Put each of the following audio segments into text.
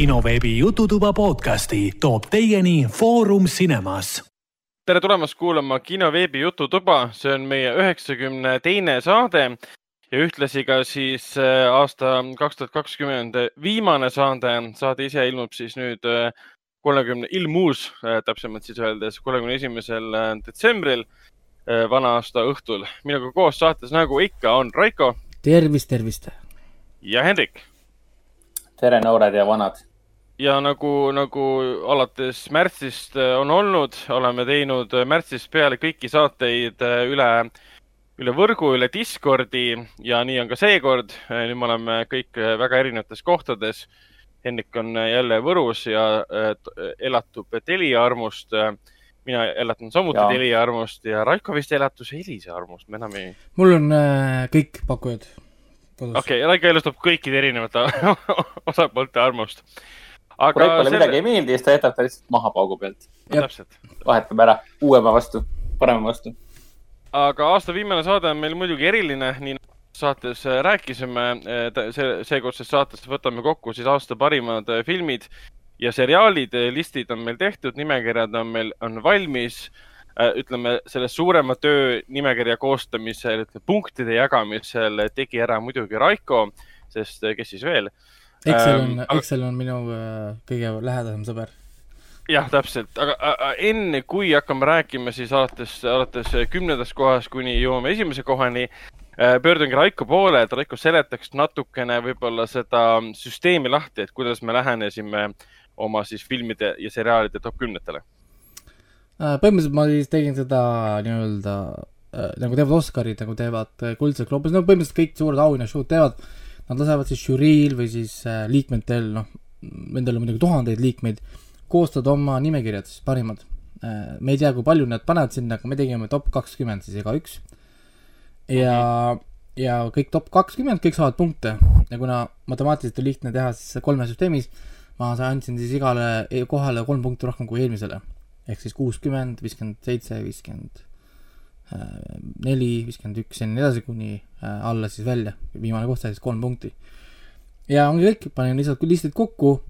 kinoveebi Jututuba podcasti toob teieni Foorum Cinemas. tere tulemast kuulama kinoveebi Jututuba, see on meie üheksakümne teine saade ja ühtlasi ka siis äh, aasta kaks tuhat kakskümmend viimane saade. saade ise ilmub siis nüüd äh, kolmekümne, ilmus äh, täpsemalt siis öeldes kolmekümne esimesel detsembril, vana aasta õhtul. minuga koos saates, nagu ikka, on Raiko. tervist, tervist. ja Hendrik. tere, noored ja vanad ja nagu, nagu alates märtsist on olnud, oleme teinud märtsist peale kõiki saateid üle üle võrgu, üle Discordi ja nii on ka seekord. nüüd me oleme kõik väga erinevates kohtades. Henrik on jälle Võrus ja elatub Telia armust. mina elatan samuti ja. Telia armust ja Raiko vist elatus Elisa armust, ma enam ei. mul on äh, kõik pakkujad kodus. okei okay,, Raiko elustab kõikide erinevate osapoolte armust. Aga kui Raikole selle... midagi ei meeldi, siis ta jätab ta lihtsalt maha paugu pealt. vahetab ära uuema vastu, parema vastu aga aasta viimane saade on meil muidugi eriline, nii nagu saates äh, rääkisime, äh, see, seekordses saates võtame kokku siis aasta parimad äh, filmid ja seriaalid, listid on meil tehtud, nimekirjad on meil, on valmis. ütleme, selle suurema töö nimekirja koostamisel, punktide jagamisel tegi ära muidugi Raiko, sest kes siis veel. Excel on ähm,, Excel on minu kõige lähedasem sõber. Jah, täpselt, aga enne kui hakkame rääkima, siis alates, alates kümnendast kohast kuni jõuame esimese kohani, äh, pöördungi Raiko poole, et Raiko seletaks natukene võib-olla seda süsteemi lahti, et kuidas me lähenesime oma siis filmide ja seriaalide top kümnetele. Äh, põhimõtteliselt ma siis tegin seda nii-öelda äh, nagu teevad Oscarid, nagu teevad Kuldsed gloobus, no põhimõtteliselt kõik suured auhinnashow'd teevad, nad lasevad siis žüriil või siis liikmetel, noh, nendel on muidugi tuhandeid liikmeid koostada oma nimekirjad, siis parimad. Äh, me ei tea, kui palju nad panevad sinna, aga me tegime top kakskümmend siis igaüks. ja okay., ja kõik top kakskümmend, kõik saavad punkte ja kuna matemaatiliselt on lihtne teha siis kolme süsteemis, ma andsin siis igale e-, kohale kolm punkti rohkem kui eelmisele. ehk siis kuuskümmend, viiskümmend seitse, viiskümmend äh, neli, viiskümmend üks ja nii edasi, kuni äh, alla siis välja. viimane koht sai siis kolm punkti. ja ongi kõik, panin lihtsalt listid kokku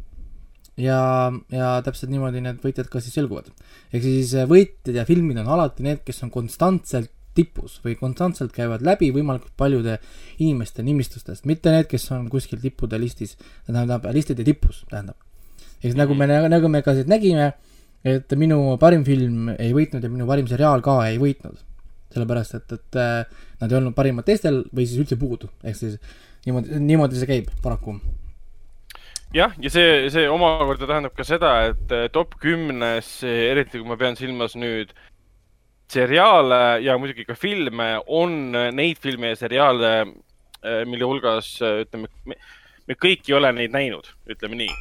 ja, ja täpselt niimoodi need võitjad ka siis selguvad. ehk siis äh, võitjad ja filmid on alati need, kes on konstantselt tipus või konstantselt käivad läbi võimalikult paljude inimeste nimistustest, mitte need, kes on kuskil tippude listis, tähendab listide tipus, tähendab. ehk nagu me, mhm. nagu me ka siit nägime, et minu parim film ei võitnud ja minu parim seriaal ka ei võitnud. Sellepärast, et, et äh, nad ei olnud parimad teistel või siis üldse puudu, ehk siis niimoodi, niimoodi see käib paraku jah, ja see, see omakorda tähendab ka seda, et eh, top kümnes, eriti kui ma pean silmas nüüd seriaale ja muidugi ka filme, on neid filme ja seriaale, mille hulgas ütleme, me kõik ei ole neid näinud, ütleme nii.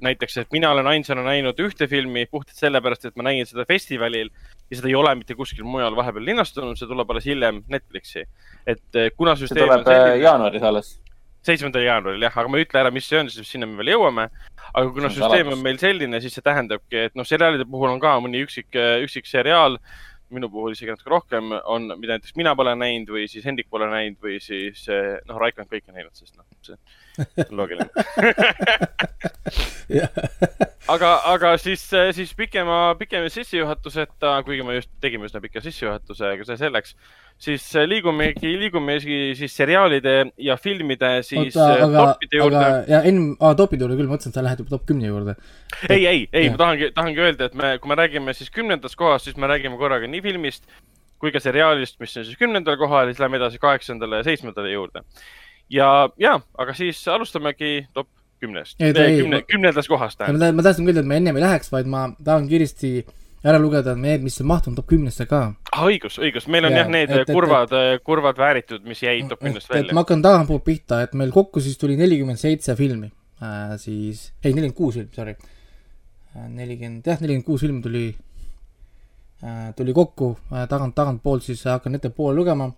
Näiteks, et mina olen ainsana näinud ühte filmi puhtalt sellepärast, et ma nägin seda festivalil ja seda ei ole mitte kuskil mujal vahepeal linastunud, see tuleb alles hiljem Netflixi. et kuna süsteem. see tuleb selline... jaanuaris alles seitsmendal jaanuaril jah, aga ma ei ütle ära, mis see on, sest sinna me veel jõuame. aga kuna süsteem on meil selline, siis see tähendabki, et noh, seriaalide puhul on ka mõni üksik, üksik seriaal, minu puhul isegi natuke rohkem on, mida näiteks mina pole näinud või siis Hendrik pole näinud või siis noh, Raiko on kõike näinud, sest noh, see on loogiline. Aga, aga siis, siis pikema, pikema sissejuhatuseta, kuigi me just tegime üsna pika sissejuhatuse, aga see selleks siis äh, liigumegi, liigumegi siis seriaalide ja filmide siis Oota, äh, aga, topide juurde. ja enne, aa topide juurde küll, ma mõtlesin, et sa lähed juba top kümne juurde. ei, ei, ei, ma tahangi, tahangi öelda, et me, kui me räägime siis kümnendast kohast, siis me räägime korraga nii filmist kui ka seriaalist, mis on siis kümnendal kohal ja siis lähme edasi kaheksandale ja seitsmendale juurde. ja, ja, aga siis alustamegi top kümnest, kümne, kümnendast kohast. ma tahtsin küll, et me ennem ei läheks, vaid ma tahan kiiresti ära lugeda need, mis on mahtunud top kümnesse ka ah,. õigus, õigus, meil on ja, jah need et, kurvad, kurvad vääritud, mis jäid top kümnest välja. ma hakkan tagantpoolt pihta, et meil kokku siis tuli nelikümmend seitse filmi äh,, siis, ei, nelikümmend kuus filmi, sorry. Äh, nelikümmend, jah, nelikümmend kuus filmi tuli äh,, tuli kokku äh,, tagant, tagantpoolt siis hakkan ettepoole lugema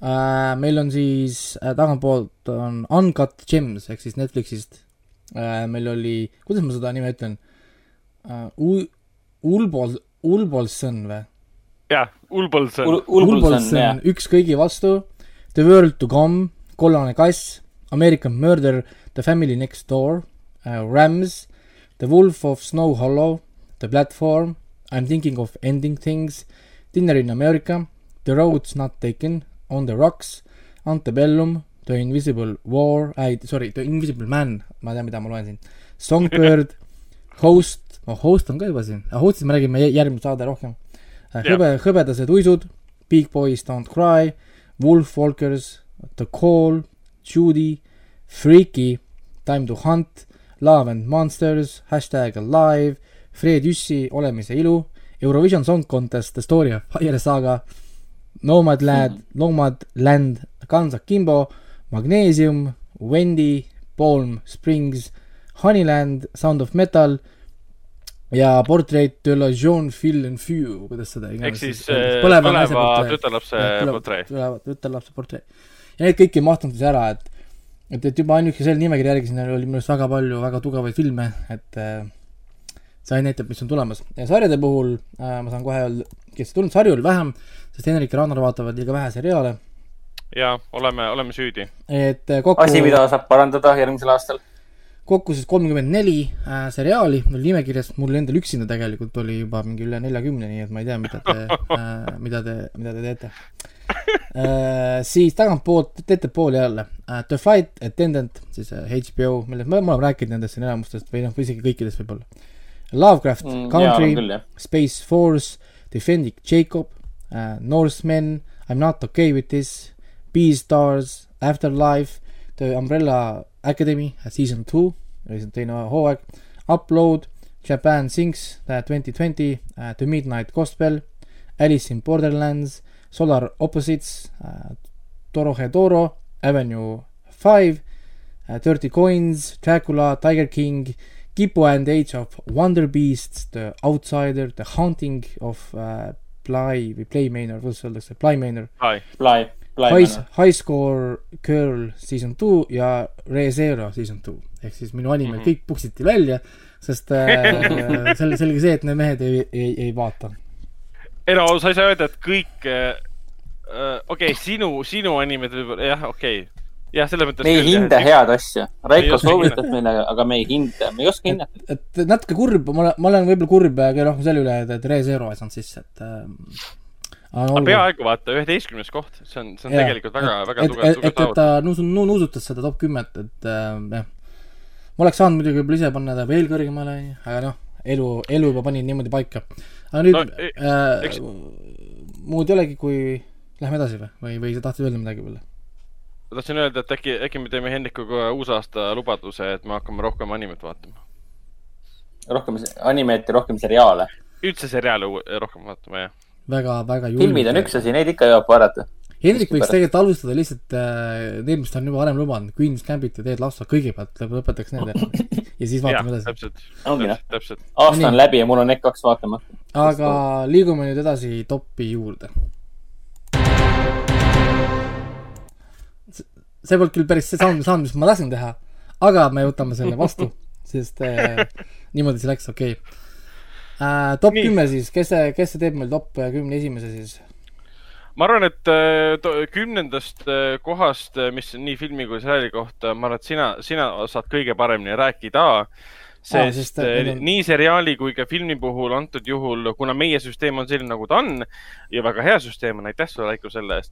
äh,. meil on siis äh, tagantpoolt on Uncut Gems ehk siis Netflixist äh,. meil oli, kuidas ma seda nime ütlen äh,? Ulbol, Ulbolson või? jah, Ulbolson Ul. Ulbolson, Üks kõigi vastu, The World to Come, Kollane kass, American Murder, The Family Next Door, uh, Rams, The Wolf of Snow Hollow, The Platform, I m thinking of ending things, Dinner in America, The Roads Not Taken, On the Rocks, Antebellum, The Invisible War äh,, sorry, The Invisible Man, ma tean, mida ma loen siin, Songbird Host, oh Host on ka juba siin, Hostist me räägime järgmine saade rohkem. hõbe, hõbedased uisud, Big Boys Don't Cry, Wolf Walkers, The Call, Judy, Freaky, Time to Hunt, Love and Monsters, hashtag Alive, Fred Jüssi Olemise ilu, Eurovision Song Contest, The Story of Fire Saga, Nomadland mm., Nomadland, Guns Akimbo, Magnesium, Wendy, Palm Springs, Honeyland, Sound of Metal ja Portrait de la Jeune Phil and Few, kuidas seda iganes. ehk siis põleva tütarlapse portree. põleva tütarlapse portree. ja need kõik ei mahtunud siis ära, et, et, et juba ainuüksi selle nimekirja järgi siin oli minu arust väga palju väga tugevaid filme, et äh, see ainult näitab, mis on tulemas. ja sarjade puhul äh, ma saan kohe öelda, kes ei tulnud, sarju oli vähem, sest Henrik ja Ragnar vaatavad liiga vähe seriaale. jaa, oleme, oleme süüdi. et äh, kokku asi, mida saab parandada järgmisel aastal kokku siis kolmkümmend neli äh, seriaali oli nimekirjas, mul endal üksinda tegelikult oli juba mingi üle neljakümne, nii et ma ei tea, mida te äh,, mida te, mida te teete äh,. siis tagantpoolt, ettepoole jälle äh, The Fight Attendant, siis äh, HBO, millest me, me oleme rääkinud nendest siin enamustest või noh, isegi kõikidest võib-olla. Lovecraft mm, Country, Space Force, Defending Jacob uh,, Norsemen, I m not okay with this, Beastars, Afterlife, The Umbrella Academy season two, oli teine hooaeg, Upload, Japan Sings twenty twenty, The Midnight Gospel, Alice in Borderlands, Solar Opposites uh,, Dorohedoro, Avenue Five uh,, Dirty Coins, Dracula, Tiger King, Kipu and Age of Wonder Beasts, The Outsider, The Haunting of uh, Bly või Play Manor, kuidas öeldakse, Bly Manor. Bly. High, High Score Girl Season two ja ReZero Season two ehk siis minu animed mm -hmm. kõik puksiti välja, sest äh, selge, selge see, et need mehed ei, ei, ei vaata. ei no sa ei saa öelda, et kõik äh,, äh okei okay,, sinu, sinu animed võib-olla jah, okei okay jah, selles mõttes. me ei hinda head asja. Raiko soovitab meile, aga me ei hinda, me ei oska hinnata. et natuke kurb, ma olen, ma olen võib-olla kurb kõige rohkem selle üle, et, et ReZero ei saanud sisse, et äh, aga peaaegu vaata, üheteistkümnes koht, see on, see on ja, tegelikult väga, väga tugev, tugev saavutus. et ta nuusu-, nuusutas seda top kümmet, et äh, jah. ma oleks saanud muidugi võib-olla ise panna ta veel kõrgemale, aga noh, elu, elu juba pani niimoodi paika. aga nüüd no, äh, eks... muud ei olegi, kui lähme edasi või, või, või sa tahtsid öelda midagi veel? ma tahtsin öelda, et äkki, äkki me teeme Hendrikuga uusaasta lubaduse, et me hakkame rohkem animet vaatama. rohkem animet ja rohkem seriaale? üldse seriaale rohkem vaatama, jah väga, väga julge. filmid on üks asi, neid ikka jõuab vaadata. Hendrik võiks tegelikult alustada lihtsalt äh, need, mis ta on juba varem lubanud, Queen's Gambit ja Ted Lasso kõigepealt lõpetaks need ja siis vaatame edasi. ongi noh, aasta on läbi ja mul on need kaks vaatamata. aga liigume nüüd edasi topi juurde. see polnud küll päris see samm, samm, mis ma tahtsin teha, aga me võtame selle vastu, sest äh, niimoodi see läks, okei okay äh,. top kümme siis, kes see, kes see teeb meil top kümne esimese siis? ma arvan, et äh, kümnendast äh, kohast, äh, mis nii filmi kui seriaali kohta, ma arvan, et sina, sina saad kõige paremini rääkida. sest, sest on... nii seriaali kui ka filmi puhul antud juhul, kuna meie süsteem on selline, nagu ta on ja väga hea süsteem on, aitäh sulle, Raiko, selle eest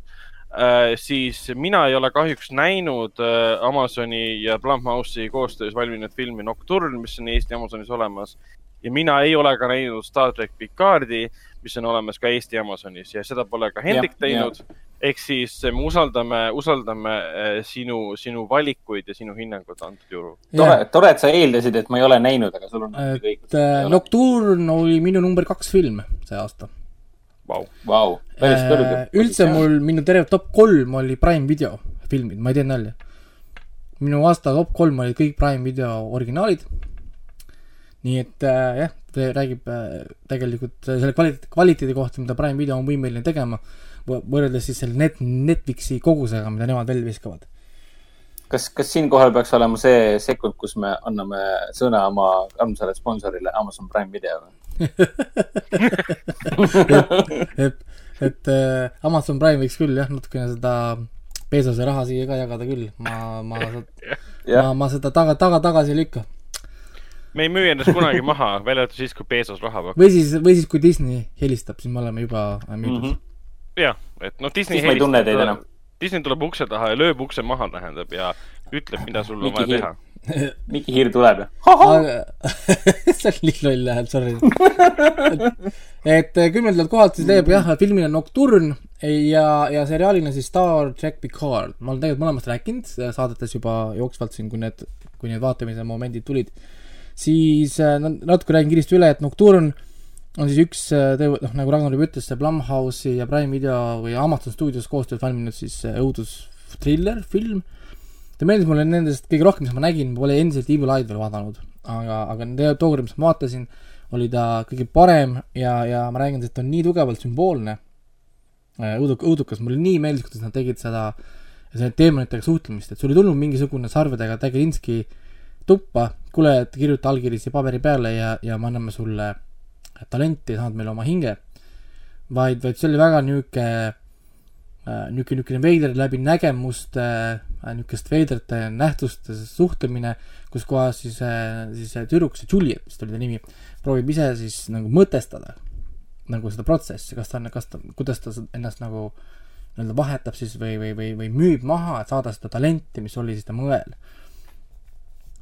äh,, siis mina ei ole kahjuks näinud äh, Amazoni ja Blumhouse'i koostöös valminud filmi Nocturne, mis on Eesti Amazonis olemas ja mina ei ole ka näinud Star track Picardi, mis on olemas ka Eesti Amazonis ja seda pole ka Hendrik teinud. ehk siis me usaldame, usaldame äh, sinu, sinu valikuid ja sinu hinnangut antud juhul. tore, tore, et sa eeldasid, et ma ei ole näinud, aga sul on õigus. Äh, Nocturne oli minu number kaks film see aasta. Vau. Vau, päris kõrge. Üldse mul, minu terve top kolm oli Prime video filmid, ma ei tee nalja. minu aasta top kolm olid kõik Prime video originaalid nii et äh, jah, ta räägib äh, tegelikult selle kvaliteedi, kvaliteedi kohta, mida Prime video on võimeline tegema, võrreldes siis selle net-, Netflixi kogusega, mida nemad välja viskavad. kas, kas siinkohal peaks olema see sekund, kus me anname sõna oma armsale sponsorile Amazon Prime video et, et, et äh, Amazon Prime võiks küll jah, natukene seda Bezose raha siia ka jagada küll, ma, ma, ma, ma seda taga, taga, tagasi ei lükka me ei müü ennast kunagi maha, välja arvatud siis, kui peesos raha pakub. või siis, või siis, kui Disney helistab, siis me oleme juba müüdud mm. -hmm. jah, et noh, Disney Siis ma ei tunne teid enam.. Disney tuleb ukse taha ja lööb ukse maha, tähendab, ja ütleb, mida sul on vaja teha. Miki Hiir tuleb ja. aga see on nii loll hääl, sorry. et äh, kümnendalt kohalt siis leiab jah, filmina Nocturne ja, ja seriaalina siis Star Trek Picard. ma olen tegelikult mõlemast rääkinud äh, saadetes juba jooksvalt siin, kui need, kui need vaatamise momendid tulid. Siis äh, natuke räägin kiiresti üle, et Nocturne on siis üks äh, noh nagu Ragnar juba ütles, see Blumhouse'i ja Prime Video või Amazon stuudios koostöös valminud siis äh, õudustriller, film. Ta meeldis mulle nendest kõige rohkem, mis ma nägin, pole endiselt Evil Eye'd veel vaadanud, aga, aga nende tookord, mis ma vaatasin, oli ta kõige parem ja, ja ma räägin, et ta on nii tugevalt sümboolne. õuduk-, õudukas, mulle nii meeldis, kuidas nad tegid seda, selle teemonitega suhtlemist, et sul ei tulnud mingisugune sarvedega Tägelinski tuppa, kuule, et kirjuta allkiri siia paberi peale ja, ja me anname sulle talenti, saad meile oma hinge. vaid, vaid see oli väga niisugune niisugune, niisugune veider läbi nägemuste, niisugust veidrate nähtuste suhtlemine, kus kohas siis, siis see tüdruk, see Juliet vist oli ta nimi, proovib ise siis nagu mõtestada nagu seda protsessi, kas ta on, kas ta, kuidas ta ennast nagu nii-öelda vahetab siis või, või, või, või müüb maha, et saada seda talenti, mis oli siis tema õel.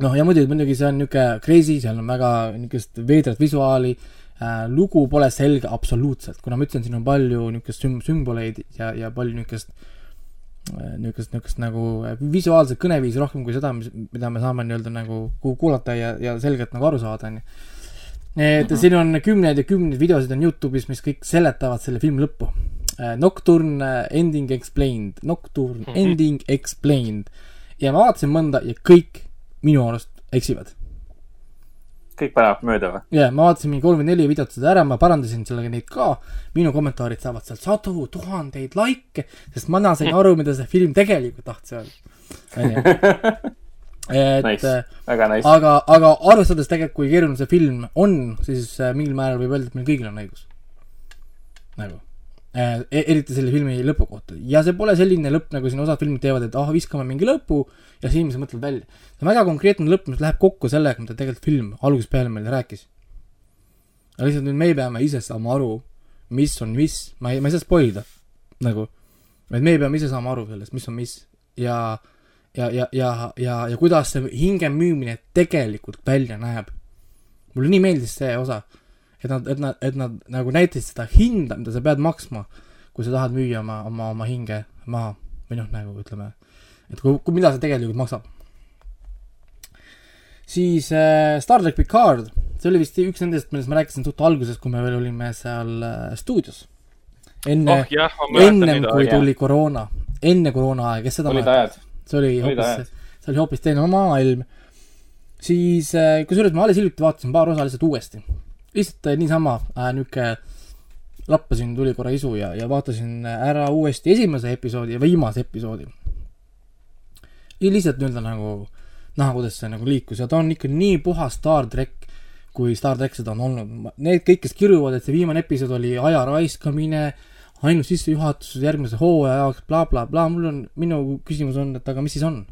noh, ja muidugi, muidugi see on niisugune crazy, seal on väga niisugust veidrat visuaali äh,, lugu pole selge absoluutselt, kuna ma ütlesin, siin on palju niisugust süm-, sümboleid ja, ja palju niisugust niisugust, niisugust nagu äh, visuaalset kõneviisi rohkem kui seda, mis, mida me saame nii-öelda nagu ku- kuulata ja, ja selgelt nagu aru saada, onju. et siin on kümneid ja kümneid videosid on Youtube'is, mis kõik seletavad selle filmi lõppu. Nocturne äh, Ending Explained, Nocturne Ending Explained ja ma vaatasin mõnda ja kõik minu arust eksivad kõik panevad mööda või? ja yeah, ma vaatasin mingi kolm või neli videot seda ära, ma parandasin sellega neid ka. minu kommentaarid saavad sealt sadu, tuhandeid likee, sest mina sain aru, mida see film tegelikult tahtis öelda. onju. et Nice. äh, väga nice. aga, aga arvestades tegelikult, kui keeruline see film on, siis äh, mingil määral võib öelda, et meil kõigil on õigus. nagu. Eriti selle filmi lõpu kohta ja see pole selline lõpp, nagu siin osad filmid teevad, et ah, viskame mingi lõpu ja siis inimesed mõtlevad välja. see on väga konkreetne lõpp, mis läheb kokku sellega, mida tegelikult film algusest peale meile rääkis. aga lihtsalt nüüd me peame ise saama aru, mis on mis, ma ei, ma ei saa spoil ida, nagu, et me peame ise saama aru sellest, mis on mis ja ja, ja, ja, ja, ja kuidas see hinge müümine tegelikult välja näeb. mulle nii meeldis see osa, et nad, et nad, et nad nagu näitasid seda hinda, mida sa pead maksma, kui sa tahad müüa oma, oma, oma hinge maha või noh, nagu ütleme, et kui, kui, mida see tegelikult maksab. siis äh, Star track Picard, see oli vist üks nendest, millest ma rääkisin suht alguses, kui me veel olime seal äh, stuudios. enne oh jah, ennem neid kui aegu. tuli koroona, enne koroona aega, kes seda mäletab? see oli hoopis, see oli hoopis teine maailm. siis äh, kusjuures ma alles hiljuti vaatasin paar osa lihtsalt uuesti. Lihtsalt äh, niisama äh, niuke lappasin, tuli korra isu ja, ja vaatasin ära uuesti esimese episoodi ja viimase episoodi. ja lihtsalt nii-öelda nagu näha, kuidas see nagu liikus ja ta on ikka nii puhas Star track, kui Star track seda on olnud. Need kõik, kes kiruvad, et see viimane episood oli aja raiskamine, ainult sissejuhatus järgmise hooaja jaoks bla,, blablabla, mul on, minu küsimus on, et aga mis siis on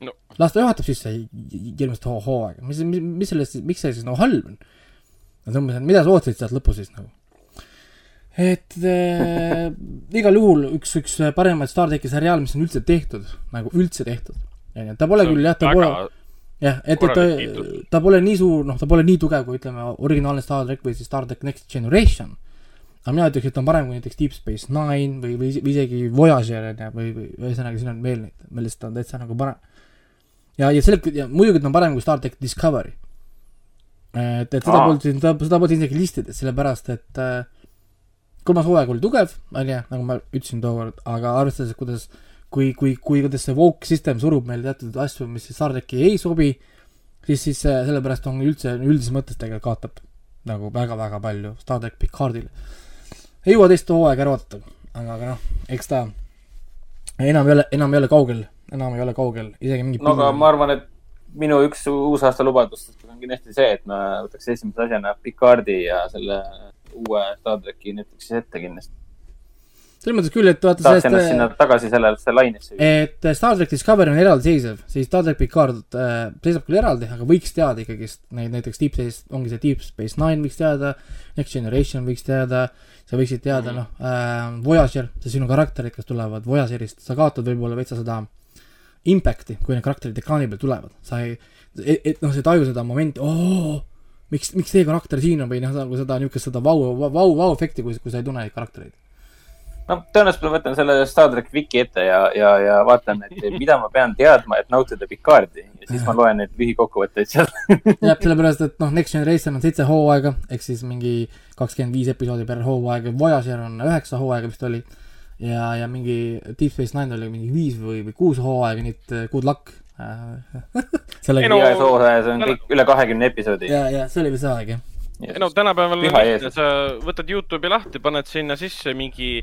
No. las ta juhatab sisse järgmist hoo- hooaega, mis, mis, mis sellest, miks see siis nagu halb on? Ma tõmbasin, mida sa ootasid sealt lõpus siis nagu? et äh, igal juhul üks, üks paremaid Star tracki seriaale, mis on üldse tehtud, nagu üldse tehtud. onju, ta pole küll jah, ta pole, jah, et, et ta ta pole nii suur, noh, ta pole nii tugev kui ütleme, originaalne Star track või siis Star track Next Generation. aga mina ütleks, et ta on parem kui näiteks Deep Space Nine või, või, või isegi Voyager on ju, või, või ühesõnaga siin on veel neid, millest ta on täitsa nagu parem. ja, ja selle, ja muidugi ta on parem kui Star track Discovery. et, et seda polnud siin, seda polnud isegi listides, sellepärast et äh, kolmas hooaeg oli tugev, onju, nagu ma ütlesin tookord, aga arvestades, kuidas kui, kui, kui kuidas see woke system surub meile teatud asju, mis siis Star tracki ei sobi, siis, siis äh, sellepärast on üldse, üldises mõttes tegelikult kaotab nagu väga-väga palju Star track Picardile. ei jõua teist hooaega ära vaadata, aga, aga noh, eks ta enam ei ole, enam ei ole kaugel, enam ei ole kaugel, isegi mingi no aga ma arvan, et minu üks uusaasta lubadustest kindlasti see, et ma võtaks esimese asjana Picardi ja selle uue Star tracki Netflixis ette kindlasti. selles mõttes küll, et vaata tahaks ennast sinna tagasi sellesse lainesse et Star track Discovery on eraldiseisev, siis Star track Picard äh, seisab küll eraldi, aga võiks teada ikkagist neid näiteks Deep Space, ongi see Deep Space Nine võiks teada, Next Generation võiks teada, sa võiksid teada mm -hmm. noh äh,, Voyager, see sinu karakterid, kes tulevad Voyagerist, sa kaotad võib-olla veitsa seda impact'i, kui need karakterid ekraani peal tulevad, sa ei, et, et noh, sa ei taju seda momenti, oo, miks, miks see karakter siin on või noh, nagu seda niisugust seda vau, vau, vau-efekti, kui, kui sa ei tunne neid karaktereid. no tõenäoliselt ma võtan selle Star track Wiki ette ja, ja, ja vaatan, et mida ma pean teadma, et nautida Picardi ja siis ma loen neid lühikokkuvõtteid sealt. jah, sellepärast, et noh, Next Generation on seitse hooaega, ehk siis mingi kakskümmend viis episoodi per hooaeg, Voyager on üheksa hooaega vist oli. ja, ja mingi Deep Space Nine oli mingi viis või, või kuus hooaega, nii et good luck. sellega no- igas hooajas on kõik üle kahekümne episoodi. ja, ja see oli vist aeg jah. ei no tänapäeval on lihtne, sa võtad Youtube'i lahti, paned sinna sisse mingi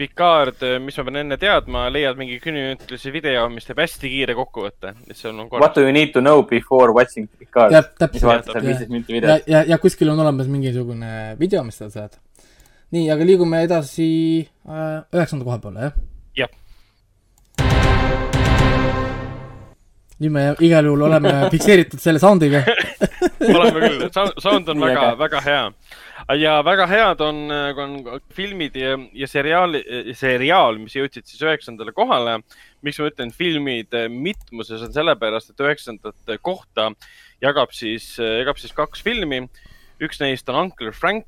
Picard, mis ma pean enne teadma, leiad mingi kümneminutilise video, mis teeb hästi kiire kokkuvõtte, see on korras What. do you need to know before watching Picard? mis vaatad seal viisteist minuti ja videot., ja, ja kuskil on olemas mingisugune video, mis sa saad. nii, aga liigume edasi äh, üheksanda koha peale, jah? Nüüd me igal juhul oleme fikseeritud selle sound'iga. oleme küll, sound on väga väga hea. ja väga head on, on filmid ja, ja seriaal, seriaal, mis jõudsid siis üheksandale kohale. miks ma ütlen filmid mitmuses on sellepärast, et üheksandat kohta jagab siis, jagab siis kaks filmi üks neist on Uncle Frank,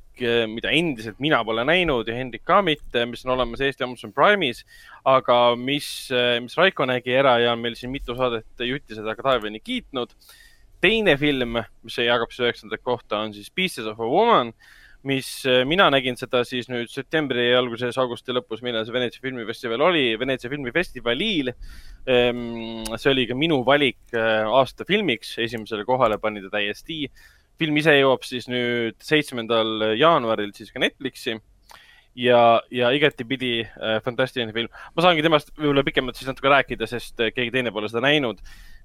mida endiselt mina pole näinud ja Hendrik ka mitte, mis on olemas Eesti Amazon Prime'is, aga mis, mis Raiko nägi ära ja on meil siin mitu saadet jutti seda ka taevani kiitnud. teine film, mis jagab siis üheksandat kohta, on siis Pieces of a Woman, mis äh, mina nägin seda siis nüüd septembri alguses, augusti lõpus, millal see Veneetsia filmifestival oli, Veneetsia filmifestivalil. see oli ka minu valik aasta filmiks, esimesele kohale pani ta täiesti film ise jõuab siis nüüd seitsmendal jaanuaril siis ka Netflixi ja, ja igatipidi äh, fantastiline film. ma saangi temast võib-olla pikemalt siis natuke rääkida, sest äh, keegi teine pole seda näinud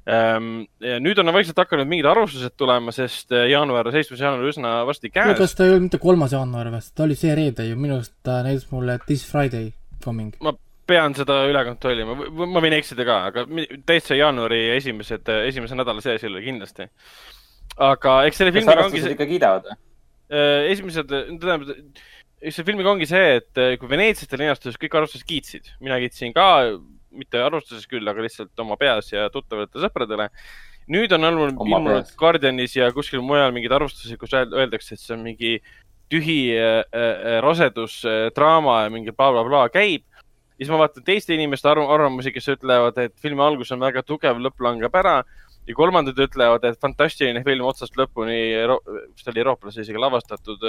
ähm,. nüüd on vaikselt hakanud mingid arvustused tulema, sest äh, jaanuar, seitsmes jaanuar üsna varsti käes. kas ta ei olnud mitte kolmas jaanuar või, ta oli see reede ju, minu arust ta näitas mulle This Friday coming. ma pean seda üle kontrollima, ma võin eksida ka, aga täitsa jaanuari esimesed, esimese nädala sees ei ole kindlasti. Aga eks selle filmiga ongi see, ikka kiidavad või? esimesed, tähendab, eks see filmiga ongi see, et äh, kui Veneetsiatel linastus kõik arvustused kiitsid, mina kiitsin ka, mitte arvustuses küll, aga lihtsalt oma peas ja tuttavatele sõpradele. nüüd on olnud ilmunud. Guardianis ja kuskil mujal mingeid arvustusi, kus öel- öeldakse, et see on mingi tühi äh, äh, rasedus äh, draama ja mingi blablabla bla, käib. ja siis ma vaatan teiste inimeste arv arvamusi, kes ütlevad, et filmi algus on väga tugev, lõpp langeb ära ja kolmandad ütlevad, et fantastiline film otsast lõpuni, vist oli eurooplase isegi lavastatud.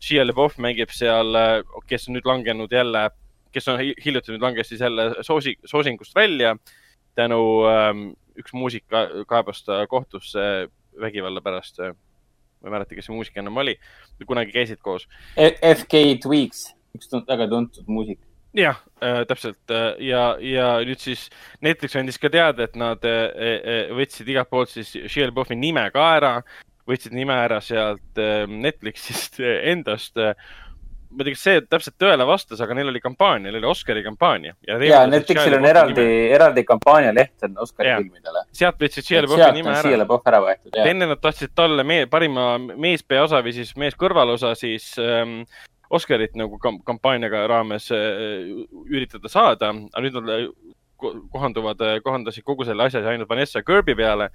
Shia LaBeouf mängib seal, kes on nüüd langenud jälle, kes on hi- hiljuti nüüd langes siis jälle soosi, soosingust välja tänu ähm, üks muusik ka- kaebas ta kohtusse vägivalla pärast. ma ei mäleta, kes see muusik enam oli, kunagi käisid koos. FK Twigs, üks väga tuntud muusik. Jah äh,, täpselt äh, ja, ja nüüd siis Netflix andis ka teada, et nad äh, äh, võtsid igalt poolt siis Shia LaBeoufi nime ka ära, võtsid nime ära sealt äh, Netflixist äh, endast äh, ma ei tea, kas see täpselt tõele vastas, aga neil oli kampaania, neil oli Oscari kampaania. ja Netflixil on eraldi, eraldi kampaanialeht on Oscari filmidele. sealt võtsid Shia LaBeoufi nime ära Shia. LaBeouf ära võetud, jah. enne nad tahtsid talle me, parima meespeaosa või siis meeskõrvalosa siis ähm, Oscarit nagu kam kampaaniaga raames äh, üritada saada, aga nüüd nad ko- kohanduvad, kohandasid kogu selle asja ainult Vanessa Kirby peale,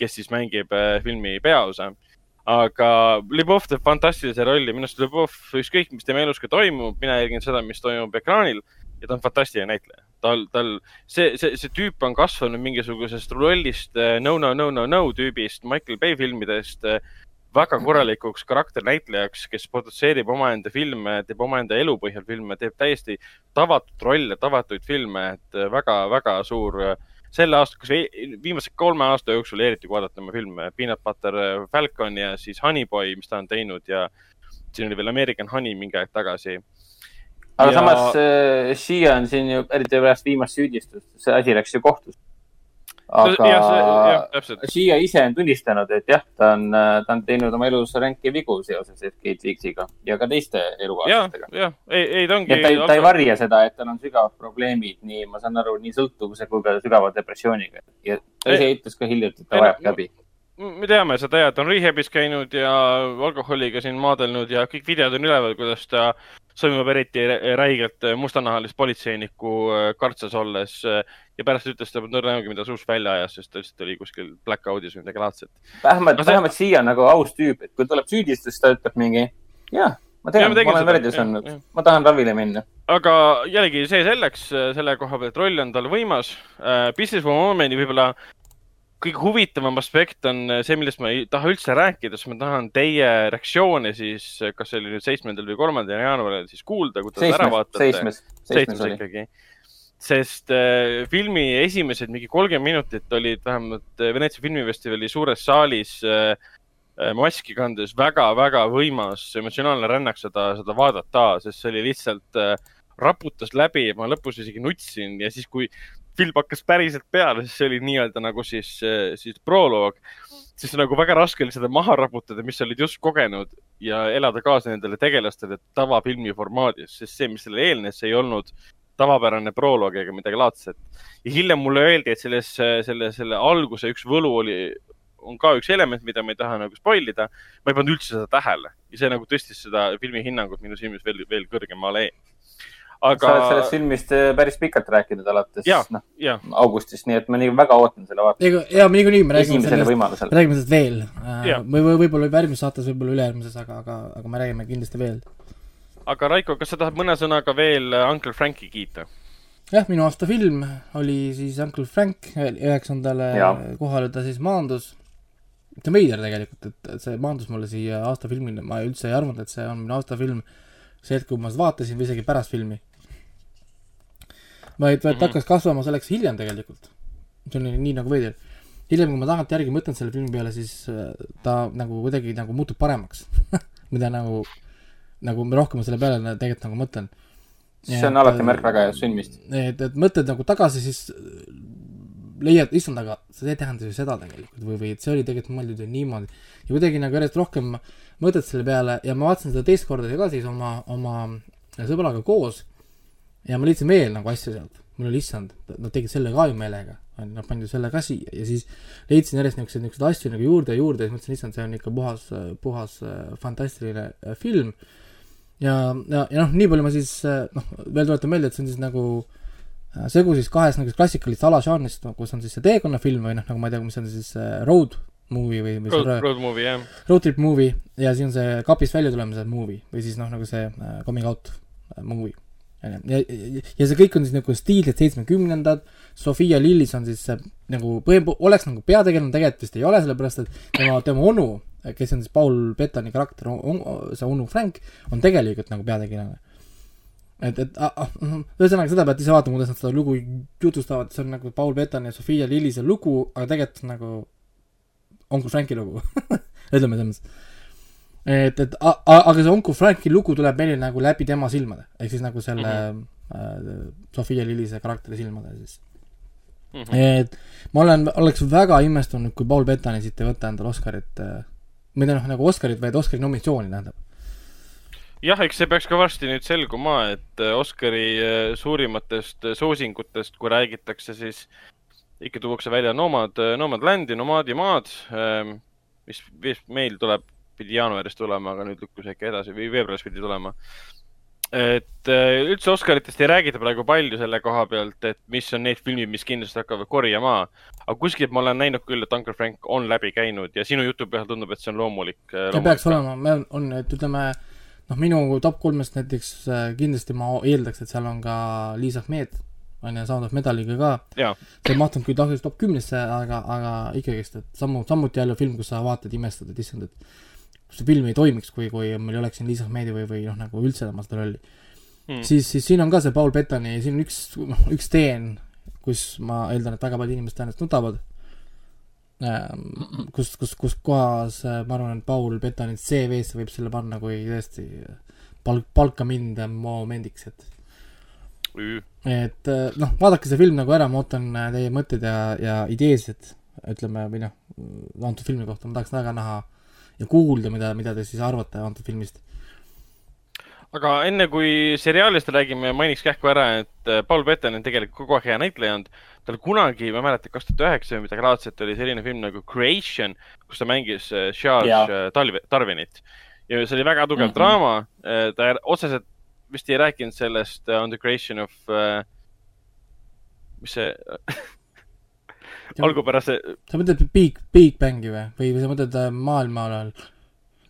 kes siis mängib filmi peaosa. aga Lebov teeb fantastilise rolli, minu arust Lebov, ükskõik, mis tema elus ka toimub, mina jälgin seda, mis toimub ekraanil ja ta on fantastiline näitleja. tal, tal, see, see, see tüüp on kasvanud mingisugusest rollist no, no, no, no, no tüübist Michael Bay filmidest väga korralikuks karakternäitlejaks, kes produtseerib omaenda filme, teeb omaenda elu põhjal filme, teeb täiesti tavatut rolle, tavatuid filme, et väga-väga suur äh, selle aasta, kas vi- viimase kolme aasta jooksul eriti kui vaadata tema filme, Peanut Butter Falcon ja siis Honey Boy, mis ta on teinud ja siin oli veel American Honey mingi aeg tagasi. aga Ja- samas äh, Shia on siin ju, eriti pärast viimast süüdistust, see asi läks ju kohtusse. Aga jah, jah, täpselt. Shia ise on tunnistanud, et jah, ta on, ta on teinud oma elus ränki vigu seoses Kate Leaksiga ja ka teiste elukaaslastega., jah, ei, ei ta ongi. ta ei, ta ei varja seda, et tal on sügavad probleemid, nii, ma saan aru, nii sõltuvuse kui ka sügava depressiooniga. ja ta ise ütles ka hiljuti, et ta Ei, no- abi. me teame seda ja ta on rehab'is käinud ja alkoholiga siin maadelnud ja kõik videod on üleval, kuidas ta sõimab eriti rä- räigelt mustanahalist politseinikku äh, kartsas olles äh, ja pärast ütles ta, et ta näogi, mida suust välja ajas, sest ta lihtsalt oli kuskil blackout'is või midagi laadset. vähemalt No, see- vähemalt Shia on nagu aus tüüp, et kui tuleb süüdistus, ta ütleb mingi, jah, ma tean, ma olen värdjas olnud ma tahan ravile minna. aga jällegi see selleks, selle koha pealt roll on tal võimas. Business Womani võib-olla kõige huvitavam aspekt on see, millest ma ei taha üldse rääkida, sest ma tahan teie reaktsioone siis, kas see oli nüüd seitsmendal või kolmandal jaanuaril siis kuulda, kui te seda ära vaatate. seitsmes, seitsmes ikkagi. sest äh, filmi esimesed mingi kolmkümmend minutit olid vähemalt äh, Veneetsia filmifestivali suures saalis äh, maski kandes väga-väga võimas emotsionaalne rännak seda, seda vaadata, sest see oli lihtsalt äh, raputas läbi ja ma lõpus isegi nutsin ja siis, kui film hakkas päriselt peale, siis see oli nii-öelda nagu siis, siis proloog, siis nagu väga raske oli seda maha raputada, mis sa olid just kogenud ja elada kaasa nendele tegelastele tavafilmi formaadis, sest see, mis sellele eelnes, ei olnud tavapärane proloog ega midagi laadset. ja hiljem mulle öeldi, et selles, selle, selle alguse üks võlu oli, on ka üks element, mida ma ei taha nagu spoil ida. ma ei pannud üldse seda tähele ja see nagu tõstis seda filmi hinnangut minu silmis veel, veel kõrgemale. Sa oled sellest aga filmist äh, päris pikalt rääkinud alates Jaa. noh, augustist, nii et ma nii väga ootan selle vaatamist. ja niikuinii me räägime sellest, räägime sellest veel Jaa. või, või võib-olla järgmises saates, võib-olla ülejärgmises, aga, aga, aga me räägime kindlasti veel. aga Raiko, kas sa tahad mõne sõnaga veel Uncle Franki kiita? jah, minu aasta film oli siis Uncle Frank, üheksandale kohale ta siis maandus. see on veider tegelikult, et et see maandus mulle siia aasta filmile, ma üldse ei arvanud, et see on minu aasta film see hetk, kui ma vaatasin või isegi pärast filmi. vaid, vaid ta Mhm. hakkas kasvama selleks hiljem tegelikult. see oli nii nagu veider. hiljem, kui ma tagantjärgi mõtlen selle filmi peale, siis äh, ta nagu kuidagi nagu muutub paremaks mida nagu, nagu rohkem ma selle peale tegelikult nagu mõtlen. see on alati märk väga heast filmist. et, et mõtled nagu tagasi, siis leiad, issand, aga see tähendas ju seda tegelikult või, või et see oli tegelikult mõeldud ju niimoodi. ja kuidagi nagu järjest rohkem mõtled selle peale ja ma vaatasin seda teist korda ka siis oma, oma sõbraga koos ja ma leidsin veel nagu asju sealt. mul oli issand, nad tegid selle ka ju meelega, on ju, nad pandi selle ka siia ja siis leidsin järjest niisuguseid, niisuguseid asju nagu juurde ja juurde ja siis mõtlesin, issand, see on ikka puhas, puhas äh, fantastiline äh, film. ja, ja, ja noh, nii palju ma siis äh, noh, veel tuletan meelde, et see on siis nagu segu siis kahest nagu klassikalist alažanrist, kus on siis see teekonnafilm või noh, nagu ma ei tea, mis on siis road movie või, või Road road movie, jah. road trip movie ja siis on see kapist välja tulemise movie või siis noh, nagu see äh, coming out äh, movie. ja, ja, ja, see kõik on siis nagu stiilsed seitsmekümnendad, Sofia Lillis on siis äh, nagu põhim-, oleks nagu peategelane, tegelikult vist ei ole, sellepärast et tema, tema onu, kes on siis Paul Bettani karakter, see onu Frank, on tegelikult nagu peategelane. et, et noh, ühesõnaga seda pead ise vaatama, kuidas nad seda lugu jutustavad, see on nagu Paul Bettani ja Sofia Lillise lugu, aga tegelikult on nagu Onkel Franki lugu ütleme selles mõttes. et, et aga see Onkel Franki lugu tuleb meile nagu läbi tema silmade, ehk siis nagu selle mm -hmm. äh, Sofia Lillise karakteri silmade siis mm. -hmm. et ma olen, oleks väga imestunud, kui Paul Bettani siit ei võta endale Oscarit äh,, mitte noh, nagu Oscarit, vaid Oscari nominatsiooni tähendab. jah, eks see peaks ka varsti nüüd selguma, et äh, Oscari äh, suurimatest äh, soosingutest, kui räägitakse, siis ikka tuuakse välja Nomad, Nomadlandi, Nomaadimaad, mis, mis meil tuleb, pidi jaanuaris tulema, aga nüüd lükkus äkki edasi või veebruaris pidi tulema. et äh, üldse Oscaritest ei räägita praegu palju selle koha pealt, et mis on need filmid, mis kindlasti hakkavad korjama. aga kuskilt ma olen näinud küll, et Uncle Frank on läbi käinud ja sinu jutu peal tundub, et see on loomulik. ja peaks olema, me on, et ütleme noh, minu top kolmest näiteks äh, kindlasti ma eeldaks, et seal on ka Liis Ahmed, on ju, Sound of Metaliga ka. see ei mahtunud küll tahvlis top kümnesse, aga, aga ikkagist, et sammu, samuti jälle film, kus sa vaatad, imestad, et issand, et see film ei toimiks, kui, kui meil ei oleks siin Liis Ahmedi või, või noh, nagu üldse tema seda rolli Hmm. siis, siis siin on ka see Paul Bettani siin on üks, noh, üks teen, kus ma eeldan, et väga paljud inimesed tõenäoliselt nutavad. kus, kus, kus kohas äh, ma arvan, et Paul Bettani CV-sse võib selle panna kui tõesti palk, palka mind momendiks, et et äh, noh, vaadake see film nagu ära, ma ootan äh, teie mõtted ja, ja ideesid, ütleme, või noh, antud filmi kohta, ma tahaks väga näha ja kuulda, mida, mida te siis arvate antud filmist. aga enne kui seriaalist räägime, mainiks kähku ära, et äh, Paul Bettoni on tegelikult kogu aeg hea näitleja olnud. tal kunagi, ma ei mäleta, kaks tuhat üheksa või midagi laadset oli selline film nagu Creation, kus ta mängis Charles Darwinit. ja see oli väga tugev mm. -hmm. draama. ta otseselt vist ei rääkinud sellest uh, On the Creation of uh,, mis see algupärase, sa mõtled Big, Big Bangi või, või sa mõtled äh, maailma alal?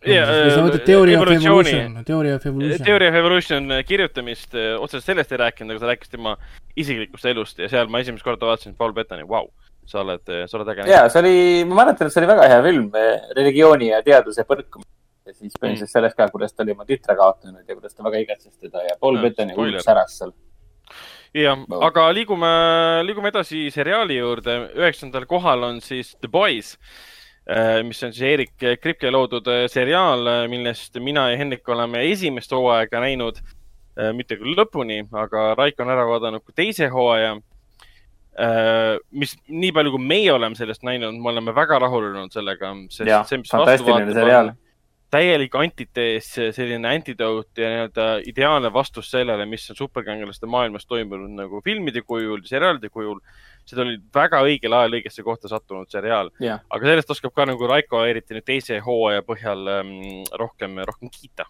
Jaa, või sa äh, mõtled Theory of. Evolution, Theory of Evolution. Theory of Evolution kirjutamist uh, otseselt sellest ei rääkinud, aga ta rääkis tema isiklikust elust ja seal ma esimest korda vaatasin Paul Bettoni, vau, sa oled, sa oled äge ja see oli, ma mäletan, et see oli väga hea film, religiooni ja teaduse põrkumine. Ja siis Mm. põhiliselt sellest ka, kuidas ta oli oma tütre kaotanud ja kuidas ta väga igatses teda ja Paul No, Bettoni spoiler. hullult säras seal. jah Wow., aga liigume, liigume edasi seriaali juurde. üheksandal kohal on siis The Boys, mis on siis Erik Kripke loodud äh, seriaal, millest mina ja Hendrik oleme esimest hooaega näinud. mitte küll lõpuni, aga Raiko on ära vaadanud ka teise hooaja. mis nii palju, kui meie oleme sellest näinud, me oleme väga rahul olnud sellega. Jah, fantastiline seriaal. Täielik antitees, selline antidoot ja nii-öelda ideaalne vastus sellele, mis on superkangelaste maailmas toimunud nagu filmide kujul, seriaalide kujul. see oli väga õigel ajal õigesse kohta sattunud seriaal, jah, aga sellest oskab ka nagu Raiko eriti nüüd teise hooaja põhjal ähm, rohkem, rohkem kiita.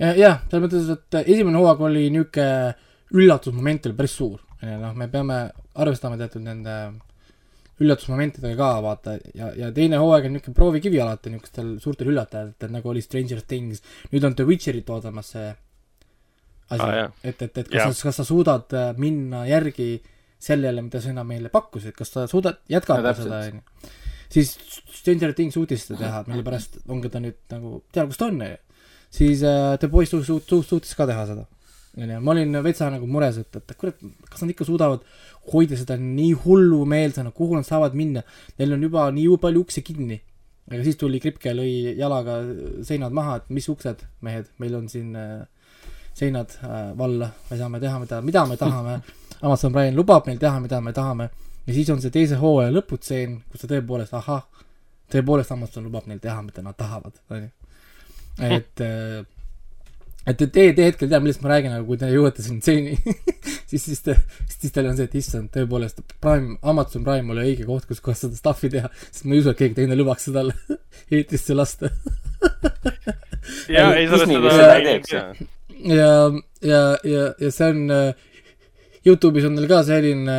jah, selles mõttes, et esimene hooaeg oli niisugune üllatusmoment oli päris suur. noh, me peame arvestama teatud nende üllatusmomentidega ka, vaata, ja, ja teine hooaeg on niisugune proovikivi alati niisugustel suurtel üllatajatel, nagu oli Stranger Things, nüüd on The Witcherit ootamas see asi ah, et, et, et kas sa, kas sa suudad äh, minna järgi sellele, mida sina meile pakkusid, kas sa suudad jätkata täpselt. seda, onju. siis Stranger Things suutis seda teha, mille pärast ongi ta nüüd nagu teab, kus ta on, onju. siis äh, The Boys suut-, suut-, suut-, suutis ka teha seda. onju, ma olin veitsa nagu mures, et, et kurat, kas nad ikka suudavad hoida seda nii hullumeelsena, kuhu nad saavad minna. Neil on juba nii palju ukse kinni. aga siis tuli Kripke, lõi jalaga seinad maha, et mis uksed, mehed, meil on siin äh, seinad äh, valla, me saame teha, mida, mida me tahame. Amazon Prime lubab meil teha, mida me tahame ja siis on see teise hooaja lõputseen, kus sa tõepoolest, ahah, tõepoolest Amazon lubab neil teha, mida nad tahavad, onju. et, et te, te, te hetkel tea, millest ma räägin, aga kui te jõuate sinna stseeni, siis, siis te, siis teil on see, et issand, tõepoolest Prime, Amazon Prime oli õige koht, kus kohas seda stuff'i teha, sest ma ei usu, et keegi teine lubaks seda eetrisse lasta. ja Ei, ei, sellest seda ei teeks, jah. ja, ja, ja, ja see on äh,, Youtube'is on neil ka selline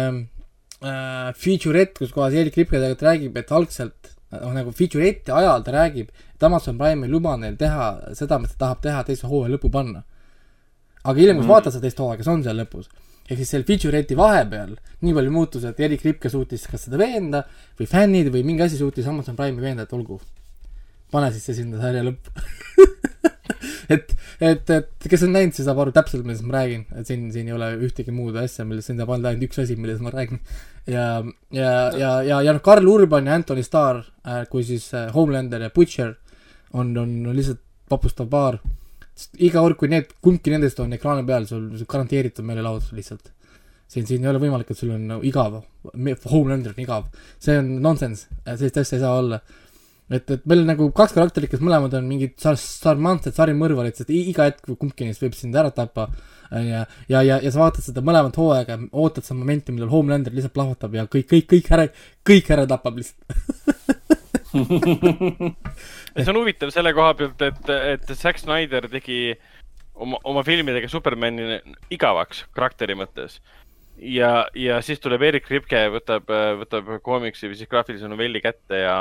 äh, featurette, kus kohas Erik Ripke tegelikult räägib, et algselt noh, nagu featurette'i ajal ta räägib, et Amazon Prime ei luba neil teha seda, mis ta tahab teha teise hooaja lõppu panna. aga hiljem, kui sa vaatad seda teist hooaega, see on seal lõpus. ehk siis selle featurette'i vahepeal nii palju muutus, et Erik Ripke suutis kas seda veenda või fännid või mingi asi suutis Amazon Prime'i veenda, et olgu, pane siis see sinna sarja lõppu et, et, et kes on näinud, see saab aru täpselt, millest ma räägin, et siin, siin ei ole ühtegi muud asja, millest siin saab olla ainult üks asi, millest ma räägin. ja, ja, ja, ja, ja noh, Karl Urban ja Anthony Starr äh, kui siis äh, Homelander ja Butcher on, on, on lihtsalt vapustav paar. iga kord, kui need, kumbki nendest on ekraani peal, sul garanteeritud meelelahutus lihtsalt. siin, siin ei ole võimalik, et sul on igav, Homelander on igav, see on nonsense, sellist asja ei saa olla et, et meil nagu kaks karakterit, kes mõlemad on mingid sar-, sarmantsed sarimõrvarid, sest iga hetk kumbki neist võib sind ära tappa. ja, ja, ja, ja sa vaatad seda mõlemat hooaega, ootad seda momenti, millal Homelander lihtsalt plahvatab ja kõik, kõik, kõik ära, kõik ära tapab lihtsalt. see on huvitav selle koha pealt, et, et Zack Snyder tegi oma, oma filmidega Supermani igavaks karakteri mõttes. ja, ja siis tuleb Erik Ripke, võtab, võtab koomiksi või siis graafilise novelli kätte ja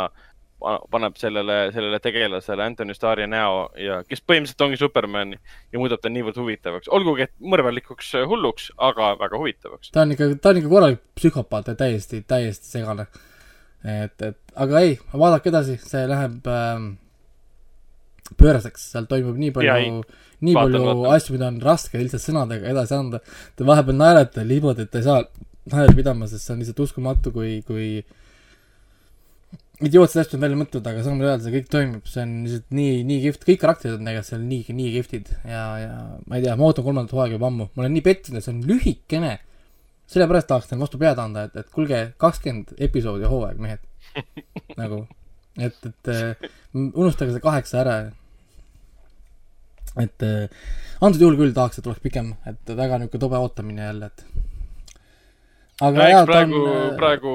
paneb sellele, sellele tegelasele Anthony Starri näo ja kes põhimõtteliselt ongi Superman ja muudab ta niivõrd huvitavaks, olgugi et mõrvalikuks hulluks, aga väga huvitavaks. ta on ikka, ta on ikka korralik psühhopaat ja täiesti, täiesti segane. et, et aga ei, vaadake edasi, see läheb ähm, pööraseks, seal toimub nii palju, nii Vaatan, palju vaatan. asju, mida on raske lihtsalt sõnadega edasi anda. Te vahepeal naerate niimoodi, et te ei saa naerda pidama, sest see on lihtsalt uskumatu, kui, kui idiootsed asjad on välja mõtlenud, aga saame öelda, see kõik toimib, see on lihtsalt nii, nii kihvt, kõik karakterid on tegelikult seal nii, nii kihvtid ja, ja ma ei tea, ma ootan kolmandat hooaega juba ammu, ma olen nii pettunud, et see on lühikene. sellepärast tahaks neile vastu pead anda, et, et kuulge, kakskümmend episoodi hooaeg, mehed. nagu, et, et äh, unustage see kaheksa ära. et äh, antud juhul küll tahaks, et oleks pikem, et väga niisugune tobe ootamine jälle, et aga no jaa, eks ta praegu on, äh, praegu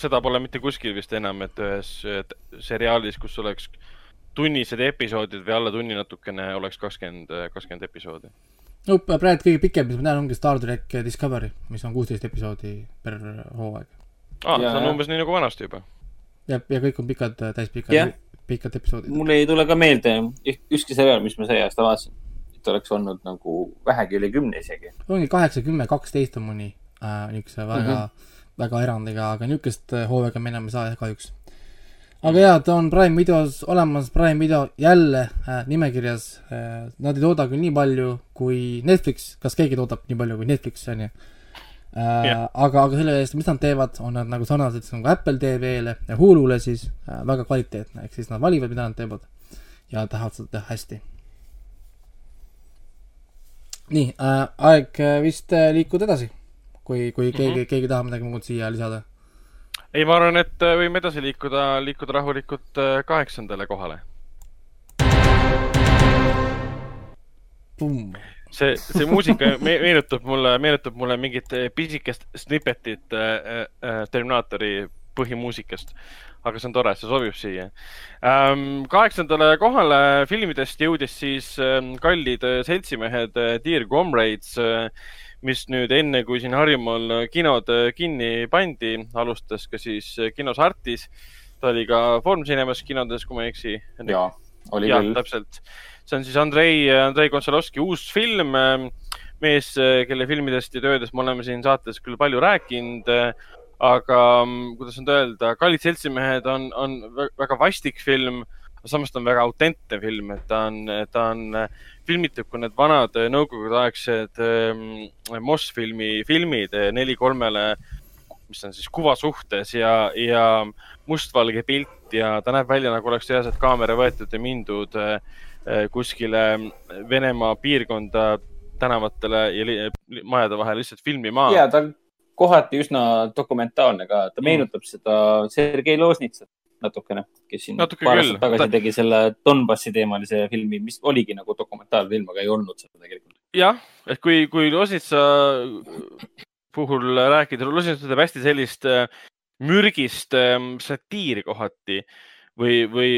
seda pole mitte kuskil vist enam, et ühes äh, seriaalis, kus oleks tunnised episoodid või alla tunni natukene, oleks kakskümmend, kakskümmend episoodi. no praegu kõige pikem, mis ma tean, ongi Star track Discovery, mis on kuusteist episoodi per hooaeg. aa, Ja- see on ja. umbes nii nagu vanasti juba. ja, ja kõik on pikad, täispikad Jah., pikad episoodid. mul ei tule ka meelde ükski seriaal, mis ma see aasta vaatasin. et oleks olnud nagu vähegi üle kümne isegi. ongi kaheksa, kümme, kaksteist on mõni äh, niisuguse väga mm, -hmm. väga erandiga, aga niisugust äh, hooaega me enam ei saa jah, kahjuks. aga jaa, ta on Prime videos olemas, Prime video jälle äh, nimekirjas äh,. Nad ei tooda küll nii palju kui Netflix, kas keegi toodab nii palju kui Netflix, on ju äh, Jah.. aga, aga selle eest, mis nad teevad, on nad nagu sarnased nagu Apple TV-le ja Hulule siis äh, väga kvaliteetne, ehk siis nad valivad, mida nad teevad ja tahavad seda teha hästi. nii äh,, aeg äh, vist äh, liikuda edasi, kui, kui keegi mm, -hmm. keegi tahab midagi muud siia lisada. ei, ma arvan, et äh, võime edasi liikuda, liikuda rahulikult äh, kaheksandale kohale. See, see muusika me meenutab mulle, meenutab mulle mingit äh, pisikest snippetit äh, äh, Terminaatori põhimuusikast. aga see on tore, see sobib siia ähm,. kaheksandale kohale filmidest jõudis siis ähm, kallid seltsimehed äh, Dear Comrades äh,, mis nüüd enne, kui siin Harjumaal äh, kinod äh, kinni pandi, alustas ka siis äh, kinos Artis. ta oli ka Foorum Cinemas kinodes, kui ma ei eksi. jaa, oli jah, küll. täpselt. see on siis Andrei, Andrei Konsalovski uus film. mees, kelle filmidest ja töödest me oleme siin saates küll palju rääkinud. aga mm, kuidas nüüd öelda, Kallid seltsimehed on, on vä- väga vastik film, samas ta on väga autentne film, et ta on, ta on filmitud kui need vanad nõukogudeaegsed ähm, Moss-filmi filmid neli kolmele, mis on siis kuvasuhtes ja, ja mustvalge pilt ja ta näeb välja nagu oleks reaalselt kaamera võetud ja mindud äh, kuskile Venemaa piirkonda tänavatele ja majade vahel lihtsalt filmima. ja ta on kohati üsna dokumentaalne ka, ta meenutab seda Sergei Loznitsat natukene, kes siin Natuke paar aastat tagasi Ta- tegi selle Donbassi teemalise filmi, mis oligi nagu dokumentaalfilm, aga ei olnud seda tegelikult. jah, et kui, kui Losnitsa puhul rääkida, Losnitsa teeb hästi sellist äh, mürgist ähm, satiiri kohati või, või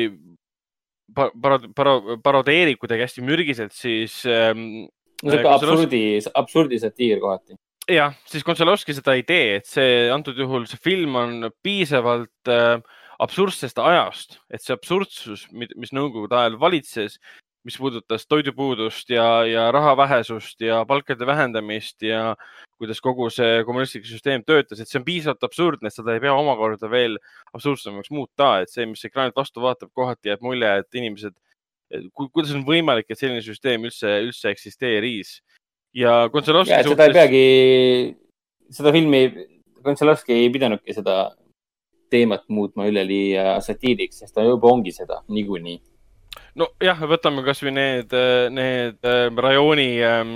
pa- paro-, paro-, parodeerib kuidagi hästi mürgiselt, siis ähm, no sihuke absurdi, absurdi satiir kohati. jah, siis Kontsalovski seda ei tee, et see antud juhul see film on piisavalt äh, absurdsest ajast, et see absurdsus, mis nõukogude ajal valitses, mis puudutas toidupuudust ja, ja raha vähesust ja palkade vähendamist ja kuidas kogu see kommunistlik süsteem töötas, et see on piisavalt absurdne, et seda ei pea omakorda veel absurdsemaks muuta, et see, mis ekraanilt vastu vaatab, kohati jääb mulje, et inimesed, kuidas on võimalik, et selline süsteem üldse, üldse eksisteeris. Ja Kontsalovski ja, et seda ei peagi, seda filmi, Kontsalovski ei pidanudki seda teemat muutma üleliia satiiriks, sest ta juba ongi seda niikuinii. nojah, võtame kasvõi need, need äh, rajooni ähm,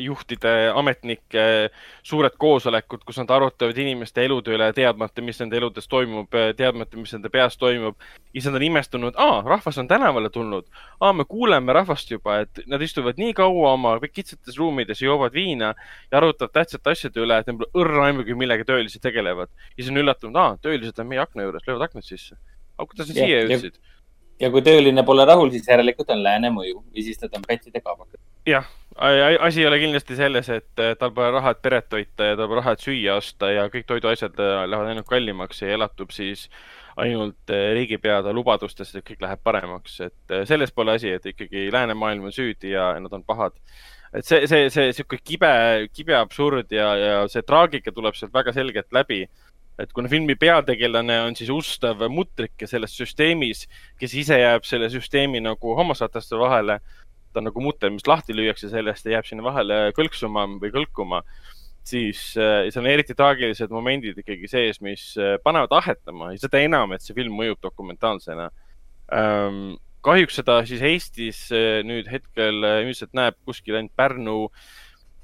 juhtide, ametnike suured koosolekud, kus nad arutavad inimeste elude üle, teadmata, mis nende eludes toimub, teadmata, mis nende peas toimub. siis nad on imestunud, aa, rahvas on tänavale tulnud, aa, me kuuleme rahvast juba, et nad istuvad nii kaua oma kitsates ruumides, joovad viina ja arutavad tähtsate asjade üle, et neil pole õrna aimugi, millega töölised tegelevad. ja siis on üllatunud, aa, töölised on meie akna juures, löövad aknad sisse. aga kuidas nad siia ja- jõudsid? Ja kui tööline pole rahul, siis järelikult on lääne mõju või siis nad on pätide kaabakad. jah, asi ei ole kindlasti selles, et tal pole raha, et peret toita ja tal pole raha, et süüa osta ja kõik toiduasjad äh, lähevad ainult kallimaks ja elatub siis ainult äh, riigipeade lubadustest, et kõik läheb paremaks, et äh, selles pole asi, et ikkagi läänemaailm on süüdi ja nad on pahad. et see, see, see sihuke kibe, kibe absurd ja, ja see traagika tuleb sealt väga selgelt läbi et kuna filmi peategelane on siis ustav mutrike selles süsteemis, kes ise jääb selle süsteemi nagu hammasrataste vahele, ta on nagu mutter, mis lahti lüüakse sellest ja jääb sinna vahele kõlksuma või kõlkuma, siis äh, seal on eriti traagilised momendid ikkagi sees, mis äh, panevad ahetama ja seda enam, et see film mõjub dokumentaalsena ähm,. kahjuks seda siis Eestis äh, nüüd hetkel ilmselt näeb kuskil ainult Pärnu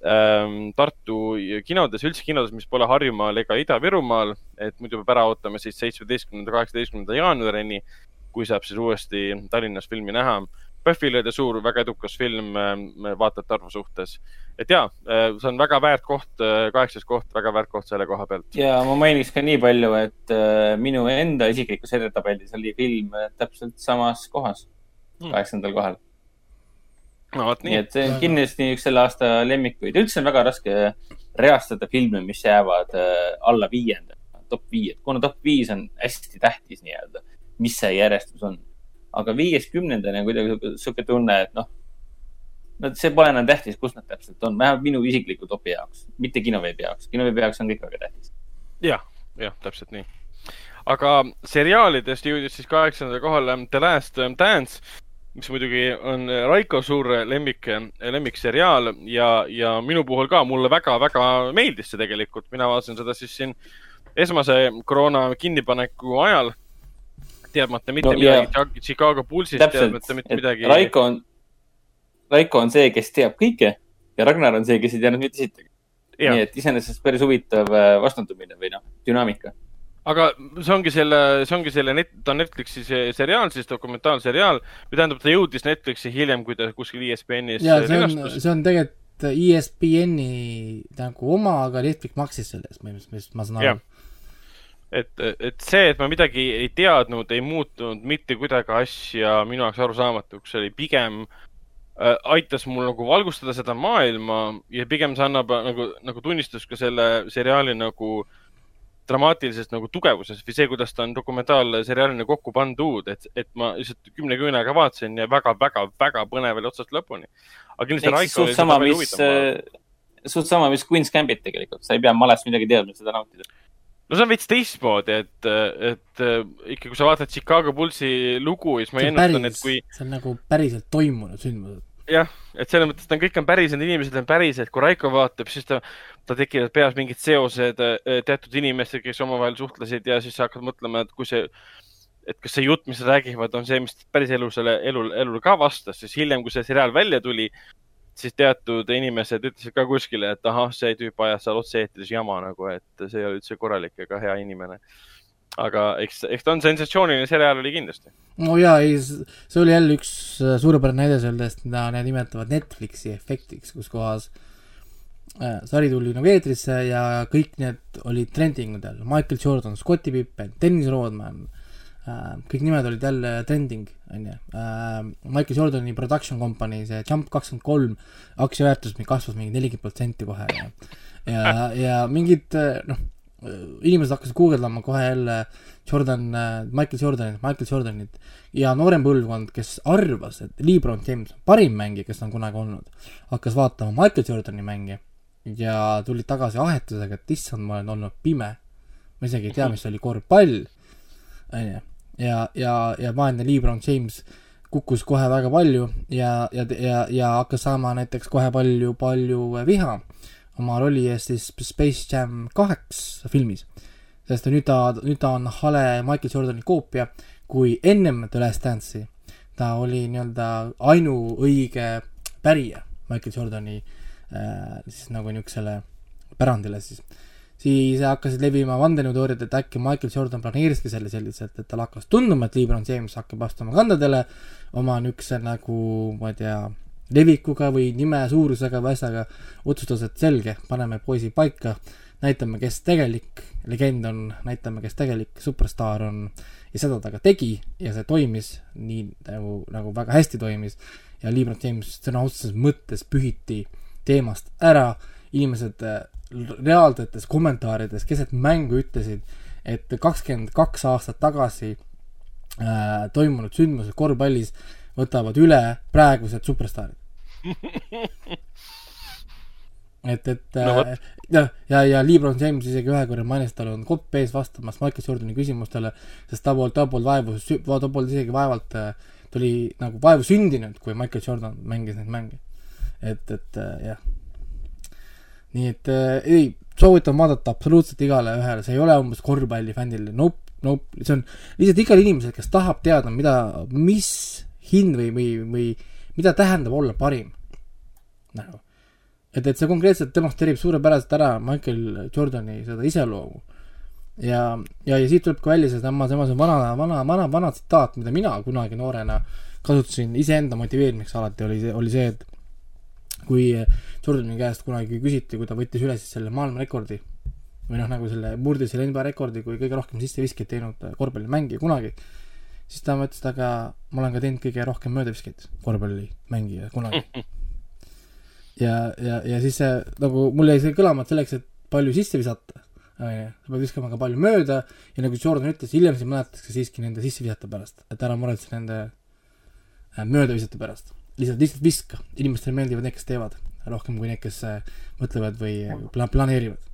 Tartu kinodes, üldse kinodes, mis pole Harjumaal ega Ida-Virumaal, et muidu peab ära ootama siis seitsmeteistkümnenda, kaheksateistkümnenda jaanuarini, kui saab siis uuesti Tallinnas filmi näha PÖFFil oli suur, väga edukas film äh, vaatajate arvu suhtes. et ja, äh, see on väga väärt koht, kaheksas koht, väga väärt koht selle koha pealt. ja ma mainiks ka nii palju, et minu enda isiklikus edetabelis oli film täpselt samas kohas, hmm. kaheksandal kohal. No vot nii. nii et see on kindlasti üks selle aasta lemmikuid. üldse on väga raske reastada filme, mis jäävad alla viienda, top viie, kuna top viis on hästi tähtis nii-öelda, mis see järjestus on aga viies kümnendani on kuidagi sihuke tunne, et noh, no see pole enam tähtis, kus nad täpselt on, vähemalt minu isikliku topi jaoks, mitte kinoveebi jaoks. kinoveebi jaoks on kõik väga tähtis ja,. jah, jah, täpselt nii. aga seriaalidest jõudis siis kaheksandale kohale The Last Dance, mis muidugi on Raiko suur lemmik, lemmikseriaal ja, ja minu puhul ka mulle väga-väga meeldis see tegelikult. mina vaatasin seda siis siin esmase koroona kinnipaneku ajal teadmata mitte no, midagi yeah. Chicago Bullsist, teadmata mitte midagi. Raiko on, Raiko on see, kes teab kõike ja Ragnar on see, kes ei teadnud mitte sittagi. nii et iseenesest päris huvitav äh, vastandumine või noh, dünaamika aga see ongi selle, see ongi selle net-, ta on Netflixi seriaal, siis dokumentaalseriaal või tähendab, ta jõudis Netflixi hiljem, kui ta kuskil ESPN-is. ja see on, see on tegelikult ESPN-i nagu oma, aga Netflix maksis selle eest, põhimõtteliselt, ma saan aru et, et see, et ma midagi ei teadnud, ei muutunud mitte kuidagi asja minu jaoks arusaamatuks, see oli pigem äh, aitas mul nagu valgustada seda maailma ja pigem see annab nagu, nagu tunnistus ka selle seriaali nagu dramaatilisest nagu tugevusest või see, kuidas ta on dokumentaalseriaalina kokku pandud, et, et ma lihtsalt kümne küünega vaatasin ja väga-väga-väga põnev oli otsast lõpuni. aga kindlasti Raiko oli seda palju huvitavam. suht sama, mis Queen's Gambit tegelikult, sa ei pea malest midagi teadma, seda nautida no see on veits teistmoodi, et, et ikka, kui sa vaatad Chicago Bullsi lugu, siis ma ennustan, et kui. see on nagu päriselt toimunud sündmused. jah, et selles mõttes, et kõik on päris, need inimesed on pärised, kui Raiko vaatab, siis ta, ta tekivad peas mingid seosed eh, teatud inimestega, kes omavahel suhtlesid ja siis sa hakkad mõtlema, et kui see, et kas see jutt, mis nad räägivad, on see, mis päriselusele elul, elule ka vastas, siis hiljem, kui see seriaal välja tuli, siis teatud inimesed ütlesid ka kuskile, et ahah, see tüüp ajas seal otse-eetris jama nagu, et see ei ole üldse korralik ega hea inimene. aga eks, eks ta on sensatsiooniline seriaal oli kindlasti. no jaa, ei, see oli jälle üks äh, suurepärane näide sellest, mida need nimetavad Netflixi efektiks, kus kohas äh, sari tuli nagu eetrisse ja kõik need olid trending udel. Michael Jordan, Scottie Pippen, Dennis Rodman äh,, Äh, kõik nimed olid jälle trending, on ju. Äh, Michael Jordani production company, see Jump kakskümmend kolm, aktsiaväärtus kasvas mingi nelikümmend protsenti kohe ja, ja, ja mingid noh, inimesed hakkasid guugeldama kohe jälle Jordan, Michael Jordanit, Michael Jordanit ja noorem põlvkond, kes arvas, et Lebron James on parim mängija, kes on kunagi olnud, hakkas vaatama Michael Jordani mänge ja tulid tagasi ahetusega, et issand, ma olen olnud pime. ma isegi ei tea, mis oli korvpall, on ju ja, ja, ja vaene Lebron James kukkus kohe väga palju ja, ja, ja, ja hakkas saama näiteks kohe palju, palju viha oma rolli eest siis Space Jam kaheks filmis. sest nüüd ta, nüüd ta on hale Michael Jordani koopia, kui ennem The Last Dance'i ta oli nii-öelda ainuõige pärija Michael Jordani äh, siis nagu niisugusele pärandile siis. Siis hakkasid levima vandenõuteooriad, et äkki Michael Jordan planeeriski selle selliselt, et talle hakkas tunduma, et Lebron James hakkab astuma kandadele oma niisuguse nagu, ma ei tea, levikuga või nime suurusega või asjaga, otsustas, et selge, paneme poisi paika, näitame, kes tegelik legend on, näitame, kes tegelik superstaar on. Ja seda ta ka tegi ja see toimis nii nagu, nagu väga hästi toimis. Ja Lebron James sõna otseses mõttes pühiti teemast ära, inimesed reaalsetes kommentaarides keset mängu ütlesid, et kakskümmend kaks aastat tagasi äh, toimunud sündmused korvpallis võtavad üle praegused superstaarid et, et no, äh, ja, ja, ja Lebron James isegi ühe korra mainis, tal on kopp ees vastamas Michael Jordani küsimustele, sest ta polnud, ta polnud vaevu, ta polnud isegi vaevalt, äh, ta oli nagu vaevu sündinud, kui Michael Jordan mängis neid mänge. Et, et äh, jah. Nii et äh, ei, soovitan vaadata absoluutselt igale ühele, see ei ole umbes korvpallifännile, nope, nope, see on lihtsalt igale inimesele, kes tahab teada, mida, mis hind või, või, või mida tähendab olla parim. nagu, et, et see konkreetselt demonstreerib suurepäraselt ära Michael Jordani seda iseloomu. ja, ja, ja siit tuleb ka välja see tema, tema see vana, vana, vana, vana tsitaat, mida mina kunagi noorena kasutasin iseenda motiveerimiseks. Alati, oli see, oli see, et kui Jordani käest kunagi küsiti, kui ta võttis üle siis selle maailmarekordi või noh, nagu selle, murdis selle NBA rekordi kui kõige rohkem sisseviskeid teinud korvpallimängija kunagi, siis ta mõtles, et aga ma olen ka teinud kõige rohkem möödaviskeid korvpallimängija kunagi. ja, ja, ja siis see nagu, mul jäi see kõlama, et selleks, et palju sisse visata, onju, sa pead viskama ka palju mööda ja nagu Jordan ütles, hiljem sind mäletatakse siiski nende sissevisata pärast, et ära muretse nende äh, möödavisata pärast lihtsalt, lihtsalt viska, inimestele meeldivad need, kes teevad, rohkem kui need, kes äh, mõtlevad või pla-, planeerivad.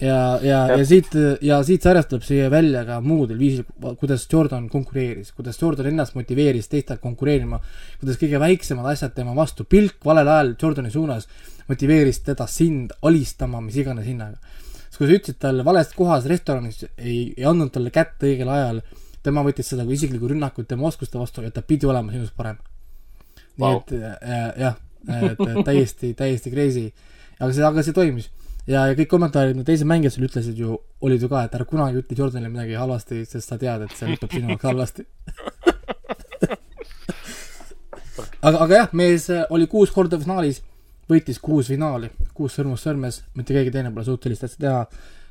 ja, ja, ja siit, ja siit sarjast tuleb siia välja ka muudel viisil, kuidas Jordan konkureeris, kuidas Jordan ennast motiveeris teistelt konkureerima, kuidas kõige väiksemad asjad tema vastu, pilk valel ajal Jordani suunas motiveeris teda sind alistama mis iganes hinnaga. sest kui sa ütlesid talle vales kohas restoranis, ei, ei andnud talle kätt õigel ajal, tema võttis seda kui isiklikku rünnakut tema oskuste vastu ja ta pidi olema sinust parem nii wow. et äh, jah, et täiesti, täiesti crazy. aga see, aga see toimis. ja, ja kõik kommentaarid, no teised mängijad seal ütlesid ju, olid ju ka, et ära kunagi ütle Jordanile midagi halvasti, sest sa tead, et see lõpeb sinu jaoks halvasti aga, aga jah, mees oli kuus korda finaalis, võitis kuus finaali, kuus sõrmust sõrmes, mitte keegi teine pole sellist asja teha.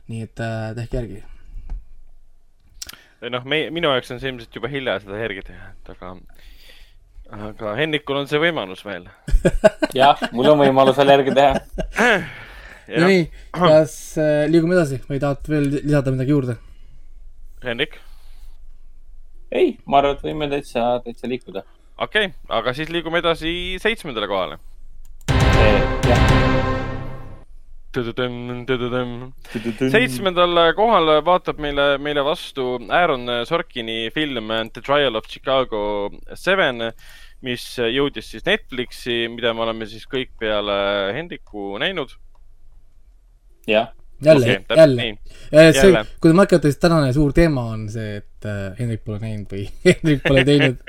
nii et äh, tehke järgi. noh, me, minu jaoks on see ilmselt juba hilja seda järgi teha, et aga aga Hennikul on see võimalus veel. jah, mul on võimalus veel järgi teha. no nii, kas äh, liigume edasi või tahad veel lisada midagi juurde? Henrik? ei, ma arvan, et võime täitsa, täitsa liikuda. okei okay,, aga siis liigume edasi seitsmendale kohale. jah seitsmendal kohal vaatab meile, meile vastu Aaron Sorkini film The Trial of Chicago Seven, mis jõudis siis Netflixi, mida me oleme siis kõik peale Hendriku näinud. jah jälle okay,, jälle. see, kui te märkate, siis tänane suur teema on see, et äh, Hendrik pole näinud või Hendrik pole teinud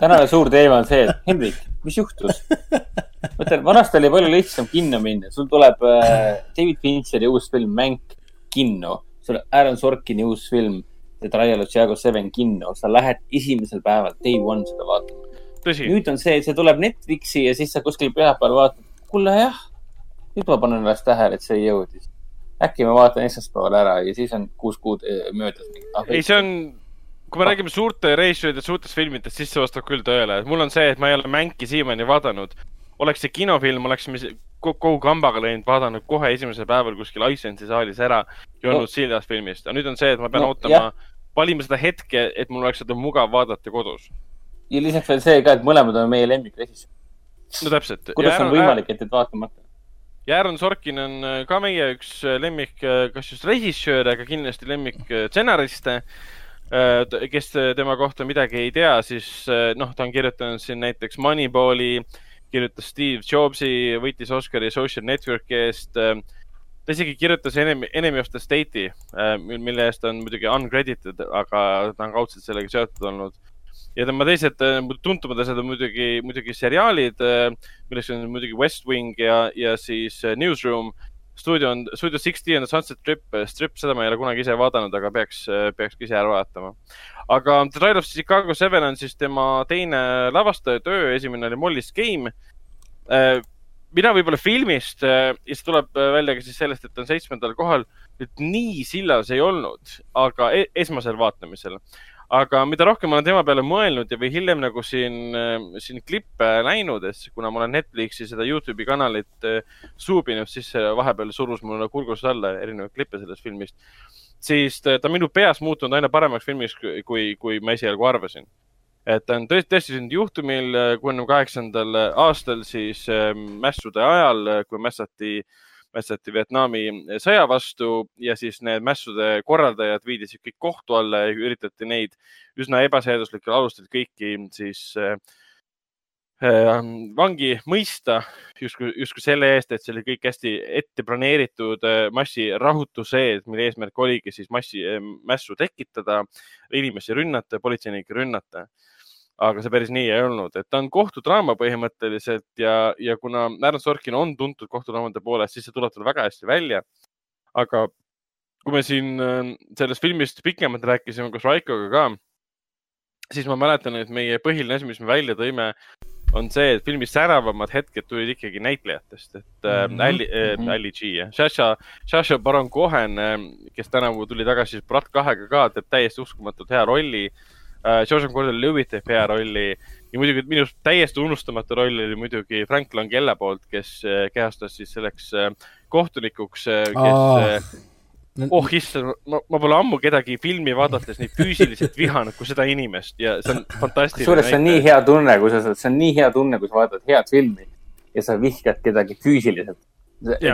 tänane suur teema on see, et Hendrik, mis juhtus? mõtlen, vanasti oli palju lihtsam kinno minna, sul tuleb äh, David Fincheri uus film Mänk kinno, sul Aaron Sorkini uus film The Trial of Chicago Seven kinno, sa lähed esimesel päeval, day one seda vaatama. nüüd on see, see tuleb Netflixi ja siis sa kuskil pühapäeval vaatad, kuule jah, nüüd ma panen alles tähele, et see jõudis äkki ma vaatan esmaspäeval ära ja siis on kuus kuud eh, möödas. ei, see on, kui me räägime suurte reisijatest, suurtest filmidest, siis see vastab küll tõele. mul on see, et ma ei ole Mänki siiamaani vaadanud. Oleks see kinofilm, oleksime kogu kambaga läinud, vaadanud kohe esimesel päeval kuskil Icelandsi saalis ära ja olnud no. sildas filmist. aga nüüd on see, et ma pean no, ootama, valima seda hetke, et mul oleks seda mugav vaadata kodus. ja lisaks veel see ka, et mõlemad on meie lemmikrežissöörid. no täpselt. kuidas ja on võimalik, et, et vaatamata? ja Aaron Sorkin on äh, ka meie üks äh, lemmik, äh, kas just režissööre, aga kindlasti lemmik stsenariste. kes tema kohta midagi ei tea, siis noh, ta on kirjutanud siin näiteks Moneyballi, kirjutas Steve Jobsi, võitis Oscari Social Networki eest. ta isegi kirjutas Enemy, Enemy of the State'i, mille eest on muidugi uncredited, aga ta on kaudselt sellega seotud olnud ja tema teised äh, tuntumad asjad on muidugi, muidugi seriaalid, äh, milleks on muidugi West Wing ja, ja siis äh, Newsroom. Stuudio on, Studio Sixty on Sunset Strip, Strip, seda ma ei ole kunagi ise vaadanud, aga peaks, peaks ka ise ära vaatama. aga The Trial of Chicago Seven on siis tema teine lavastaja töö, esimene oli Molly's Game mina võib-olla filmist ja see tuleb välja ka siis sellest, et on seitsmendal kohal, et nii sillas ei olnud, aga e esmasel vaatamisel aga mida rohkem ma olen tema peale mõelnud ja, või hiljem nagu siin, äh, siin klippe näinud, et kuna ma olen Netflixi seda Youtube'i kanalit äh, suubinud, siis vahepeal surus mulle kurgust alla erinevaid klippe sellest filmist. siis ta on minu peas muutunud aina paremaks filmiks, kui, kui ma esialgu arvasin. et ta on tõesti, tõesti sündinud juhtumil kuuekümne kaheksandal aastal siis äh, mässude ajal, kui mässati äh, mässati Vietnami sõja vastu ja siis need mässude korraldajad viidi siis kõik kohtu alla ja üritati neid üsna ebaseaduslikel alustel kõiki siis äh, äh, vangi mõista justkui, justkui selle eest, et see oli kõik hästi ette planeeritud äh, massirahutuse ees, mille eesmärk oligi siis massi, mässu tekitada, inimesi rünnata, politseinikke rünnata. Aga see päris nii ei olnud, et ta on kohtudraama põhimõtteliselt ja, ja kuna Aaron Sorkin on tuntud kohtudraamade poolest, siis see tuleb tal väga hästi välja. aga kui me siin sellest filmist pikemalt rääkisime koos Raikoga ka, siis ma mäletan, et meie põhiline asi, mis me välja tõime, on see, et filmi säravamad hetked tulid ikkagi näitlejatest, et mm -hmm. Ali äh,, mhm. Ali G, jah, Sasha, Sasha Baron Cohen, äh, kes tänavu tuli tagasi Brat kahega ka, teeb täiesti uskumatult hea rolli äh,. Joseph Gordon-Levitt teeb hea rolli ja muidugi minu täiesti unustamatu roll oli muidugi Frank Langella poolt, kes äh, kehastas siis selleks kohtunikuks, kes oh oh issand, ma, ma pole ammu kedagi filmi vaadates neid füüsiliselt vihanud kui seda inimest ja see on fantastiline. kusjuures see on nii hea tunne, kui sa, see on nii hea tunne, kui sa vaatad head filmi ja sa vihkad kedagi füüsiliselt.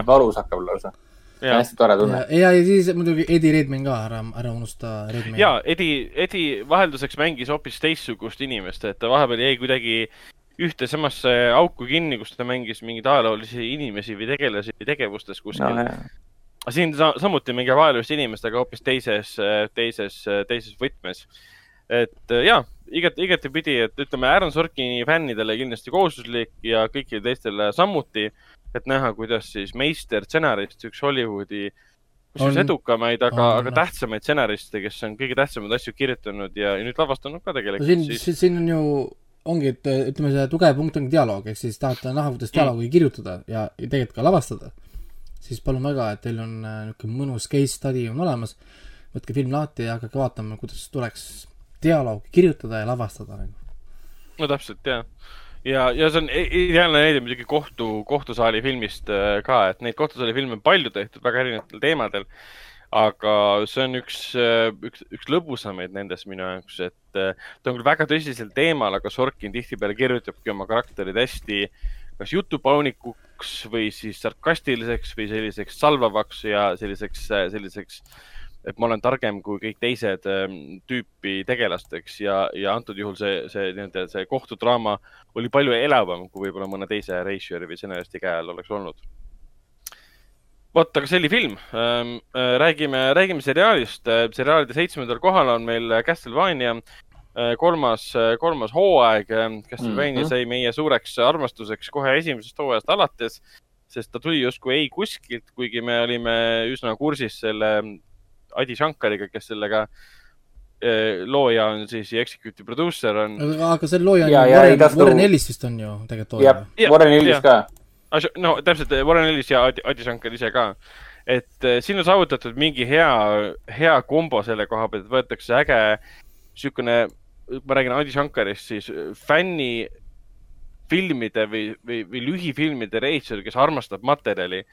valus hakkab lausa. Hästi tore tunne. ja, ja siis muidugi Eddie Redmayne ka, ära, ära unusta Redmayne. ja, Eddie, Eddie vahelduseks mängis hoopis teistsugust inimest, et ta vahepeal jäi kuidagi ühte samasse auku kinni, kus ta mängis mingeid ajaloolisi inimesi või tegelasi või tegevustes kuskil no, aga siin sa, samuti mingi vaelust inimestega hoopis teises, teises, teises võtmes. et ja, igat, igatepidi, et ütleme, Aaron Sorkini fännidele kindlasti kohustuslik ja kõigile teistele samuti, et näha, kuidas siis meister stsenarist, üks Hollywoodi kusjuures edukamaid, aga, aga tähtsamaid stsenariste, kes on kõige tähtsamaid asju kirjutanud ja, ja nüüd lavastanud ka tegelikult no. siin siis..., siin on ju, ongi, et ütleme, see tugev punkt ongi dialoog, ehk siis tahate näha, kuidas dialoogi mm. kirjutada ja, ja tegelikult ka lavastada siis palun väga, et teil on äh, niisugune mõnus case study on olemas, võtke film lahti ja hakake vaatama, kuidas tuleks dialoogi kirjutada ja lavastada. Nagu. no täpselt, jah. Ja, ja see on ideaalne näide muidugi kohtu, kohtusaali filmist äh, ka, et neid kohtusaali filme on palju tehtud väga erinevatel teemadel. aga see on üks, äh, üks, üks lõbusamaid nendest minu jaoks, et ta on küll väga tõsisel teemal, aga Sorkin tihtipeale kirjutabki oma karakterid hästi kas jutupaunikuks või siis sarkastiliseks või selliseks salvavaks ja selliseks, selliseks, et ma olen targem kui kõik teised ähm, tüüpi tegelasteks ja, ja antud juhul see, see nii-öelda see kohtudraama oli palju elavam, kui võib-olla mõne teise reisijari või stsenaristi käe all oleks olnud vot, aga see oli film ähm,. Äh, räägime, räägime seriaalist. Seriaalide seitsmendal kohal on meil Castlevania kolmas, kolmas hooaeg. Castlevania mm -hmm. sai meie suureks armastuseks kohe esimesest hooajast alates, sest ta tuli justkui ei kuskilt, kuigi me olime üsna kursis selle Adi Shankariga, kes sellega äh, looja on siis ja executive producer on. aga selle looja on ja, ju Warren, Warren Ellis vist on ju tegelikult jah, Warren Ellis ka. no täpselt, Warren Ellis ja Adi, Adi Shankar ise ka. et siin on saavutatud mingi hea, hea kombo selle koha pealt, et võetakse äge niisugune ma räägin Andi Shankarist, siis fänni filmide või, või, või lühifilmide reisijal, kes armastab materjali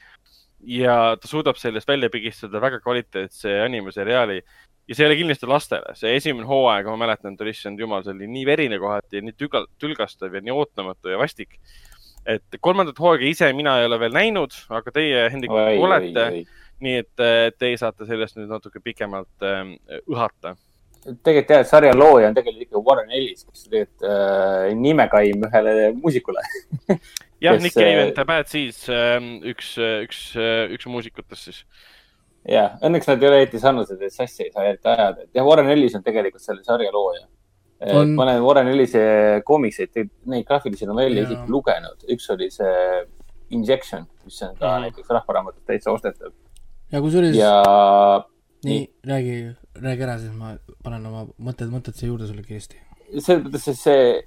ja ta suudab sellest välja pigistada väga kvaliteetse animaseriaali. ja see ei ole kindlasti lastele, see esimene hooaeg, ma mäletan, et issand jumal, see oli nii verine kohati ja nii tügal, tülgastav ja nii ootamatu ja vastik. et kolmandat hooaega ise mina ei ole veel näinud, aga teie, Hendrik, olete. nii et teie saate sellest nüüd natuke pikemalt äh, õhata tegelikult jah, et sarja looja on tegelikult ikka Warren Ellis, kes tegelikult äh, nimekaim ühele muusikule jah, Nick Cave and the Bad Seeds äh,, üks, üks, üks muusikutest siis. jah, õnneks nad ei ole eriti sarnased, et sassi ei saa eriti ajada, et jah, Warren Ellis on tegelikult selle sarja looja on.... ma olen Warren Ellise koomikseid, neid graafilisi novelle isegi lugenud, üks oli see Injection, mis on ka mm. näiteks Rahvaraamatus täitsa ostetav. ja kusjuures. ja. Nii, räägi räägi ära, siis ma panen oma mõtted, mõtted siia juurde sulle kiiresti. selles mõttes, et see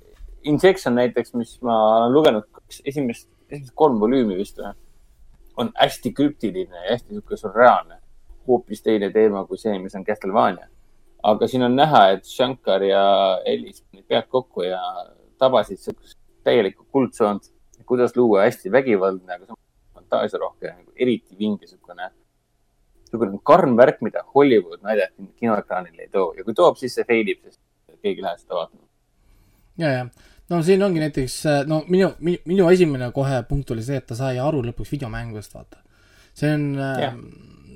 Injection näiteks, mis ma olen lugenud esimest, esimest kolm volüümi vist või, on hästi krüptiline ja hästi niisugune surreaalne. hoopis teine teema kui see, mis on Castlevania. aga siin on näha, et Shankar ja Ellis panid pead kokku ja tabasid niisugust täielikku kuldsoont, kuidas luua hästi vägivaldne, aga samas fantaasiarohke, eriti vinge niisugune niisugune karm värk, mida Hollywood naljalt kinoekraanile ei too ja kui toob, siis see fail ib, sest keegi ei lähe seda vaatama. ja, ja no siin ongi näiteks, no minu, minu, minu esimene kohe punkt oli see, et ta sai aru lõpuks videomängudest, vaata. see on yeah.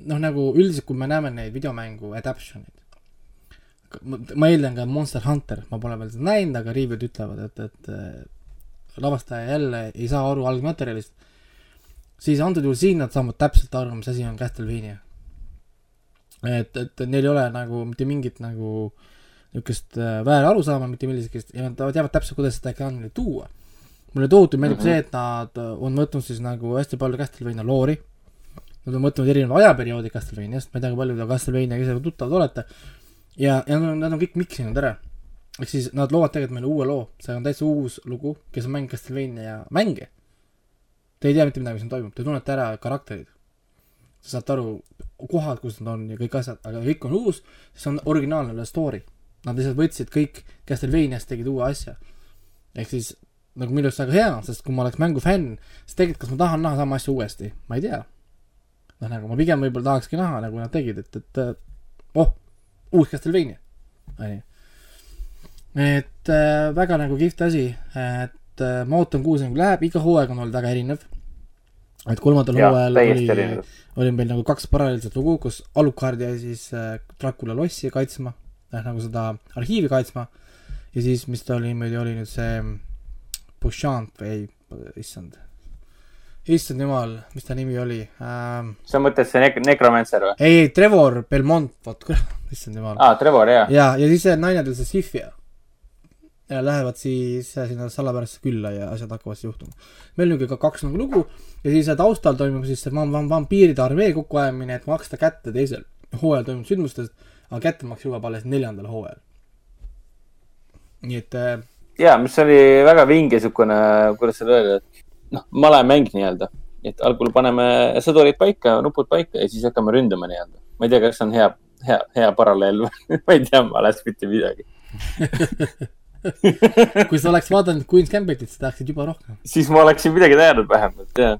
noh, nagu üldiselt, kui me näeme neid videomängu adaption'id, ma eeldan ka Monster Hunter, ma pole veel seda näinud, aga review'd ütlevad, et, et lavastaja jälle ei saa aru algmaterjalist, siis antud juhul siin nad saavad täpselt aru, mis asi on Castlevania. et, et neil ei ole nagu mitte mingit nagu niisugust äh, väärarusaama mitte millisest ja nad teavad täpselt, kuidas seda ekraanile tuua. mulle tohutult meeldib mm Mhm. -hmm. see, et nad on võtnud siis nagu hästi palju Castlevania loori. Nad on võtnud erinevaid ajaperioodi Castlevaniast, ma ei tea, kui palju te Castlevaniaga ise tuttavad olete. ja, ja nad on, nad on kõik miksinud ära. ehk siis nad loovad tegelikult meile uue loo, see on täitsa uus lugu, kes on mänginud Castlevania mänge. Te ei tea mitte midagi, mis siin toimub, te tunnete ära karakterid. Te saate aru kohad, kus nad on ja kõik asjad, aga kõik on uus, see on originaalne story. Nad lihtsalt võtsid kõik Castlevaniast, tegid uue asja. ehk siis nagu minu arust väga hea, sest kui ma oleks mängufänn, siis tegelikult kas ma tahan näha sama asja uuesti, ma ei tea. noh, nagu ma pigem võib-olla tahakski näha, nagu nad tegid, et, et oh, uus Castlevania, onju. et äh, väga nagu kihvt asi, et äh, ma ootan, kuhu see nagu läheb, iga hooaeg on olnud väga erinev. Et kolmandal hooajal oli oli meil nagu kaks paralleelset lugu, kus Alucard jäi siis äh, Dracula lossi kaitsma äh,, nagu seda arhiivi kaitsma ja siis, mis ta oli niimoodi, oli nüüd see Bouchant või ei, issand, issand jumal, mis ta nimi oli ähm,? sa mõtled see nek-, Necromancer või? ei, ei, Trevor Belmont, vot kurat, issand jumal aa, Trevor, jaa. ja, ja siis see naine tuli see Sifia. Ja lähevad siis äh, sinna salapärasse külla ja asjad hakkavad siis juhtuma. meil on niisugune kaks nagu lugu ja siis äh, taustal toimub siis see vam-, vam-, vampiiride armee kokkuajamine, et maksta kätte teisel hooajal toimunud sündmustest, aga kättemaks jõuab alles neljandal hooajal. nii et äh, jaa, mis oli väga vinge siukene, kuidas seda öelda, et noh, malemäng nii-öelda. et algul paneme sõdurid paika, nupud paika ja siis hakkame ründama nii-öelda. ma ei tea, kas see on hea, hea, hea paralleel või ma ei tea malest mitte midagi. kui sa oleks vaadanud Queen's Gambitit, sa tahaksid juba rohkem. siis ma oleksin midagi teadnud vähemalt, jah.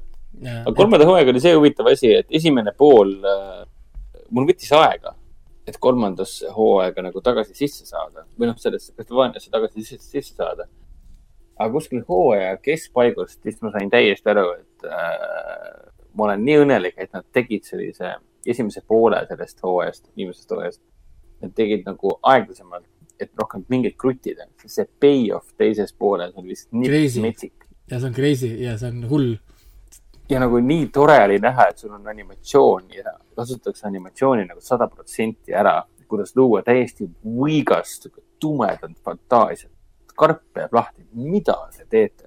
aga kolmanda hooaega oli see huvitav asi, et esimene pool äh,, mul võttis aega, et kolmandasse hooaega nagu tagasi sisse saada või noh, sellesse Castlevaniasse tagasi sisse, sisse saada. aga kuskil hooaja keskpaigust, siis ma sain täiesti aru, et äh, ma olen nii õnnelik, et nad tegid sellise esimese poole sellest hooajast, viimasest hooajast. Nad tegid nagu aeglasemalt, et rohkem mingeid kruttida, sest see payoff teises pooles on lihtsalt nii Crazy. metsik ja see on crazy ja see on hull. ja nagu nii tore oli näha, et sul on animatsioon ja kasutatakse animatsiooni nagu sada protsenti ära, kuidas luua täiesti võigast, tumedat fantaasiat. karp jääb lahti, mida te teete?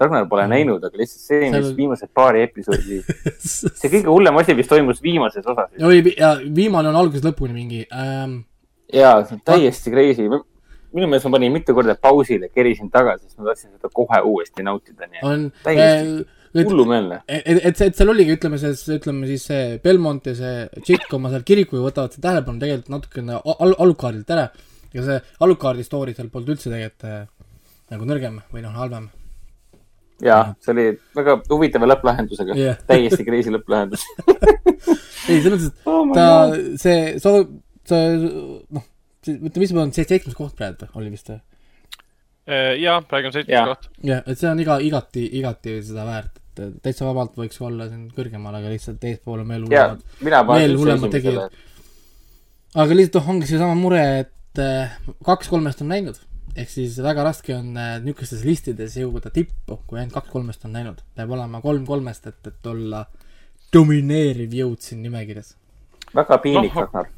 Ragnar pole Mhm. näinud, aga lihtsalt see, mis Seal- viimased paari episoodi, see kõige hullem asi, mis toimus viimases osas. ja viimane on algusest lõpuni mingi ähm,. jaa, see on täiesti crazy. minu meelest ma panin mitu korda pausile, kerisin tagasi, sest ma tahtsin seda kohe uuesti nautida, nii et on Täiesti äh, hullumeelne. et, et, et seal oligi, ütleme see, ütleme siis see Belmont ja see tšikk oma seal kirikuga võtavad seda tähelepanu tegelikult natukene al-, Alucardilt ära. ja see Alucardi story seal polnud üldse tegelikult äh, nagu nõrgem või noh, halvem. jaa, see oli väga huvitava lõpplahendusega Jah. täiesti crazy lõpplahendus ei, selles mõttes, et oh ta see, sa noh, ütleme, mis ma olen, seitsmes koht praegu oli vist või? jaa, praegu on seitsmes koht. jah, et see on iga, igati, igati seda väärt, et täitsa vabalt võiks olla siin kõrgemal, aga lihtsalt eespool on veel hullemad. veel hullemad tegijad.. aga lihtsalt noh, ongi seesama mure, et äh, kaks kolmest on näinud. ehk siis väga raske on äh, niisugustes listides jõuda tippu, kui ainult kaks kolmest on näinud. peab olema kolm kolmest, et, et olla domineeriv jõud siin nimekirjas. väga piinlik Noh, Ragnar.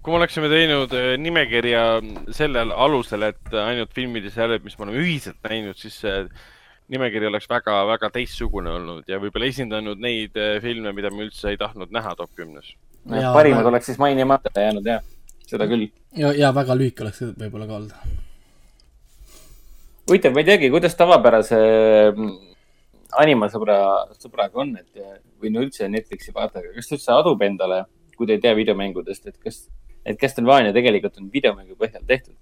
Kui me oleksime teinud eh, nimekirja sellel alusel, et ainult filmid ja seriaalid, mis me oleme ühiselt näinud, siis see nimekiri oleks väga-väga teistsugune olnud ja võib-olla esindanud neid eh, filme, mida me üldse ei tahtnud näha top kümnes. Parimad väga- oleks siis mainimata jäänud jah, seda küll. ja, ja väga lühike oleks see võib-olla ka olnud. huvitav, ma ei teagi, kuidas tavapärase mm, animasõbra, sõbraga on, et või no üldse Netflixi vaatajaga, kas ta üldse adub endale, kui ta ei tea videomängudest, et kas, et Castlevania tegelikult on videomängu põhjal tehtud.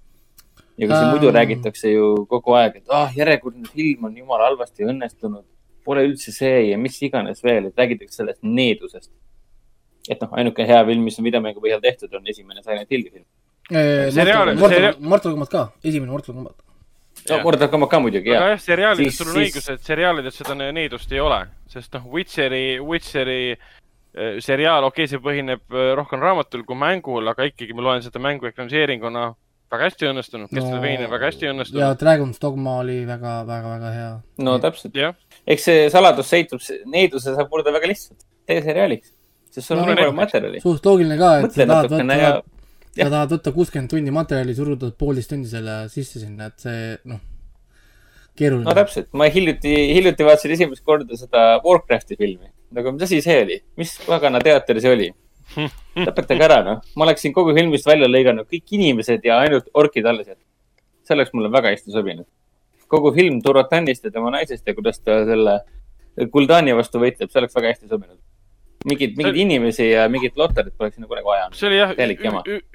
ja kui siin Ähm. muidu räägitakse ju kogu aeg, et ah, järjekordne film on jumala halvasti õnnestunud, pole üldse see ja mis iganes veel, et räägitakse sellest needusest. et noh, ainuke hea film, mis on videomängu põhjal tehtud, on esimene Silent Hilli film. Seriaal- Mortal Combat ka, esimene Mortal Combat. no Jah. Mortal Combat ka muidugi, aga jah. jah, seriaalides Siis- sul on siis- õigus, et seriaalides seda ne- needust ei ole, sest noh, Witcheri, Witcheri eh, seriaal, okei okay,, see põhineb eh, rohkem raamatul kui mängul, aga ikkagi ma loen seda mängu ekraniseeringuna väga hästi õnnestunud, Castlevania väga hästi ja õnnestunud. Dragon's Dogma oli väga, väga, väga hea. no täpselt. jah, eks see saladus seitub, needuse saab murda väga lihtsalt. tee seriaaliks. sest sul on No nii palju materjali. suht loogiline ka, et sa tahad võtta ja, sa tahad võtta kuuskümmend tundi materjali, suruda poolteist tundi selle sisse sinna, et see noh, keeruline no. täpselt. ma hiljuti, hiljuti vaatasin esimest korda seda Warcrafti filmi. nagu, mis asi see oli? mis pagana teater see oli? lõpetage ära, noh. ma oleksin kogu filmist välja lõiganud kõik inimesed ja ainult orkid alles jätnud. see oleks mulle väga hästi sobinud. kogu film Durotannist ja tema naisest ja kuidas ta selle Kuldani vastu võitleb, see oleks väga hästi sobinud. mingeid, mingeid inimesi ja mingit lotterit poleks sinna kunagi vaja. see oli jah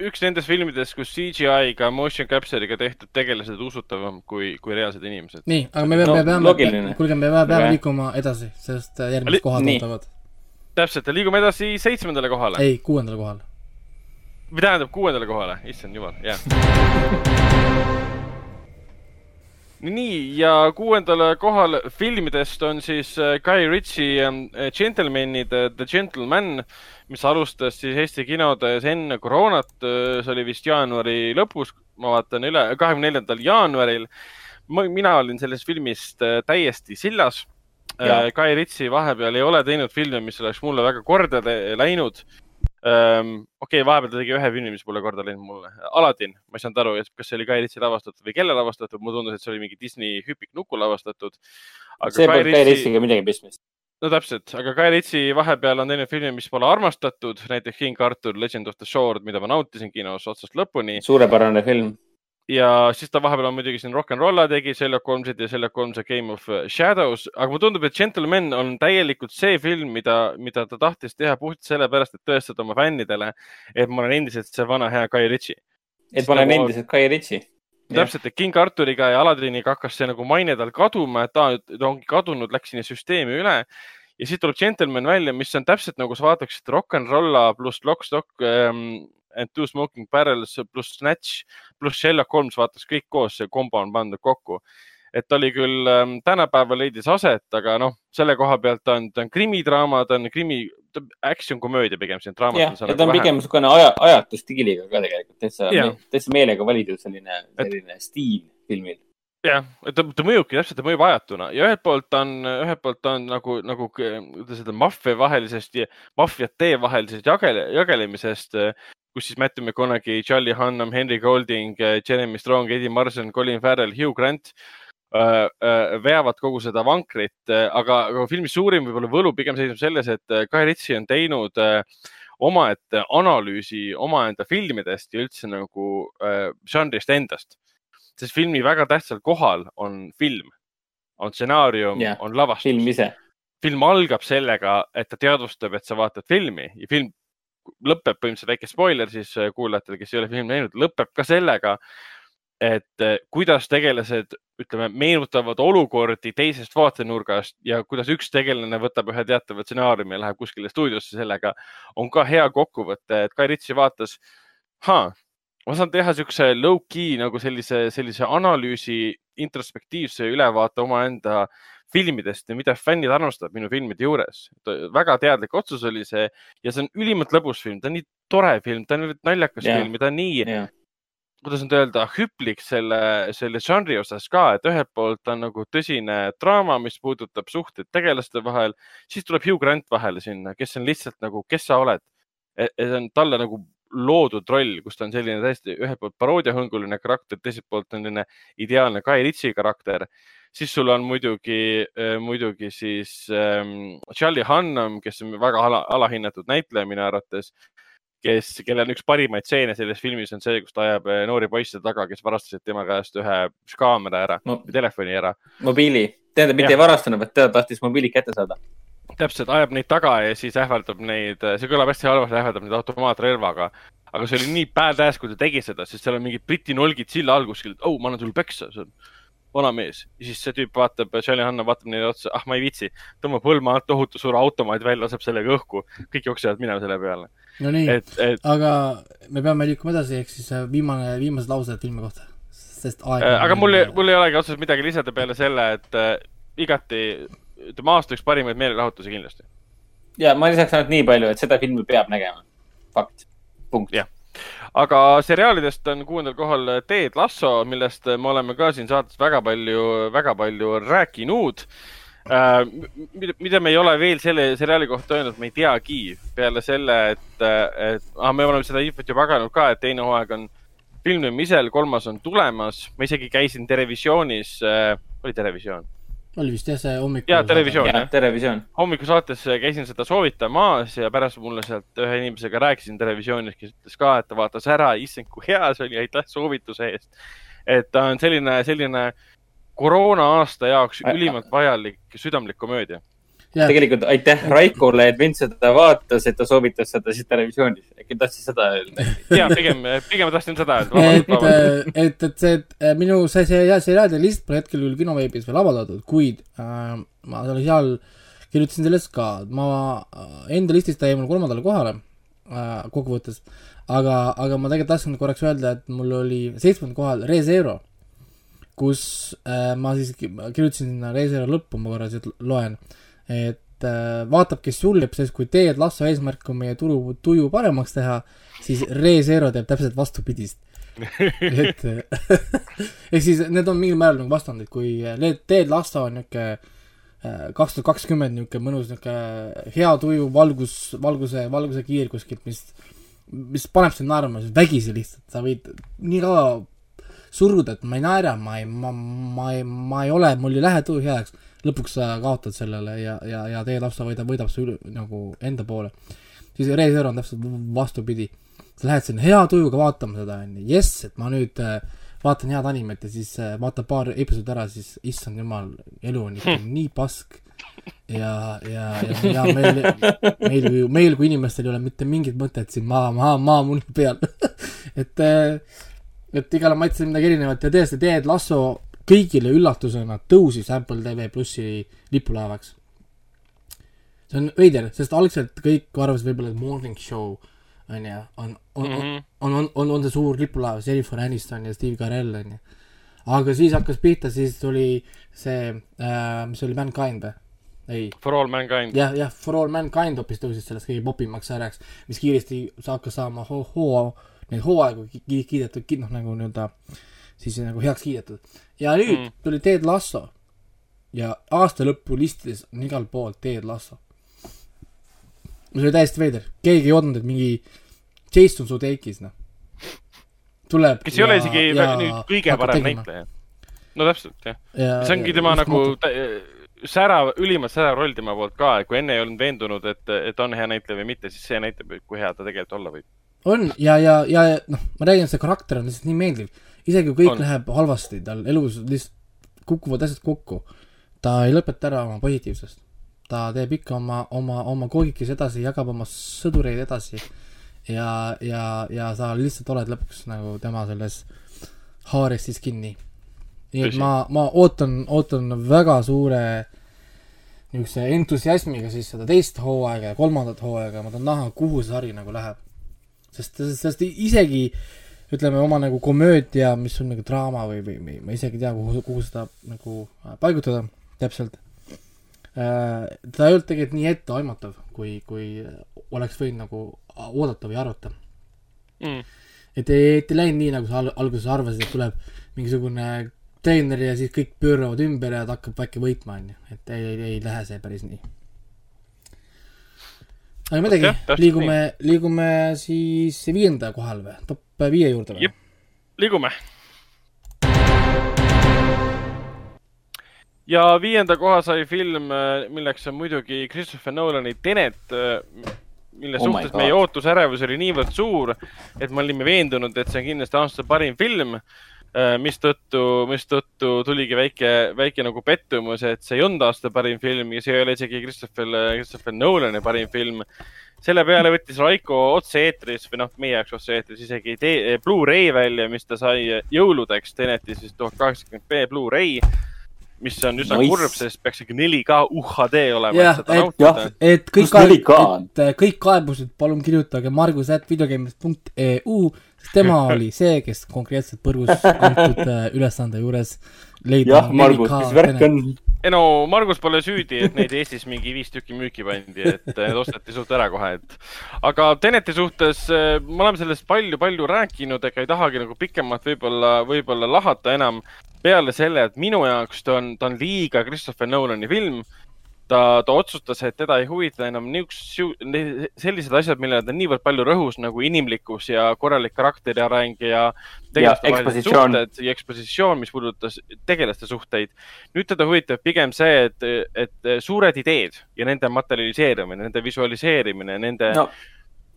üks nendest filmidest, kus CGI-ga, motion capture'iga tehtud tegelased usutavam kui, kui reaalsed inimesed. nii, aga me peame No, peame kuulge, me peame, Väga. liikuma edasi, sest äh, Li- järgmised kohad nii. ootavad. täpselt, liigume edasi seitsmendale kohale. ei, kuuendale kohale. või tähendab kuuendale kohale, issand jumal, jah. nii, ja kuuendale kohal filmidest on siis äh, Guy Ritchie ähm, Gentlemanid äh, The Gentleman, mis alustas siis Eesti kinodes enne koroonat, see oli vist jaanuari lõpus, ma vaatan üle, kahekümne neljandal jaanuaril. mina olin sellest filmist äh, täiesti sillas. Guy Ritchie vahepeal ei ole teinud filme, mis oleks mulle väga korda läinud. Okei okay,, vahepeal ta tegi ühe filmi, mis pole korda läinud mulle, Aladdin, ma ei saanud aru, kas see oli Guy Ritchie lavastatud või kelle lavastatud, mulle tundus, et see oli mingi Disney hüpiknuku lavastatud. see polnud ka Rissiga midagi pistmist. no täpselt, aga Guy Ritchie vahepeal on teinud filme, mis pole armastatud, näiteks King Arthur, Legend of the Sword, mida ma nautisin kinos otsast lõpuni suurepärane film. Ja siis ta vahepeal on muidugi siin Rock n Rolla tegi, Sherlock Holmesid ja Sherlock Holmes ja Game of Shadows, aga mulle tundub, et Gentleman on täielikult see film, mida, mida ta tahtis teha puhtalt sellepärast, et tõestada oma fännidele, et ma olen endiselt see vana hea Guy Ritchie. et ma olen Nagu- endiselt Kai Ritsi. täpselt, et King Arturiga ja Aladiniga hakkas see nagu maine tal kaduma, et ta, ta ongi kadunud, läks sinna süsteemi üle ja siis tuleb Gentleman välja, mis on täpselt nagu sa vaataksid Rock n Rolla pluss Lock, Stock ähm, and Two Smoking Barrels pluss Snatch pluss Sherlock Holmes vaatas kõik koos, see kombo on pandud kokku. et ta oli küll ähm, tänapäeval leidis aset, aga noh, selle koha pealt ta on, ta on krimidraama, ta on krimi, action komöödia pigem siin draamat jah, ja ta on pigem niisugune aja, ajatu stiiliga ka tegelikult, täitsa täitsa meelega valitud selline, selline stiil filmil. jah, et ta, ta mõjubki täpselt, ta mõjub ajatuna ja ühelt poolt on, ühelt poolt on nagu, nagu öelda, maffia vahelisest ja maffiate vahelisest jagele, jagelemisest, kus siis Matthew McConaughey, Charlie Hunnam, Henry Golding, Jeremy Strong, Eddie Marson, Colin Farrell, Hugh Grant äh, äh, veavad kogu seda vankrit, aga, aga filmi suurim võib-olla võlu pigem seisneb selles, et äh, Guy Ritchie on teinud äh, omaette analüüsi omaenda filmidest ja üldse nagu äh, žanrist endast sest filmi väga tähtsal kohal on film, on stsenaarium yeah,, on lavastus. film ise. film algab sellega, et ta teadvustab, et sa vaatad filmi ja film lõpeb põhimõtteliselt väike spoiler siis äh, kuulajatele, kes ei ole filmi näinud, lõpeb ka sellega, et äh, kuidas tegelased, ütleme, meenutavad olukordi teisest vaatenurgast ja kuidas üks tegelane võtab ühe teatava stsenaariumi ja läheb kuskile stuudiosse sellega, on ka hea kokkuvõte, et Guy Ritchie vaatas, ma saan teha niisuguse low-key nagu sellise, sellise analüüsi, introspektiivse ülevaate omaenda filmidest ja mida fännid armastavad minu filmide juures. väga teadlik otsus oli see ja see on ülimalt lõbus film, ta on nii tore film, ta on naljakas Jah. film ja ta on nii, jah, kuidas nüüd öelda, hüplik selle, selle žanri osas ka, et ühelt poolt on nagu tõsine draama, mis puudutab suhteid tegelaste vahel, siis tuleb Hugh Grant vahele sinna, kes on lihtsalt nagu, kes sa oled. see on talle nagu loodud roll, kus ta on selline täiesti ühelt poolt paroodiahõnguline karakter, teiselt poolt on selline ideaalne Guy Ritchie karakter. siis sul on muidugi, muidugi siis ähm, Charlie Hunnam, kes on väga ala, alahinnatud näitleja minu arvates kes, kellel on üks parimaid stseene selles filmis on see, kus ta ajab eh, noori poisse taga, kes varastasid tema käest ühe kaamera ära No. telefoni ära. mobiili. tähendab, mitte ei varastanud, vaid ta tahtis mobiili kätte saada. täpselt, ajab neid taga ja siis ähvardab neid, see kõlab hästi halvasti, ähvardab neid automaatrelvaga. aga see oli nii badass, kui ta tegi seda, sest seal on mingid briti nolgid silla all kuskil, oh, ma annan sulle peksa, see on vana mees. ja siis see tüüp vaatab, Charlie Hanna vaatab neile otsa, ah, ma ei viitsi, tõmbab hõlma alt tohutu suure automaadi välja, laseb sellega õhku, kõik jooksevad minema selle peale. no nii, et, et aga me peame liikuma edasi, ehk siis äh, viimane, viimased laused filmi kohta, sest aeg Äh, aga mul, mul ei olegi otseselt midagi lisada peale selle, et äh, igati, ütleme aasta üks parimaid meelelahutusi kindlasti. ja ma lisaks ainult nii palju, et seda filmi peab nägema. fakt, punkt Jah.. aga seriaalidest on kuuendal kohal Ted Lasso, millest me oleme ka siin saates väga palju, väga palju rääkinud mida, mida me ei ole veel selle seriaali kohta öelnud, me ei teagi peale selle, et, et ah, me oleme seda infot juba jaganud ka, et teine hooaeg on filmimisel, kolmas on tulemas. ma isegi käisin Terevisioonis äh,, oli Terevisioon? Oli vist jah, see hommikul. Jaa, Televisioon. jah jah., Televisioon. hommikusaates käisin seda soovitamas ja pärast mulle sealt ühe inimesega rääkisin televisioonis, kes ütles ka, et ta vaatas ära, issand, kui hea see oli, aitäh soovituse eest. et ta on selline, selline koroona aasta jaoks ülimalt vajalik südamlik komöödia. Tegelikult aitäh Raikole, et vend seda vaatas, et ta soovitas seda siis televisioonis. äkki tahtis seda öelda. ja pigem, pigem tahtsin seda et, öelda. et, et see, et minu see, see, see seriaalide list pole hetkel küll kinoveebis veel avaldatud, kuid äh, ma seal, seal kirjutasin sellest ka, ma äh, enda listist jäi mul kolmandale kohale äh, kokkuvõttes, aga, aga ma tegelikult tahtsin korraks öelda, et mul oli seitsmendal kohal Rezero, kus äh, ma siis ki- kirjutasin sinna Rezero lõppu, ma korra siit loen, et äh, vaatab, kes julgeb, sest kui teed Lasso eesmärk on meie turu, tuju paremaks teha, siis Rezero teeb täpselt vastupidist. et ehk siis need on mingil määral nagu vastandid, kui Ted Lasso on niuke kaks tuhat kakskümmend niuke mõnus niuke hea tuju valgus, valguse, valguse kiir kuskilt, mis, mis paneb sind naerma vägisi lihtsalt, sa võid nii kaua suruda, et ma ei naera, ma ei, ma, ma ei, ma ei ole, mul ei lähe tuju heaks. Lõpuks sa kaotad sellele ja, ja, ja Ted Lasso võidab, võidab su üle, nagu enda poole. siis Zero on täpselt vastupidi sa lähed sinna hea tujuga vaatama seda, onju, jess, et ma nüüd äh, vaatan head animet ja siis äh, vaatan paar episoodi ära, siis issand jumal, elu on ikka nii pask. ja, ja, ja, ja meil, meil meil kui inimestel ei ole mitte mingit mõtet siin maa, maa, maamuni peal. et, et igale maitsele midagi erinevat ja tõesti, Ted Lasso kõigile üllatusena tõusis Apple TV plussi lipulaevaks. see on veider, sest algselt kõik arvasid võib-olla, et morning show on, on, on, Mhm. on, on, on, on see suur lipulaev, Jennifer Aniston ja Steve Carell onju. aga siis hakkas pihta, siis tuli see äh,, mis oli Mankind või? ei, For all mankind. jah, jah, For All Mankind hoopis tõusis sellest kõige popimaks sarjaks, mis kiiresti hakkas saama hoo-, hoo-, neid hooaegu ki- ki- kiidetud, noh nagu nii-öelda siis nagu heaks kiidetud. ja nüüd Mm. tuli Ted Lasso ja aasta lõpu listides on igal pool Ted Lasso. see oli täiesti veider, keegi ei oodanud, et mingi Jason Sudeikis, noh, tuleb. kes ei ole isegi väga- nüüd kõige parem. näitleja. no täpselt, jah. see ongi tema nagu särav, ülimalt särav roll tema poolt ka, et kui enne ei olnud veendunud, et, et on hea näitleja või mitte, siis see näitab, kui hea ta tegelikult olla võib. on ja, ja, ja noh, ma räägin, see karakter on lihtsalt nii meeldiv. Isegi kui kõik On. läheb halvasti, tal elus lihtsalt kukuvad asjad kokku, ta ei lõpeta ära oma positiivsust. ta teeb ikka oma, oma, oma koogikesi edasi, jagab oma sõdureid edasi ja, ja, ja sa lihtsalt oled lõpuks nagu tema selles haares siis kinni. nii et ma, ma ootan, ootan väga suure niisuguse entusiasmiga siis seda teist hooaega ja kolmandat hooaega, ma tahan näha, kuhu see sari nagu läheb. sest, sest isegi ütleme oma nagu komöödia, mis on nagu draama või, või, või ma isegi ei tea, kuhu, kuhu seda nagu äh, paigutada täpselt äh,. ta ei olnud tegelikult nii etteaimatav, kui, kui oleks võinud nagu oodata või arvata. Mm. et ei, et ei läinud nii, nagu sa al alguses arvasid, et tuleb mingisugune treener ja siis kõik pööravad ümber ja ta hakkab äkki võitma, onju. et ei, ei, ei lähe see päris nii. Aga midagi liigume, liigume siis viienda kohale või, top viie juurde või? Liigume. ja viienda koha sai film, milleks on muidugi Christopher Nolani Tenet, mille Oh suhtes meie ootusärevus oli niivõrd suur, et me olime veendunud, et see on kindlasti aasta parim film. mistõttu, mistõttu tuligi väike, väike nagu pettumus, et see ei olnud aasta parim film ja see ei ole isegi Christopher, Christopher Nolani parim film. Selle peale võttis Raiko otse-eetris või noh, meie jaoks otse-eetris isegi Blu-ray välja, mis ta sai jõuludeks Tenetis siis tuhat kaheksakümmend B Blu-ray, mis on üsna Nice. kurb, sest peaks ikka 4K UHD olema, Jah, et seda et- nautida et kõik Kus 4K on? et äh, kõik kaebused palun kirjutage margus.videogames.eu, sest tema oli see, kes konkreetselt põrgus antud äh, ülesande juures leida jah, Margus, mis värk on? ei no Margus pole süüdi, et neid Eestis mingi viis tükki müüki pandi, et need osteti suht ära kohe, et. aga Teneti suhtes äh, me oleme sellest palju-palju rääkinud, ega ei tahagi nagu pikemalt võib-olla, võib-olla lahata enam. Peale selle, et minu jaoks ta on, ta on liiga Christopher Nolani film. ta, ta otsustas, et teda ei huvita enam niisugused, sellised asjad, millele ta niivõrd palju rõhus nagu inimlikkus ja korralik karakteri areng ja vahelised ekspositsioon. ja ekspositsioon, mis puudutas tegelaste suhteid. nüüd teda huvitab pigem see, et, et suured ideed ja nende materialiseerimine, nende visualiseerimine, nende no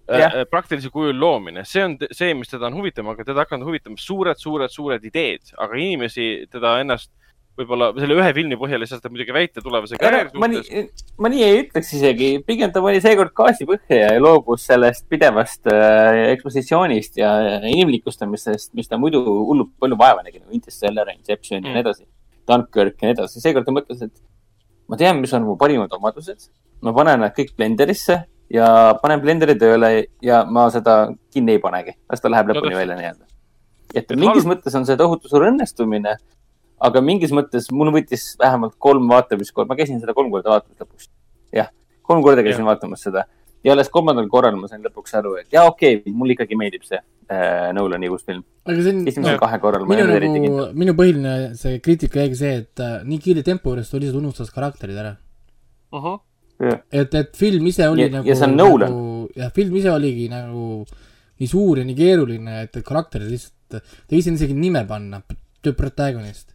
no, jah. äh, praktilisel kujul loomine, see on see, mis teda on huvitama, aga teda hakkavad huvitama suured, suured, suured ideed, aga inimesi teda ennast võib-olla selle ühe filmi põhjal ei saa seda muidugi väita tulevase karjääri ma suhtes. ma nii ei ütleks isegi, pigem ta pani seekord gaasi põhja ja loobus sellest pidevast äh, ekspositsioonist ja ja inimlikustamisest, mis ta muidu hullult palju vaeva nägi, nagu Interstellar, Inception ja Mm. nii edasi. Dunkirk ja nii edasi, seekord ta mõtles, et ma tean, mis on mu parimad omadused, ma panen nad kõik Blenderisse ja panen Blenderi tööle ja ma seda kinni ei panegi, las ta läheb No lõpuni täpselt. välja nii-öelda. et mingis halb- mõttes on see tohutu suur õnnestumine, aga mingis mõttes mul võttis vähemalt kolm vaatamiskorda, ma käisin seda kolm korda vaatamas lõpuks. jah, kolm korda käisin Jah. vaatamas seda ja alles kolmandal korral ma sain lõpuks aru, et jaa, okei okay,, mulle ikkagi meeldib see äh, Nolani uus film. aga see on, esimesel Jah. kahel korral ma ei minu olnud eriti nagu kindel., minu põhiline see kriitika jäigi see, et äh, nii kiire tempo juures ta lihtsalt unustas karakterid ära. Uh -huh. et, et film ise oli Ja- nagu ja see on Nolan. nagu,. jah, film ise oligi nagu nii suur ja nii keeruline, et, karakterid lihtsalt, ta ei saanud isegi nime panna, The Protagonist.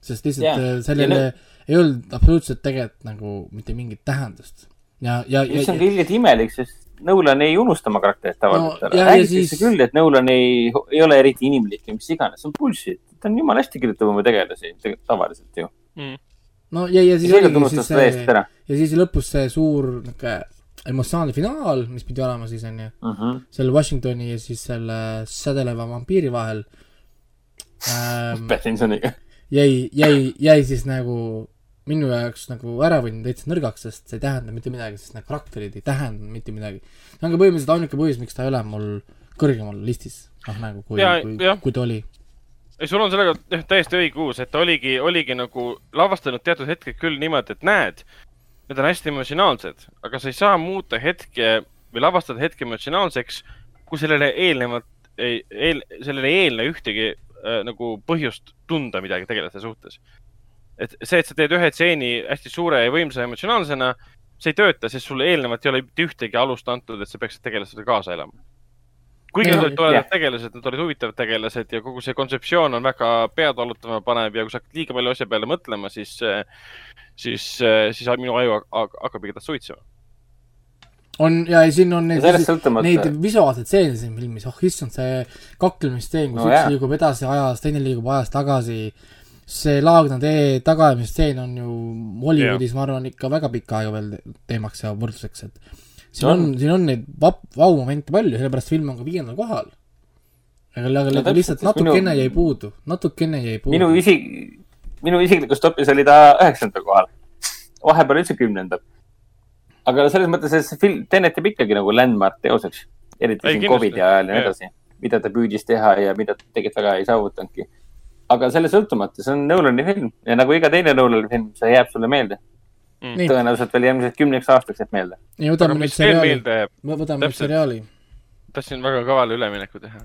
sest lihtsalt yeah. sellele Ja yeah. ei olnud absoluutselt tegelikult nagu mitte mingit tähendust. ja, ja, mis ja on, ka ilgelt imelik, sest Nolan ei unusta oma karakterit tavaliselt No, ära räägitakse siis- küll, et Nolan ei, ei ole eriti inimlik ja mis iganes, see on bullshit. ta on jumala hästi kirjutab oma tegelasi, tavaliselt ju. mm.. No ja, ja siis oligi siis see, ja siis lõpus see suur niisugune emotsionaalne finaal, mis pidi olema siis onju, mm. -hmm. selle Washingtoni ja siis selle sädeleva vampiiri vahel ähm,. Pattinsoniga. jäi, jäi, jäi siis nagu minu jaoks nagu äravõnd täitsa nõrgaks, sest see ei tähenda mitte midagi, sest need karakterid ei tähenda mitte midagi. see on ka põhimõtteliselt ainuke põhjus, miks ta ei ole mul kõrgemal listis, noh nagu kui kui kui ta oli. ei, sul on sellega täiesti õige uus, et ta oligi, oligi nagu lavastanud teatud hetked küll niimoodi, et näed, need on hästi emotsionaalsed, aga sa ei saa muuta hetke või lavastada hetke emotsionaalseks, kui sellele eelnevalt eel, sellele ei eelne ühtegi äh, nagu põhjust tunda midagi tegelaste suhtes. et see, et sa teed ühe stseeni hästi suure ja võimsa emotsionaalsena, see ei tööta, sest sulle eelnevalt ei ole mitte ühtegi alust antud, et sa peaksid tegelastega kaasa elama. Kuigi Jah, nad olid toredad jah. tegelased, nad olid huvitavad tegelased ja kogu see kontseptsioon on väga pead valutama panev ja kui sa hakkad liiga palju asja peale mõtlema, siis, siis, siis minu aju hak- hakkab igatahes suitsema. on ja ei, siin on neid neid visuaalseid stseene siin filmis, oh issand, see kaklemisstseen, kus No üks jaa. liigub edasi ajas, teine liigub ajas tagasi, see Laagna tee tagaajamistseen on ju Hollywoodis, ma arvan, ikka väga pikka aega veel te- teemaks ja võrdluseks, et siin on, siin on neid vap-, vau-momente palju, sellepärast film on ka viiendal kohal. aga, aga No lihtsalt natukene minu- jäi puudu, natukene jäi puudu. minu isik, minu isiklikus topis oli ta üheksandal kohal. vahepeal üldse kümnendal. aga selles mõttes, et see film, Tenet jääb ikkagi nagu landmark teoseks. eriti Ei, siin. Covidi ajal ja nii edasi. mida ta püüdis teha ja mida ta tegelikult väga ei saavutanudki. aga selle sõltumata, see on Nolani film ja nagu iga teine Nolani film, see jääb sulle meelde. nii, tõenäoliselt veel järgmised kümneks aastaks jääb meelde. ja aga võtame nüüd seriaali, võtame nüüd seriaali. tahtsin väga kavala ülemineku teha.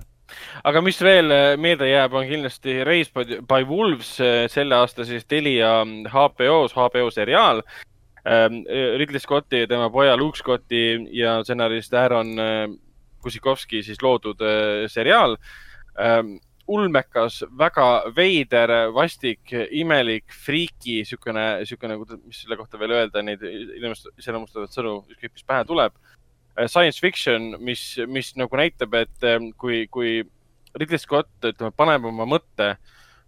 aga mis veel äh, meelde jääb, on kindlasti Race by, by Wolves, selle aasta siis Telia HBO-s, HBO seriaal. Ridley Scotti ja tema poja Luke Scotti ja stsenarist Aaron äh, Kusikovski siis loodud äh, seriaal. ulmekas, väga veider, vastik, imelik, friiki, niisugune, niisugune, mis selle kohta veel öelda, neid inimest iseloomustavaid sõnu, ükskõik mis pähe tuleb. Science fiction, mis, mis nagu näitab, et ähm, kui, kui Ridley Scott, ütleme, paneb oma mõtte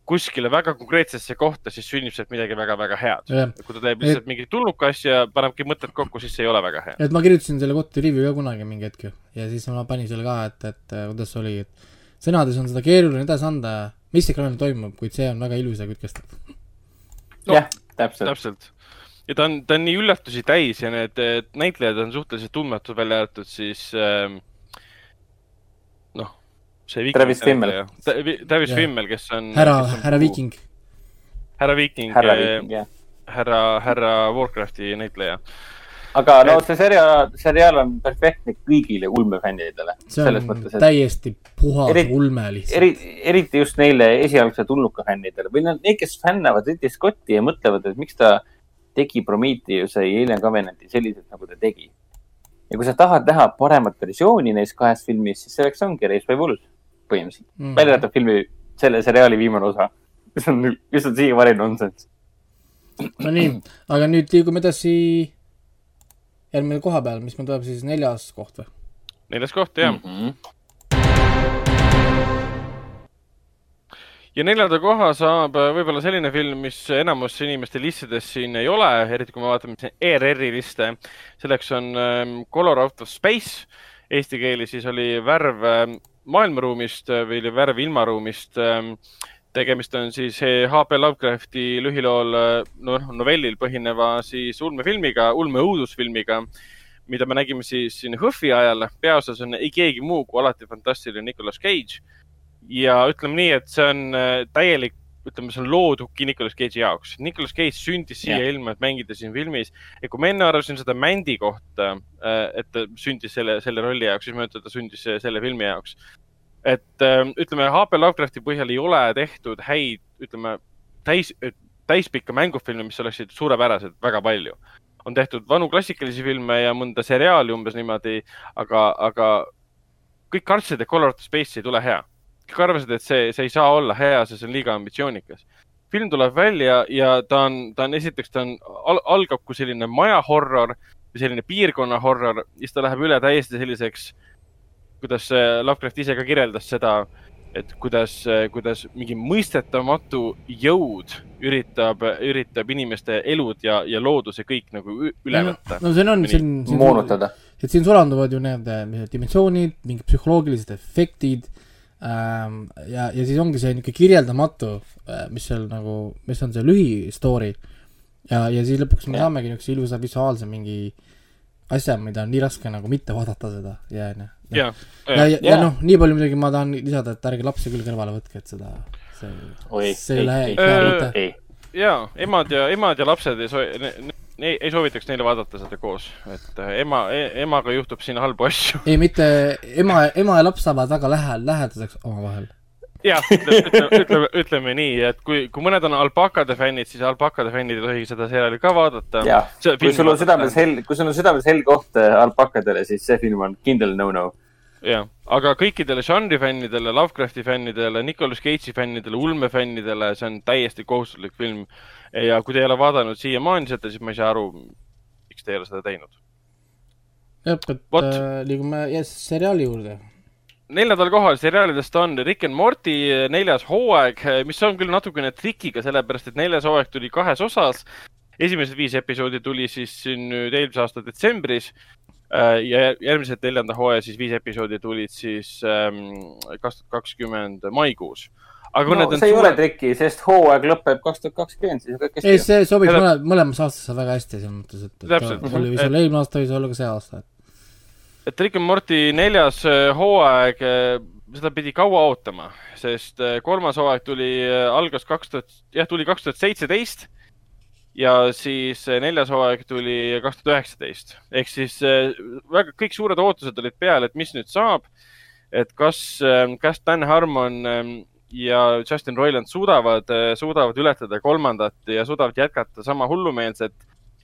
kuskile väga konkreetsesse kohta, siis sünnib sealt midagi väga-väga head. jah, kui ta teeb lihtsalt mingit tulnuka asja, panebki mõtted kokku, siis see ei ole väga hea. et ma kirjutasin selle kohta review ka kunagi mingi hetk ju ja siis ma panin selle ka, et, et äh, kuidas see oli, et sõnades on seda keeruline edasi anda, mis ekraanil toimub, kuid see on väga ilus ja kütkestav. No, jah, täpselt. täpselt. ja ta on, ta on nii üllatusi täis ja need näitlejad on suhteliselt tundmatud, välja arvatud siis ähm, noh, see. Travis Fimmel.. Travis. Fimmel, kes on. härra, härra Viiking. härra Viiking, jah. härra, härra Warcrafti näitleja. Aga no see seriaal, seriaal on perfektne kõigile ulmefännidele. see selles on mõttes, et täiesti puhas Eri- ulme lihtsalt. eri, eriti just neile esialgse tulnuka fännidele või need, need, kes fännavad Ridley Scotti ja mõtlevad, et miks ta tegi Prometheuse ja Alien Covenanti selliselt, nagu ta tegi. ja kui sa tahad näha paremat versiooni neist kahest filmist, siis selleks ongi Race by Wolves põhimõtteliselt mm.. välja arvatud filmi, selle seriaali viimane osa, mis on, mis on siiamaani nonsense. Nonii, aga nüüd liigume edasi järgmine koha peal, mis meil tuleb siis neljas koht või? neljas koht, jah mm. -hmm. ja neljanda koha saab äh, võib-olla selline film, mis enamus inimeste listides siin ei ole, eriti kui me vaatame siin ERR-i liste. selleks on ähm, Color Out of Space, eesti keeli siis oli Värv ähm, maailmaruumist äh, või oli Värv ilmaruumist ähm, tegemist on siis H.P. Lovecrafti lühilool, noh, novellil põhineva siis ulmefilmiga, ulmeõudusfilmiga, mida me nägime siis siin HÖFFi ajal. peaosas on ei keegi muu kui alati fantastiline Nicolas Cage. ja ütleme nii, et see on äh, täielik, ütleme, see on loodudki Nicolas Cage'i jaoks. Nicolas Cage sündis siia Jah. ilma, et mängida siin filmis. ja kui ma enne arvasin seda Mändi kohta, et ta sündis selle, selle rolli jaoks, siis ma ütlen, et ta sündis selle filmi jaoks et äh, ütleme, H.P. Lovecrafti põhjal ei ole tehtud häid, ütleme täis, täispikka mängufilme, mis oleksid suurepärased, väga palju. on tehtud vanu klassikalisi filme ja mõnda seriaali umbes niimoodi, aga, aga kõik kartsid, et Color of Space ei tule hea. kõik arvasid, et see, see ei saa olla hea, sest see on liiga ambitsioonikas. film tuleb välja ja ta on, ta on esiteks, ta on al,, algab kui selline maja horror või selline piirkonna horror, siis ta läheb üle täiesti selliseks kuidas äh, Lovecraft ise ka kirjeldas seda, et kuidas, kuidas mingi mõistetamatu jõud üritab, üritab inimeste elud ja, ja looduse kõik nagu üle võtta. no see on, see on, moonutada. et siin sulanduvad ju need mis need dimensioonid, mingid psühholoogilised efektid ähm, ja, ja siis ongi see niisugune kirjeldamatu, mis seal nagu, mis on see lühistory ja, ja siis lõpuks me saamegi niisuguse ilusa visuaalse mingi asja, mida on nii raske nagu mitte vaadata seda ja, onju. ja, ja, ja, ja Jaa. noh, nii palju muidugi ma tahan lisada, et ärge lapsi küll kõrvale võtke, et seda, see, oi, see ei lähe ei, hea Äh, mõte. ei, ja emad ja, emad ja lapsed ei soo-, ei, ei soovitaks neile vaadata seda koos, et äh, ema e,, emaga juhtub siin halbu asju. ei, mitte ema, ema ja laps saavad väga lähe-, lähedaseks omavahel. jah, ütleme, ütleme, ütleme nii, et kui, kui mõned on alpakade fännid, siis alpakade fännid ei tohi seda seriaali ka vaadata. jah, kui sul on südames hell, kui sul on südames hell koht äh, alpakadele, siis see film on kindel no-no. jah, aga kõikidele žanri fännidele, Lovecrafti fännidele, Nicolas Cage'i fännidele, ulmefännidele, see on täiesti kohustuslik film. ja kui te ei ole vaadanud siiamaani seda, siis ma ei saa aru, miks te ei ole seda teinud. jah, et äh, liigume yes, seriaali juurde. Neljandal kohal seriaalidest on Rick and Morty neljas hooaeg, mis on küll natukene trikiga, sellepärast et neljas hooaeg tuli kahes osas. esimesed viis episoodi tuli siis siin nüüd eelmise aasta detsembris äh, ja järgmised neljanda hooaja siis viis episoodi tulid siis ähm, kaks tuhat kakskümmend maikuus. aga no see ei ole suured, triki, sest hooaeg lõpeb kaks tuhat kakskümmend, siis on kõik ei, hästi. see sobiks mõle-, mõlemas aastasse väga hästi, selles mõttes, et, et Täpselt. see oli, see oli eelmine aasta, võis olla ka see aasta, et et Rick and Morty neljas äh, hooaeg, seda pidi kaua ootama, sest äh, kolmas hooaeg tuli, algas kaks tuhat, jah, tuli kaks tuhat seitseteist ja siis äh, neljas hooaeg tuli kaks tuhat üheksateist ehk siis äh, väga kõik suured ootused olid peal, et mis nüüd saab. et kas, kas Dan Harmon ähm, ja Justin Roiland suudavad, suudavad ületada kolmandat ja suudavad jätkata sama hullumeelset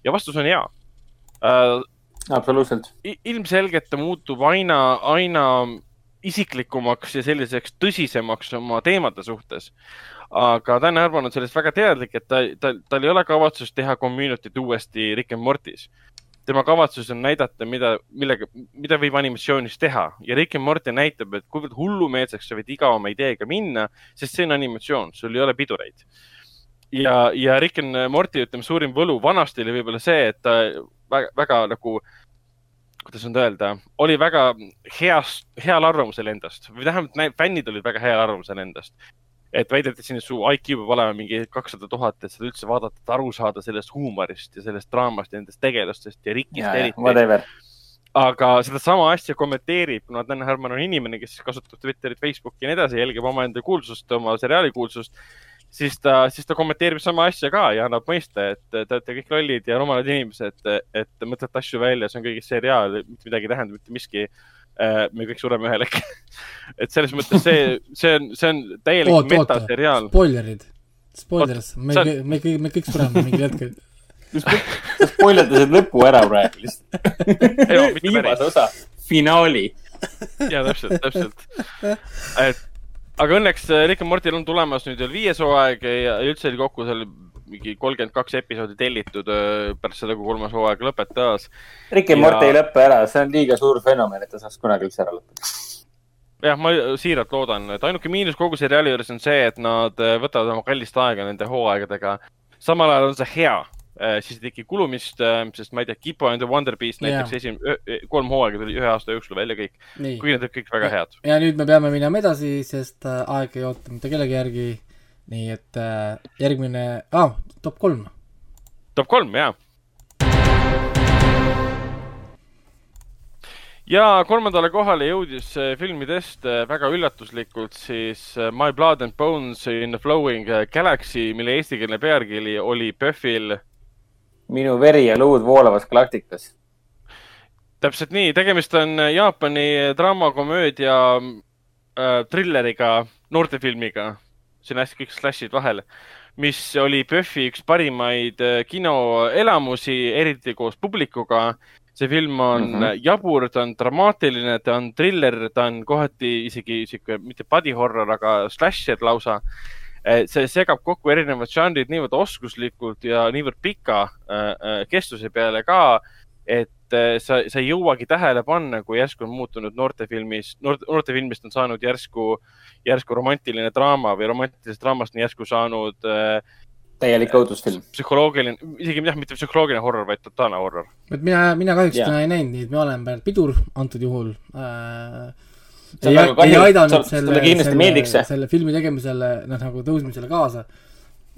ja vastus on jaa. absoluutselt. ilmselgelt ta muutub aina, aina isiklikumaks ja selliseks tõsisemaks oma teemade suhtes. aga Dan Harmon on sellest väga teadlik, et ta, ta, tal ei ole kavatsust teha community't uuesti Rick and Morty's. tema kavatsus on näidata, mida, millega, mida võib animatsioonis teha ja Rick and Morty näitab, et kuivõrd hullumeelseks sa võid iga oma ideega minna, sest see on animatsioon, sul ei ole pidureid. ja, ja Rick and Morty, ütleme, suurim võlu vanasti oli võib-olla see, et ta väga, väga nagu kuidas nüüd öelda, oli väga heas, heal arvamusel endast. Või näib- fännid olid väga heal arvamusel endast. et väideti siin, et su IQ peab olema mingi kakssada tuhat, et seda üldse vaadata, et aru saada sellest huumorist ja sellest draamast ja nendest tegelastest ja Rickist eriti. aga sedasama asja kommenteerib, kuna Dan Harmon on inimene, kes kasutab Twitterit, Facebooki ja nii edasi, jälgib omaenda kuulsust, oma seriaali kuulsust, siis ta, siis ta kommenteerib sama asja ka ja annab mõista, et te olete kõik lollid ja rumalad inimesed, et mõtlete asju välja, see on kõigest seriaal, mitte midagi ei tähenda, mitte miski. me kõik sureme ühel hetkel. et selles mõttes see, see on, see on täielik metaseriaal. spoilerid, spoilers, me sa-, me kõik, me kõik sureme mingil hetkel. sa spoilerdasid lõpu ära praegu lihtsalt. Viimase osa, finaali. ja täpselt, täpselt. et aga õnneks äh, Rick and Morty'l on tulemas nüüd veel viies hooaeg ja üldse oli kokku seal mingi kolmkümmend kaks episoodi tellitud öö, pärast seda, kui kolmas hooaeg lõpetas. Rick and Ja- Morty ei lõpe ära, see on liiga suur fenomen, et ta saaks kunagi üldse ära lõpetada. jah, ma siiralt loodan, et ainuke miinus kogu seriaali juures on see, et nad äh, võtavad oma kallist aega nende hooaegadega. samal ajal on see hea, siis ei teki kulumist, sest ma ei tea, Kipo and the Wonder Beast Jaa. näiteks esim-, kolm hooaega tuli ühe aasta jooksul välja kõik, kuigi need olid kõik väga head. ja nüüd me peame minema edasi, sest äh, aeg ei oota mitte kellegi järgi. nii et äh, järgmine ah,, top kolm. top kolm, jaa. ja kolmandale kohale jõudis äh, filmidest äh, väga üllatuslikult siis äh, My Blood and Bones in the Flowing Galaxy, mille eestikeelne pealkiri oli PÖFFil minu veri ja luud voolavas galaktikas. täpselt nii, tegemist on äh, Jaapani draamakomöödia äh, trilleriga, noortefilmiga, siin hästi kõik slashid vahel, mis oli PÖFFi üks parimaid äh, kinoelamusi, eriti koos publikuga. see film on mm. -hmm. jabur, ta on dramaatiline, ta on triller, ta on kohati isegi sihuke mitte body horror, aga slasher lausa. See segab kokku erinevad žanrid niivõrd oskuslikult ja niivõrd pika äh, äh, kestuse peale ka, et sa, sa ei jõuagi tähele panna, kui järsku on muutunud noortefilmis, noorte, noortefilmist on saanud järsku, järsku romantiline draama või romantilisest draamast on järsku saanud äh, täielik õudusfilm. psühholoogiline, isegi jah, mitte psühholoogiline horror, vaid totaalne horror. et mina, mina kahjuks Jaa. seda ei näinud, nii et ma olen pidur antud juhul äh,. Ei, ei aidanud selle selle, selle filmi tegemisele, noh nagu tõusmisele kaasa.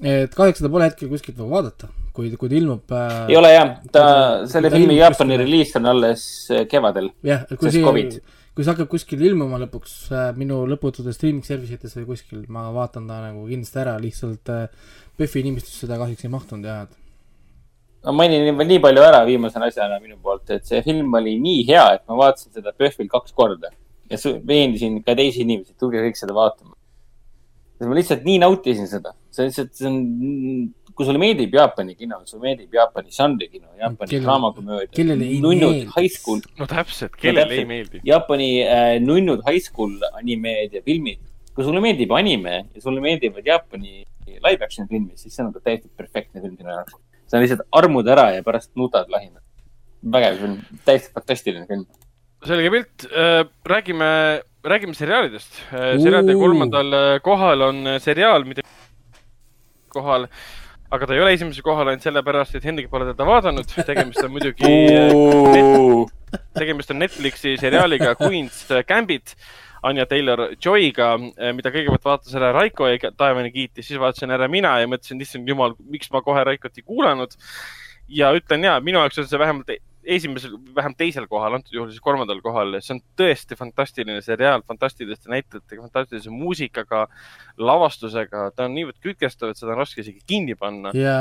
et kahjuks seda pole hetkel kuskilt nagu vaadata, kui, kui ta ilmub äh, ei ole jah, ta, selle ta filmi Jaapani reliis on alles äh, kevadel. jah, et kui see kui see hakkab kuskil ilmuma lõpuks äh, minu lõpututes streaming service ites või kuskil, ma vaatan ta nagu kindlasti ära, lihtsalt PÖFFi nimistusse seda kahjuks ei mahtunud jah, ma mainin veel nii palju ära viimase asjana minu poolt, et see film oli nii hea, et ma vaatasin seda PÖFFil kaks korda ja veendisin ka teisi inimesi, et tulge kõik seda vaatama. ma lihtsalt nii nautisin seda, see lihtsalt, see on, kui sulle meeldib Jaapani kino, sulle meeldib Jaapani žanri kino, Jaapani draamakomöödia kellele ei, nunnud meeldiks? high school, no täpselt, kellele täpselt. ei meeldi. Jaapani äh, nunnud high school animeed ja filmid. kui sulle meeldib anime ja sulle meeldivad Jaapani live action filmid, siis see on nagu täiesti perfektne film sinu jaoks. sa lihtsalt armud ära ja pärast nutad lahina. vägev film, täiesti fantastiline film. Selge pilt, räägime, räägime seriaalidest. seriaalide Uu. kolmandal äh, kohal on äh, seriaal, mida kohal, aga ta ei ole esimesel kohal ainult sellepärast, et Hendrik pole teda vaadanud. tegemist on muidugi, tegemist on Netflixi seriaaliga Queen's Gambit. Anja Taylor-Joy'ga, mida kõigepealt vaatas ära Raiko ja taevani kiitis, siis vaatasin ära mina ja mõtlesin, issand jumal, miks ma kohe Raikot ei kuulanud. ja ütlen ja, minu jaoks on see vähemalt esimesel, vähemalt teisel kohal, antud juhul siis kolmandal kohal. see on tõesti fantastiline seriaal, fantastiliste näitlejatega, fantastilise muusikaga, lavastusega, ta on niivõrd kütkestav, et seda on raske isegi kinni panna. ja,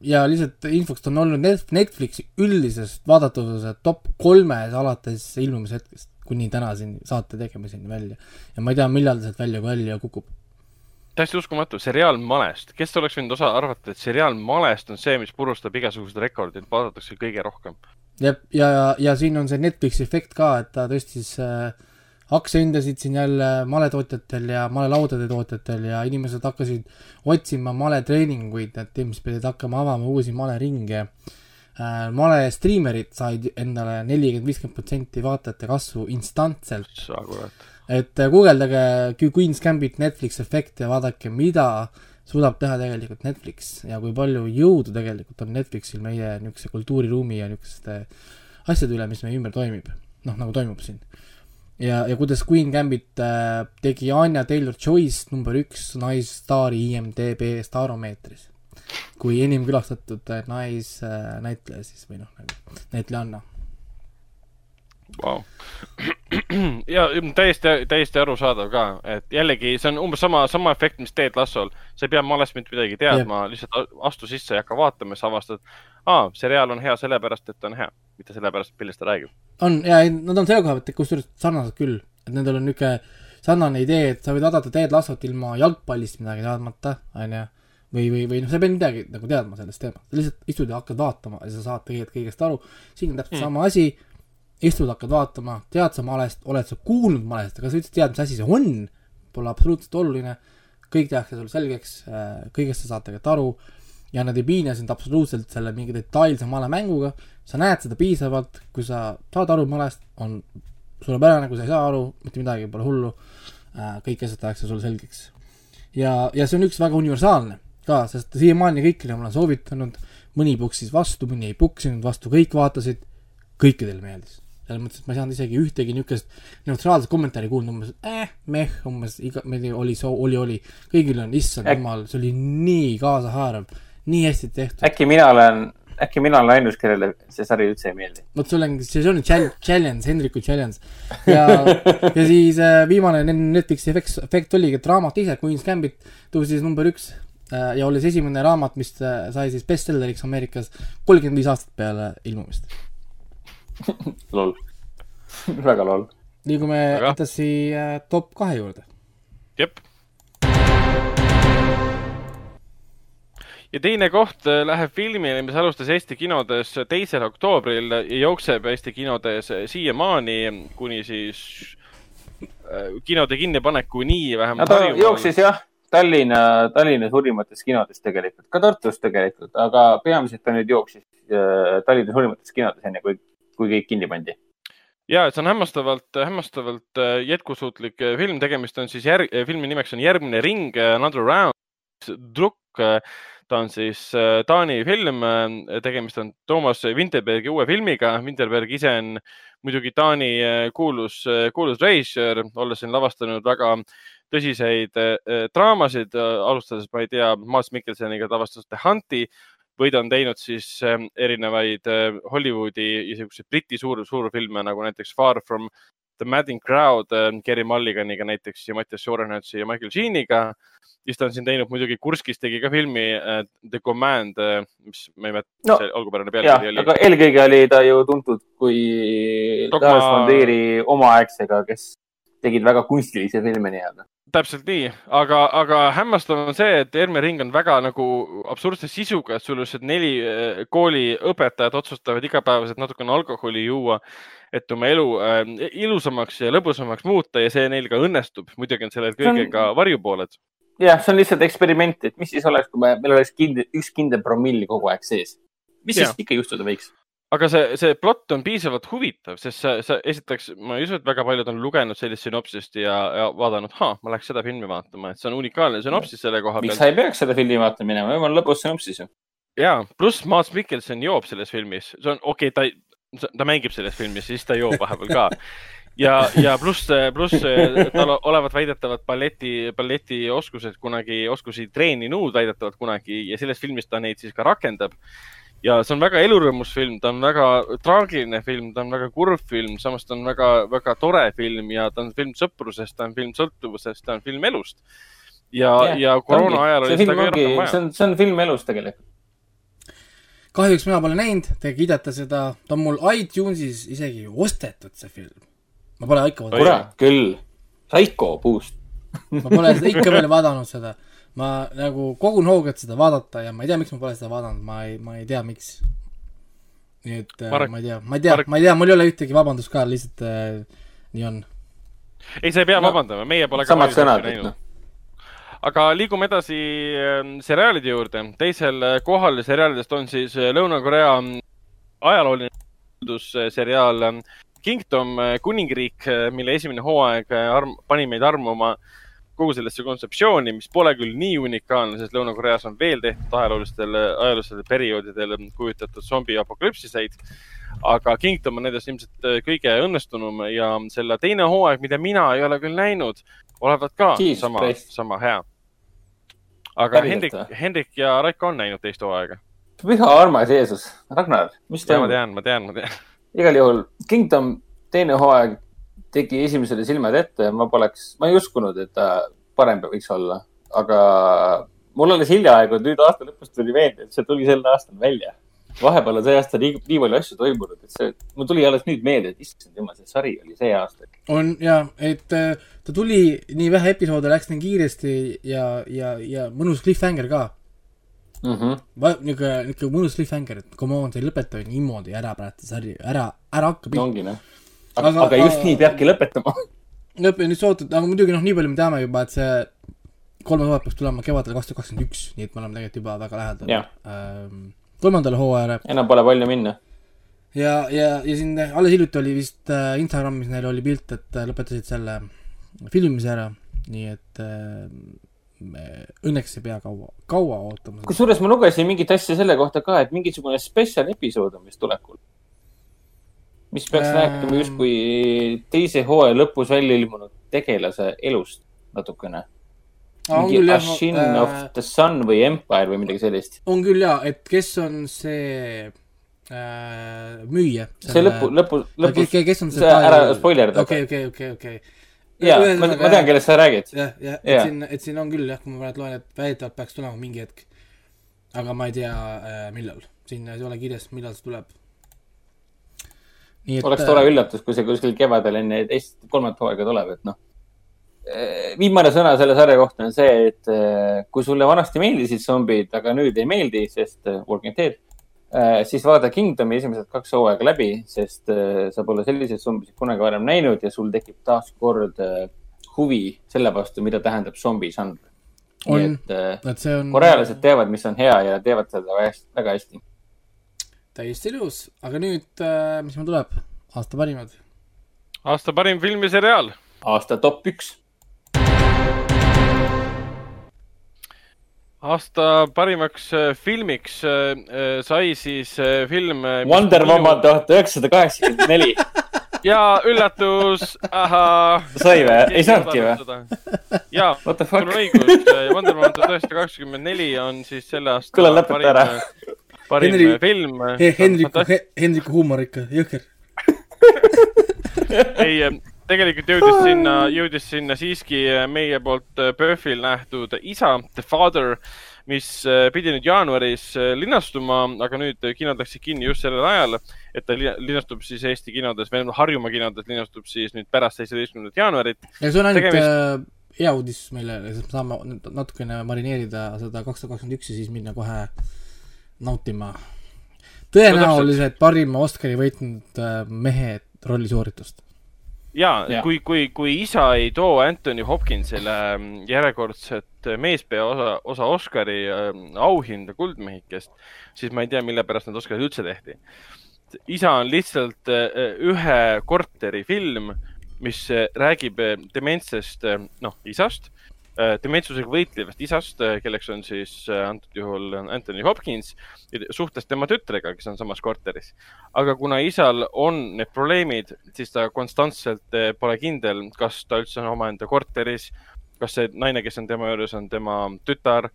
ja lihtsalt infoks ta on olnud Net- Netflixi üldisest vaadatavuse top kolmes alates ilmumishetkest, kuni täna siin saate tegemiseni välja. ja ma ei tea, millal ta sealt välja, välja kukub. täiesti uskumatu, seriaal Malest, kes oleks võinud osa arvata, et seriaal Malest on see, mis purustab igasugused rekordid, vaadatakse kõige rohkem. ja, ja, ja, ja siin on see Netflixi efekt ka, et ta tõstis äh, aktsiahindasid siin jälle maletootjatel ja malelaudade tootjatel ja inimesed hakkasid otsima maletreeninguid, et inimesed pidid hakkama avama uusi maleringe äh,. malestriimerid said endale nelikümmend, viiskümmend protsenti vaatajate kasvu instantselt, et äh, guugeldage Queen's Gambit Netflix efekt ja vaadake, mida suudab teha tegelikult Netflix ja kui palju jõudu tegelikult on Netflixil meie niisuguse kultuuriruumi ja niisuguste asjade üle, mis meie ümber toimib. noh, nagu toimub siin. ja, ja kuidas Queen Gambit äh, tegi Anya Taylor-Joyce number üks naisstaari IMDB staaromeetris kui enim külastatud äh, naisnäitleja siis või noh, nagu näitlejanna. Vau. ja täiesti, täiesti arusaadav ka, et jällegi see on umbes sama, sama efekt, mis Ted Lassol. sa ei pea malest mitte midagi teadma, lihtsalt a- astu sisse ja hakka vaatama, siis avastad, aa, seriaal on hea sellepärast, et ta on hea, mitte sellepärast, millest ta räägib. on ja nad on selle koha pealt kusjuures sarnased küll, et nendel on niisugune sarnane idee, et sa võid vaadata Ted Lassot ilma jalgpallist midagi teadmata, onju. või, või, või noh, sa ei pea midagi nagu teadma sellest teemast, sa lihtsalt istud ja hakkad vaatama ja sa saad tegelikult kõigest aru. siin on täpselt mm. sama asi, istud, hakkad vaatama, tead sa malest, oled sa kuulnud malest, aga sa üldse tead, mis asi see on, pole absoluutselt oluline. kõik tehakse sulle selgeks, kõigest sa saad tegelikult aru ja nad ei piina sind absoluutselt selle mingi detailse malemänguga, sa näed seda piisavalt, kui sa saad aru malest, on suurepärane, kui sa ei saa aru, mitte midagi, pole hullu. kõik asjad tehakse sulle selgeks. ja, ja see on üks väga universaalne ka, sest siiamaani kõikidele ma olen soovitanud, mõni puksis vastu, mõni ei puksinud vastu, kõik vaatasid, kõikidele meeldis. Selles mõttes, et ma ei saanud isegi ühtegi niisugust neutraalset kommentaari kuulda, umbes eh, meh, umbes iga, ma ei tea, oli, oli, oli. kõigil on, issand jumal, see oli nii kaasahaarav, nii hästi tehtud. äkki mina olen, äkki mina olen ainus, kellele see sari üldse ei meeldi. vot sul on, see on chall- challenge, Hendriku challenge. ja, ja siis äh, viimane Net- Netflixi efekt, efekt oligi, et raamat ise, Queen's Gambit, tõusis number üks äh, ja oli see esimene raamat, mis äh, sai siis bestselleriks Ameerikas kolmkümmend viis aastat peale ilmumist. lol. väga lol. liigume edasi äh, top kahe juurde. jep. ja teine koht äh, läheb filmile, mis alustas Eesti kinodes teisel oktoobril ja jookseb Eesti kinodes siiamaani kuni siis äh, kinode kinnipanekuni vähemalt ta jooksis jah, Tallinna, Tallinna suurimates kinodes tegelikult, ka Tartus tegelikult, aga peamiselt ta nüüd jooksis Tallinna suurimates kinodes, enne kui, kui kõik kinni pandi. ja see on hämmastavalt, hämmastavalt äh, jätkusuutlik äh, film, tegemist on siis järg-, filmi nimeks on Järgmine ring, Another Round, Drukk. ta on siis äh, Taani film, tegemist on Toomas Vinterbergi uue filmiga. Vinterberg ise on muidugi Taani äh, kuulus, kuulus režissöör, olles siin lavastanud väga tõsiseid äh, draamasid, alustades, ma ei tea, Mads Mikkelseniga ta avastas The Hunti või ta on teinud siis äh, erinevaid äh, Hollywoodi ja siukseid Briti suur, suurfilme nagu näiteks Far From The Madding Crowd äh, Gary Mulliganiga näiteks ja Mattias Sorenetsi ja Michael Sheen'iga. siis ta on siin teinud muidugi Kurskis tegi ka filmi äh, The Command, mis ma ei mäleta No, see algupärane pealkiri, oli. aga eelkõige oli ta ju tuntud kui Dogma- Lars von Trieri omaaegsega, kes tegid väga kunstilisi filme nii-öelda. Täpselt nii, aga, aga hämmastav on see, et Erme Ring on väga nagu absurdse sisuga, et sul lihtsalt neli äh, kooliõpetajat otsustavad igapäevaselt natukene alkoholi juua, et oma elu äh, ilusamaks ja lõbusamaks muuta ja see neil ka õnnestub. muidugi on sellel kõigil ka varjupooled. jah, see on lihtsalt eksperiment, et mis siis oleks, kui me, meil oleks kindel, üks kindel promill kogu aeg sees. mis Jah. siis ikka juhtuda võiks? Aga see, see plott on piisavalt huvitav, sest sa, sa esiteks, ma ei usu, et väga paljud on lugenud sellist sünopsist ja, ja vaadanud, ma läheks seda filmi vaatama, et see on unikaalne sünopsis selle koha miks peal. sa ei peaks seda filmi vaatama minema, jumala lõbus sünopsis ju. ja pluss Mads Mikkelson joob selles filmis, see on okei okay,, ta, ta mängib selles filmis, siis ta joob vahepeal ka. ja, ja pluss, pluss tal olevat väidetavalt balleti, balletioskused kunagi, oskusi treeninud väidetavalt kunagi ja selles filmis ta neid siis ka rakendab. Ja see on väga elurõõmus film, ta on väga traagiline film, ta on väga kurb film, samas ta on väga, väga tore film ja ta on film sõprusest, ta on film sõltuvusest, ta on film elust. ja, ja koroona ajal oli see seda ongi, rohkem see vaja. on, see on film elus tegelikult. kahjuks mina pole näinud, te kiidate seda, ta on mul iTunesis isegi ostetud, see film. ma pole ikka vaadanud, kurat küll, Psycho puust. ma pole seda ikka veel vaadanud seda. Ma nagu kogun hoogu, et seda vaadata ja ma ei tea, miks ma pole seda vaadanud, ma ei, ma ei tea, miks. nii et äh, Marek- ma ei tea, ma ei tea ma ei tea, mul ei ole ühtegi vabandust ka, lihtsalt äh, nii on. ei, sa ei pea No, vabandama, meie pole samad palju sõnad, et näinud noh.. aga liigume edasi ähm, seriaalide juurde. teisel äh, kohal seriaalidest on siis äh, Lõuna-Korea mm, ajalooline seriaal ähm, Kingdom kuningriik, mille esimene hooaeg arm, pani meid armuma kogu sellesse kontseptsiooni, mis pole küll nii unikaalne, sest Lõuna-Koreas on veel tehtud ajaloolistel, ajaloolistel perioodidel kujutatud zombiapokalüpsiseid. aga Kingdom on nendest ilmselt äh, kõige õnnestunum ja selle teine hooaeg, mida mina ei ole küll näinud, olevat ka Jesus sama sama hea. aga Päriselt Hendrik Hendrik ja Raiko on näinud teist hooaega. püha armas Jeesus, Ragnar, mis ja ma toimub? tean, ma tean, ma tean. igal juhul Kingdom teine hooaeg tegi esimesele silmad ette, ma poleks, ma ei uskunud, et ta parem võiks olla, aga mul alles hiljaaegu, nüüd aasta lõpus tuli meelde, et see tuli sel aastal välja. vahepeal on see aasta nii, nii palju asju toimunud, et see, mul tuli alles nüüd meelde, et issand jumal, see sari oli see aasta. on ja, et äh, ta tuli nii vähe episoode, läks nii kiiresti ja, ja, ja mõnus cliffhanger ka. Mhm. niisugune, niisugune mõnus cliffhanger, et come on, sa ei lõpeta niimoodi ära praegu see sari, ära, ära hakka ongi noh. Aga, Aga- aga just nii peabki lõpetama. lõpp nüüd sootud, aga muidugi noh, nii palju me teame juba, et see kolmas hooaeg peaks tulema kevadel kaks tuhat kakskümmend üks, nii et me oleme tegelikult juba väga lähedal ähm, kolmandale hooajale enam pole palju minna. ja, ja, ja siin alles hiljuti oli vist äh, Instagramis neil oli pilt, et äh, lõpetasid selle filmimise ära, nii et äh, me õnneks ei pea kaua, kaua ootama. kusjuures ma lugesin mingit asja selle kohta ka, et mingisugune spetsial episood on vist tulekul. Mis peaks Ähm. äh... rääkima justkui teise hooaja lõpus välja ilmunud tegelase elust natukene. mingi Ashin äh... of the Sun või Empire või midagi sellist. on küll jaa, et kes on see äh, müüja. see lõpu, lõpu, lõpus, kes on see see ära spoilerdada okei, okei, okei, okei. ja ma, ma tean, kellest sa räägid. jah, jah, et siin, et siin on küll jah, kui ma praegu loen, et väidetavalt peaks tulema mingi hetk. aga ma ei tea äh,, millal, siin ei ole kirjas, millal see tuleb. Nii oleks tore üllatus, kui see kuskil kevadel enne teist, kolmandat hooaega tuleb, et noh. viimane sõna selle sarja kohta on see, et eh, kui sulle vanasti meeldisid zombid, aga nüüd ei meeldi, sest eh, Walking Dead, siis vaata Kingdomi esimesed kaks hooaega läbi, sest sa pole selliseid zombisid kunagi varem näinud ja sul tekib taaskord huvi selle vastu, mida tähendab zombi žanr. et et on korealased teavad, mis on hea ja teevad seda väga hästi. Täiesti ilus, aga nüüd äh,, mis meil tuleb? aasta parimad. aasta parim film ja seriaal. aasta top üks. aasta parimaks äh, filmiks äh, sai siis film. Wonder Woman tuhat üheksasada kaheksakümmend neli. ja üllatus, ahaa. Sai või? Ei saanudki või?? jaa, What the sul fuck on? õigus, Wonder Woman tuhat üheksasada kaheksakümmend neli on siis selle aasta Kuule, lõpeta ära. Parim Henri- film. Hendriku, Hendriku huumor ikka, jõhker. ei, tegelikult jõudis sinna, jõudis sinna siiski meie poolt PÖFFil nähtud Isa, The Father, mis äh, pidi nüüd jaanuaris äh, linastuma, aga nüüd kinod läksid kinni just sellel ajal, et ta li- linastub siis Eesti kinodes, või Harjumaa kinodes linastub siis nüüd pärast seitsmeteistkümnendat jaanuarit. ja see on ainult Tegemist- äh, hea uudis meile, sest me saame natukene marineerida seda kaks tuhat kakskümmend üks ja siis minna kohe nautima tõenäoliselt parima Oscari võitnud äh, mehe rolli sooritust. ja Jaa. kui, kui, kui isa ei too Anthony Hopkinsile ähm, järjekordset meespea osa, osa Oscari ähm, auhinda Kuldmehikest, siis ma ei tea, mille pärast need Oscarid üldse tehti. isa on lihtsalt äh, ühe korteri film, mis äh, räägib äh, dementsest, noh, isast, dementsusega võitlevast isast, kelleks on siis äh, antud juhul Anthony Hopkins, suhtes tema tütrega, kes on samas korteris. aga kuna isal on need probleemid, siis ta konstantselt pole kindel, kas ta üldse on omaenda korteris, kas see naine, kes on tema juures, on tema tütar,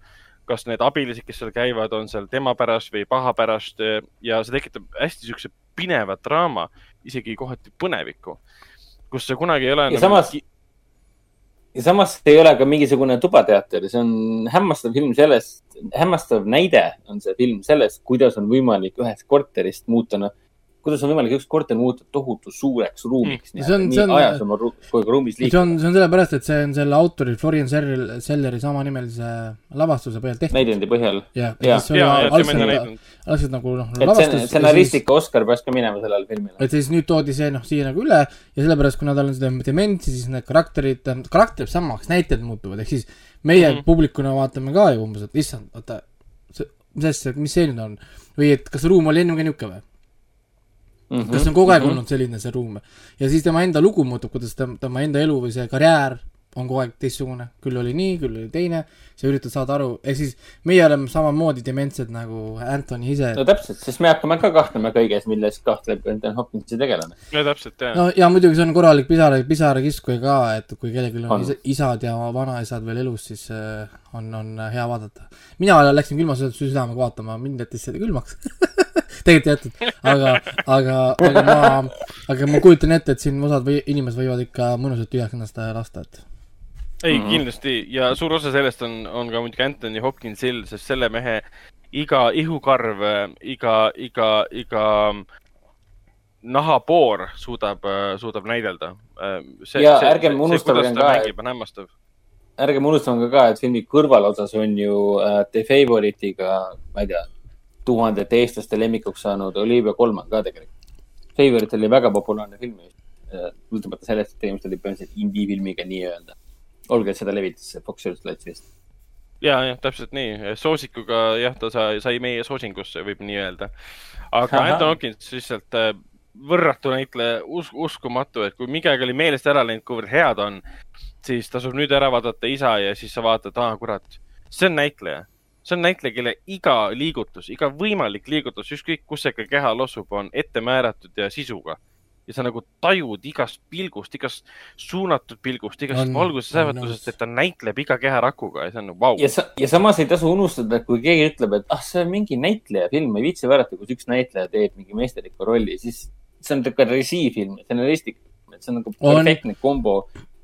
kas need abilised, kes seal käivad, on seal tema pärast või paha pärast ja see tekitab hästi siukse pinevat draama, isegi kohati põnevikku, kus see kunagi ei ole. Ja samas- ja samas ei ole ka mingisugune tubateater, see on hämmastav film sellest, hämmastav näide on see film sellest, kuidas on võimalik ühest korterist muuta, noh, kuidas on võimalik üks korter muuta tohutu suureks ruumiks Mm. See on- nii see on- ajas oma ru kui ruumis see liikuda. on, see on sellepärast, et see on selle autori Florian Serrel- Selleri samanimelise lavastuse põhjal tehtud. näidendi põhjal. jah, Jaa. siis oli ja, ja algselt, näidanud. algselt nagu noh, see lavastus. stsenaristika Oscar peaks ka minema sellele filmile. et siis nüüd toodi see noh, siia nagu üle ja sellepärast, kuna tal on seda dementsi, siis need karakterid, karakter jääb samaks, näitlejad muutuvad, ehk siis meie mm. -hmm. publikuna vaatame ka ju umbes, et issand, oota, see, mis asja, mis see nüüd on? või et kas see ruum oli enne ka niisugune või? Mhm. kas see on kogu aeg olnud selline, see ruum? ja siis tema enda lugu muutub, kuidas ta, tema enda elu või see karjäär on kogu aeg teistsugune, küll oli nii, küll oli teine, sa üritad saada aru, ehk siis meie oleme samamoodi dementsed nagu Anthony ise no täpselt, sest me hakkame ka kahtlema kõiges, milles kahtleb Anton Hopkinsi tegelane. ja täpselt, jah. no ja muidugi see on korralik pisara, pisarakiskuja ka, et kui kellelgi on On. isa, isad ja vanaisad veel elus, siis äh, on, on hea vaadata. mina läksin külma südamega vaatama, mind jättis see külmaks. tegelikult ei jätnud, aga, aga, aga ma, aga ma kujutan ette, et siin osad või inimesed võivad ikka mõnusalt tühjaks ennast lasta, et ei Mhm. kindlasti ja suur osa sellest on, on ka muidugi Anthony Hopkinsil, sest selle mehe iga ihukarv, iga, iga, iga nahapoor suudab, suudab näidelda. Ja ärgem unustagem ka, et- ärgem unustame ka, et filmi kõrvalosas on ju äh, The Favorite'iga, ma ei tea, tuhandete eestlaste lemmikuks saanud Olivia Colman ka tegelikult. Favorite oli väga populaarne film, sõltumata sellest, et tegemist oli põhimõtteliselt indie-filmiga nii-öelda. olgu, et seda levitas Fox Searchlight vist. ja, jah, täpselt nii. soosikuga jah, ta sai, sai meie soosingusse, võib nii öelda. aga. Anton Hopkins lihtsalt äh, võrratu näitleja, us-, uskumatu, et kui midagi oli meelest ära läinud, kuivõrd hea ta on, siis tasub nüüd ära vaadata isa ja siis sa vaatad, aa kurat, see on näitleja. See on näitleja, kelle iga liigutus, iga võimalik liigutus, ükskõik kus see ka kehal asub, on ette määratud ja sisuga. ja sa nagu tajud igast pilgust, igast suunatud pilgust, igast On- valguse nõus. et ta näitleb iga keharakuga ja see on nagu vau ja sa, ja samas ei tasu unustada, et kui keegi ütleb, et ah, see on mingi näitleja film, ei viitsi vaadata, kus üks näitleja teeb mingi meisterlikku rolli, siis see on ikka režiifilm, stsenaristlik, et see on nagu perfektne kombo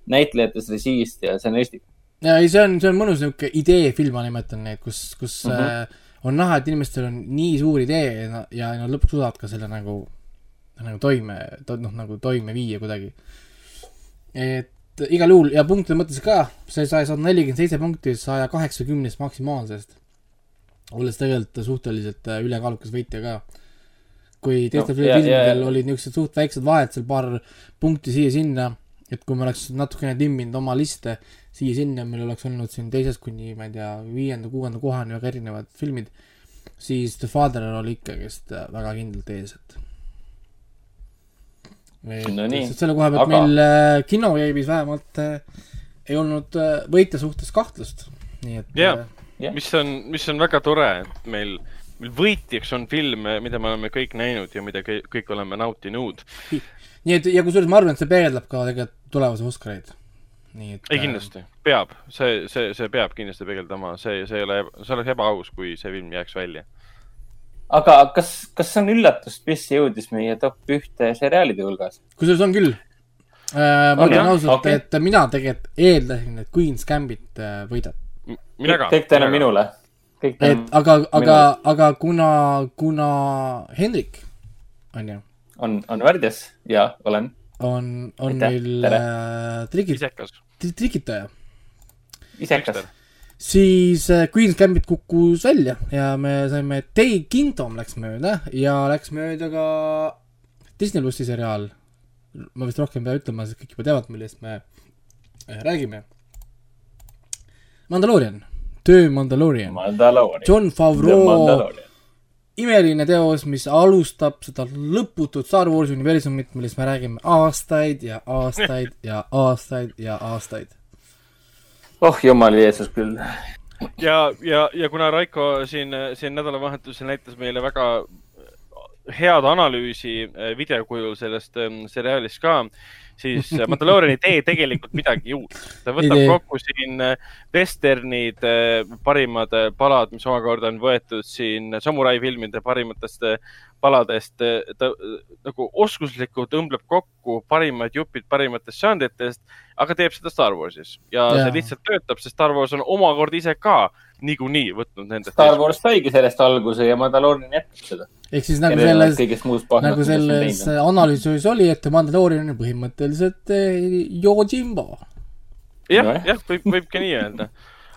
näitlejatest, režiist ja stsenaristlik. Ja ei, see on, see on mõnus niisugune ideefilm, ma nimetan neid, kus, kus mm. -hmm. äh, on näha, et inimestel on nii suur idee ja, ja nad lõpuks suudavad ka selle nagu, nagu toime, noh, nagu toime viia kuidagi. et igal juhul ja punktide mõttes ka, see sai sada nelikümmend seitse punkti saja kaheksakümnest maksimaalsest. olles tegelikult suhteliselt äh, ülekaalukas võitja ka. kui teistel No, ja- filmidel ja- olid niisugused suht väiksed vahed seal, paar punkti siia-sinna, et kui me oleks natukene timminud oma liste siia-sinna, meil oleks olnud siin teisest kuni, ma ei tea, viienda-kuuenda kohani väga erinevad filmid, siis The Father oli ikkagist äh, väga kindlalt ees, et No nii, selle koha pealt aga- meil äh, kinoveebis vähemalt äh, ei olnud äh, võitja suhtes kahtlust, nii et äh, Jah. mis on, mis on väga tore, et meil, meil võitjaks on film, mida me oleme kõik näinud ja mida kõik, kõik oleme nautinud. nii et ja kusjuures ma arvan, et see peegeldab ka tegelikult tulevasi Oscareid. nii et ei, kindlasti, peab, see, see, see peab kindlasti peegeldama, see, see ei ole, see oleks ebaaus, kui see film jääks välja. aga kas, kas see on üllatus, mis jõudis meie top ühte seriaalide hulgas? kusjuures on küll äh,. ma ütlen ausalt okay., et mina tegelikult eeldasin, et Queen's Gambit äh, võidab. kõik tänu. minule. et aga, aga aga kuna, kuna Hendrik on ju, on, on värdjas ja olen. on, on Aitäh, meil äh, isekas. trikitaja, isekas. siis äh, Queen's Gambit kukkus välja ja me saime Day Kingdom läks mööda ja läks mööda ka Disney plussi seriaal. ma vist rohkem ei pea ütlema, sest kõik juba teavad, millest me äh, räägime. Mandalorian, töö Mandalorian, Mandalorian. John Favreau. Imeline teos, mis alustab seda lõputut Star Warsi universumit, millest me räägime aastaid ja aastaid ja aastaid ja aastaid. oh jumal Jeesus küll. ja, ja, ja kuna Raiko siin, siin nädalavahetusel näitas meile väga head analüüsi äh, video kujul sellest seriaalist ka, siis äh, Mandalorian ei tee tegelikult midagi uut. ta Ei võtab tee. kokku siin vesternid, parimad äh, palad, mis omakorda on võetud siin samurai filmide parimatest paladest. ta nagu oskuslikult õmbleb kokku parimad jupid parimatest žanritest, aga teeb seda Star Warsis ja, ja see lihtsalt töötab, sest Star Wars on omakorda ise ka niikuinii võtnud nendest. Star Wars saigi sellest alguse ja Mandalorian jätkab seda. Ehk siis nagu selles, nagu selles analüüsis oli, et Mandalorian on põhimõtteliselt eh, Yojimbo. jah jah, võib, võib ka nii öelda.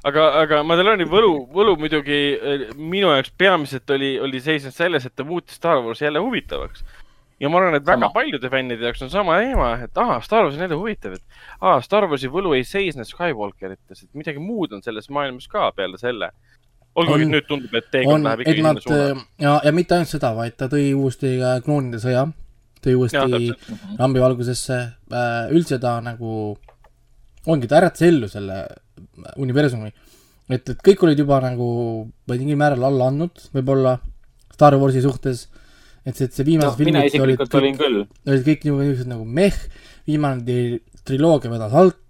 aga, aga Mandaloriani võlu, võlu muidugi eh, minu jaoks peamiselt oli, oli seisnud selles, et ta muutis Star Warsi jälle huvitavaks. ja ma arvan, et väga Sama. paljude fännide jaoks on sama teema, et aa, Star Wars on jälle huvitav, et aa, Star Warsi võlu ei seisne Skywalkerites, et midagi muud on selles maailmas ka peale selle. olgugi, et nüüd tundub, et teekond on, läheb et ikkagi sinna suunda. ja, ja mitte ainult seda, vaid ta tõi uuesti ka kloonide sõja, tõi uuesti täpselt. Mhm. rambivalgusesse, üldse ta nagu ongi, ta äratas ellu selle universumi. et, et kõik olid juba nagu mingil määral alla andnud, võib-olla Star Warsi suhtes, et see, et see viimased mina filmid olid kõik, olid kõik nagu niisugused nagu meh, viimane tri- triloogia vedas alt.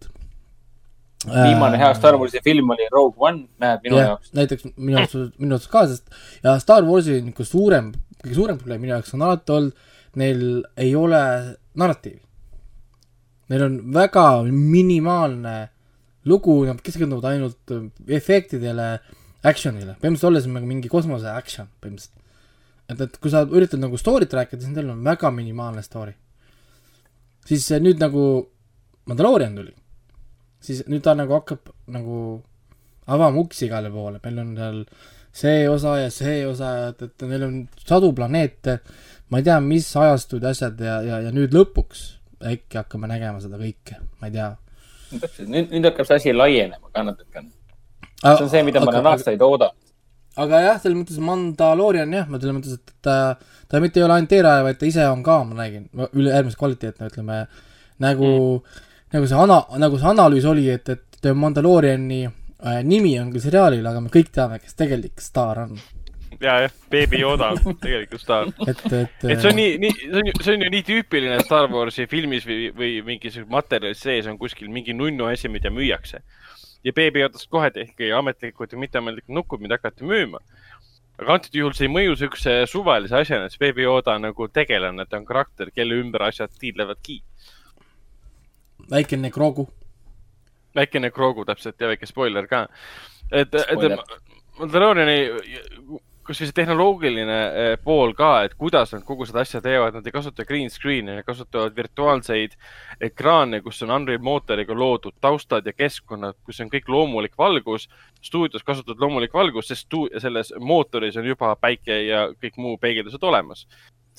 Viimane hea Star Warsi film oli Rogue One, näed minu jah jaoks., näiteks minu jaoks, minu jaoks ka, sest ja Star Warsi niisugune suurem, kõige suurem probleem minu jaoks on alati olnud, neil ei ole narratiivi. Neil on väga minimaalne lugu, nad keskenduvad ainult efektidele, action'ile, põhimõtteliselt olles nagu mingi kosmose action põhimõtteliselt. et, et kui sa üritad nagu story't rääkida, siis neil on väga minimaalne story. siis eh, nüüd nagu Mandalorian tuli, siis nüüd ta nagu hakkab nagu avama uksi igale poole, meil on seal see osa ja see osa, et, et neil on sadu planeete, ma ei tea, mis ajastud ja asjad ja, ja, ja nüüd lõpuks äkki hakkame nägema seda kõike, ma ei tea. täpselt, nüüd, nüüd hakkab see asi laienema ka natuke. see on see, mida ma olen aastaid oodanud. aga jah, selles mõttes Mandalorian jah, ma selles mõttes, et ta, ta mitte ei ole ainult teeraja, vaid ta ise on ka, ma nägin, üle äärmiselt kvaliteetne, ütleme, nagu mm., nagu see ana-, nagu see analüüs oli, et, et Mandaloriani äh, nimi on küll seriaalil, aga me kõik teame, kes tegelik staar on. ja, jah, Baby Yoda tegelikult staar. et, et et see on nii, nii, see on ju, see on ju nii tüüpiline Star Warsi filmis või, või mingisugune materjalis sees on kuskil mingi nunnu asi, mida müüakse. ja Baby Yodast kohe tehti ametlikud ja mitteametlikud nukud, mida hakati müüma. aga antud juhul see ei mõju siukse suvalise asjana, et see Baby Yoda on nagu tegelane, ta on karakter, kelle ümber asjad tiirlevadki. Väikene Grogu. väikene Krogu täpselt ja väike spoiler ka. et, et Mandaloriani, see tehnoloogiline eh, pool ka, et kuidas nad kogu seda asja teevad, nad ei kasuta green screen'i, nad kasutavad virtuaalseid ekraane, kus on Unreal mootoriga loodud taustad ja keskkonnad, kus on kõik loomulik valgus. stuudios kasutad loomulik valgus, sest selles mootoris on juba päike ja kõik muu peegeldused olemas.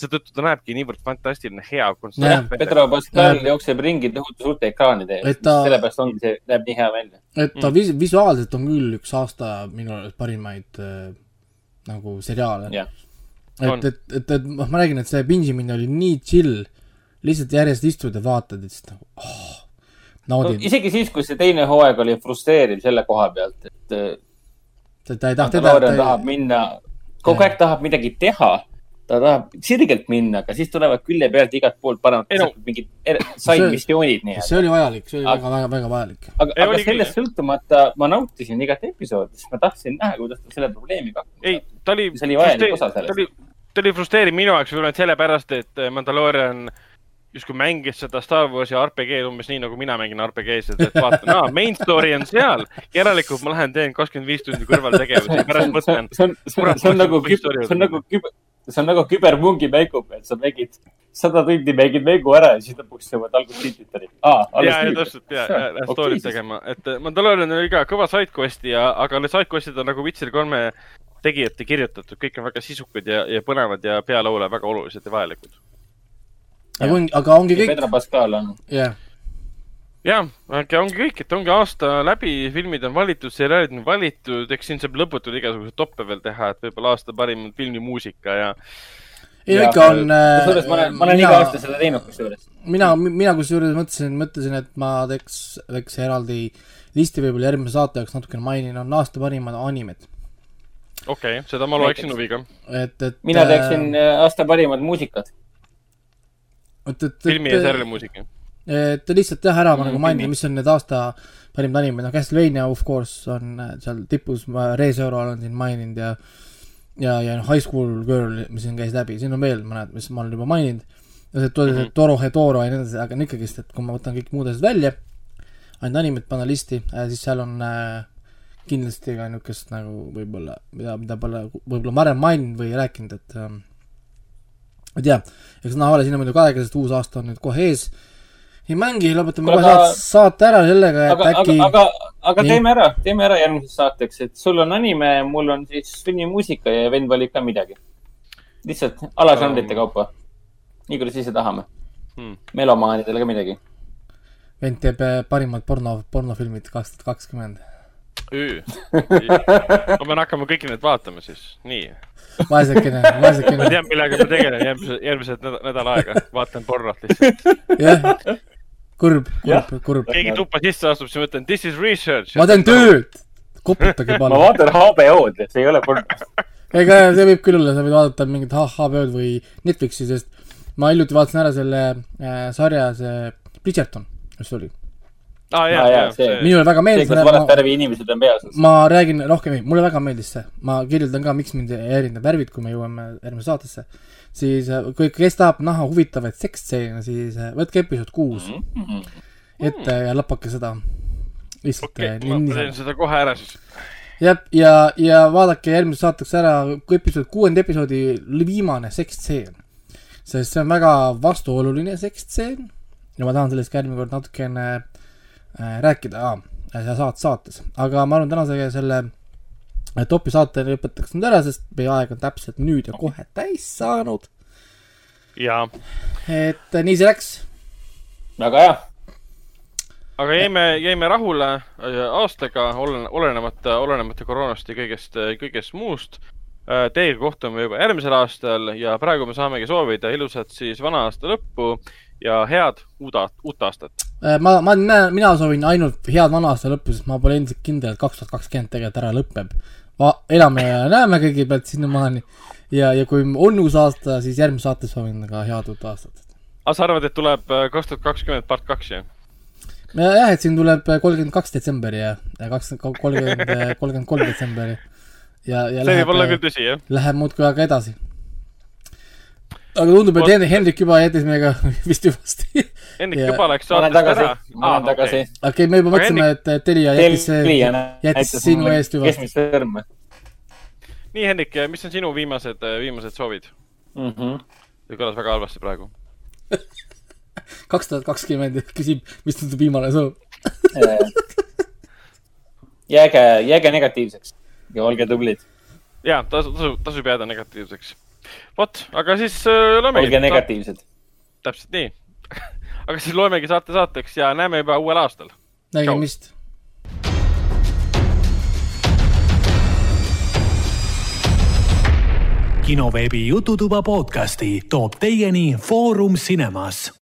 Seetõttu ta näebki niivõrd fantastiline, hea Jah, kontsept. Pedro Pascal Näeb- jookseb ringi tohutu suurte ekraanide ees ta- sellepärast ongi see, näeb nii hea välja. et ta Mm. vis-, visuaalselt on küll üks aasta minu arust parimaid äh, nagu seriaale. On. et, et, et, et noh, ma räägin, et see pingimine oli nii chill, lihtsalt järjest istud ja vaatad ja siis nagu oh,, no, naudid no,, isegi siis, kui see teine hooaeg oli frustreeriv selle koha pealt, et äh, ta, ta ei Mandalorian ta tahab minna, kogu aeg tahab midagi teha, ta tahab sirgelt minna, aga siis tulevad külje pealt igalt poolt panevad Ei no- mingid er- side-missioonid nii-öelda. see oli vajalik, see oli Aga- väga, väga, väga vajalik. aga, aga sellest sõltumata ma nautisin igat episoodi, sest ma tahtsin näha, kuidas ta selle probleemiga ei hakkab. ta oli. See oli vajalik osa sellest. ta oli, frustreeriv minu jaoks võib-olla sellepärast, et Mandalorian justkui mängis seda Star Warsi RPG-d umbes nii, nagu mina mängin RPG-sid, et vaatan, aa, main story on seal. järelikult ma lähen teen kakskümmend viis tundi kõrvaltegevusi, pärast mõtlen, see on, see on, see on nagu, see on nagu, see on nagu kübermungi mängu peal, sa mängid sada tundi mängid mängu ära ja siis lõpuks jõuad algusest titriteni. aa, ja, alles ja täpselt ja, ja story't tegema, et äh, Mandalorian oli ka kõva sidequest'i ja, aga need sidequest'id on nagu Witcher kolme tegijate kirjutatud, kõik on väga sisukad ja, ja põnevad ja pealaule väga olulised ja vajalikud. aga ongi, kõik, Pedro Pascal on, jah, jah, aga ongi kõik, et ongi aasta läbi, filmid on valitud, seriaalid on valitud, eks siin saab lõputult igasuguseid toppe veel teha, et võib-olla aasta parim filmimuusika ja ei Ja, ikka on äh, kusjuures ma olen, ma olen iga aasta seda teinud kusjuures. mina, mina kusjuures mõtlesin, mõtlesin, et ma teeks väikse eraldi listi võib-olla järgmise saate jaoks natukene mainin, on aasta parimad animed. okei okay,, seda ma loeksin huviga. et, et mina teeksin äh, aasta parimad muusikad. filmi ja seriaali muusika. Et lihtsalt jah, ära ma Mm, nagu mainin, mis on need aasta parimad animed, noh Castlevania of course on äh, seal tipus, ma Reisero olen siin maininud ja ja, ja noh, High School Girl, mis siin käis läbi, siin on veel mõned, mis ma olen juba maininud. ja see Mhm. see Toro Hedoro ja nii edasi, aga no ikkagist, et kui ma võtan kõik muud asjad välja, ainult animed panna listi, siis seal on äh, kindlasti ka niisugust nagu võib-olla, mida, mida pole võib-olla varem maininud või rääkinud, et ähm, ma ei tea, eks näha ole, siin on muidugi aega, sest uus aasta on nüüd kohe ees. Ei mängi, lõpetame kohe aga- saate, ära sellega, et aga, aga äkki, aga, aga Nii. teeme ära, teeme ära järgmiseks saateks, et sul on anime, mul on siis filmimuusika ja vend valib ka midagi. lihtsalt alažanrite kaupa. nii kuidas ise tahame Hmm. melomaanidele ka midagi. vend teeb äh, parimad porno, pornofilmid kaks tuhat kakskümmend. ma pean hakkama kõiki neid vaatama siis, nii. vaesekene, ma vaesekene, tean, millega ma tegelen järgmise, järgmised nädal, nädal aega, vaatan pornot lihtsalt. jah. kurb, Jah. kurb, kurb. keegi tuppa sisse astub, siis ma ütlen this is research. ma teen. tööd, koputage ma palun. vaatan HBO-d, see ei ole porno. ega see võib küll olla, sa võid vaadata mingit HBO-d või Netflixi, sest ma hiljuti vaatasin ära selle äh, sarja, see Bridgerton, mis oli. aa Aa, jaa, jaa, jaa, see- see. minule väga see, meeldis, kus ma, vanast värvi inimesed on peas. ma räägin rohkem, ei, mulle väga meeldis see, ma kirjeldan ka, miks mind ei häirinud need värvid, kui me jõuame järgmisse saatesse. Siis äh, kui, kes tahab näha huvitavaid seksstseene, siis äh, võtke episood kuus ette ja lapake seda. lihtsalt okei, äh, ma nii- teen seda kohe ära siis. jah, ja, ja vaadake järgmises saateks ära episood, kuuenda episoodi viimane sekstseen. sest see on väga vastuoluline sekstseen ja ma tahan sellest ka järgmine kord natukene äh, rääkida ah, saat-, saates, aga ma arvan, tänase selle äh, topi saate lõpetaks nüüd ära, sest meie aeg on täpselt nüüd ja kohe täis saanud. jaa, et äh, nii see läks. väga hea. aga jäime, jäime rahule äh, aastaga, olen, olenemata, olenemata koroonast ja kõigest, kõigest muust. Teiega kohtume juba järgmisel aastal ja praegu me saamegi soovida ilusat siis vana aasta lõppu ja head uut, uut aastat. Äh, ma, ma, mina soovin ainult head vana aasta lõppu, sest ma pole endiselt kindel, et kaks tuhat kakskümmend tegelikult ära lõpeb. Elame ja näeme kõigepealt sinnamaani ja, ja kui on uus aasta, siis järgmises saates soovin ka head uut aastat. aga sa arvad, et tuleb äh, kaks tuhat kakskümmend part kaks, jah? jah, et siin tuleb kolmkümmend kaks detsember ja, kakskümmend, kolmkümmend, kolmkümmend kolm detsember ja, ja see võib olla küll läheb, tõsi, jah. läheb muudkui aga edasi. Aga tundub, et Hen- Hendrik juba jättis meiega vist hüvasti. Hendrik Ja- juba läks saatest tagasi ära., ma olen tagasi. okei, me juba mõtlesime, et Telia jättis, jättis sinu eest hüvasti. keskmist sõrme nii, Hendrik, mis on sinu viimased, viimased soovid? mm. -hmm. see kõlas väga halvasti praegu. kaks tuhat kakskümmend küsib, mis su viimane soov. jääge, jääge negatiivseks ja olge tublid. ja, tasu, tasu, tasub jääda negatiivseks. vot, aga siis äh, loemegi. olge negatiivsed. täpselt nii. aga siis loemegi saate saateks ja näeme juba uuel aastal. nägemist. kinoveebi Jututuba podcasti toob teieni Foorum Cinemas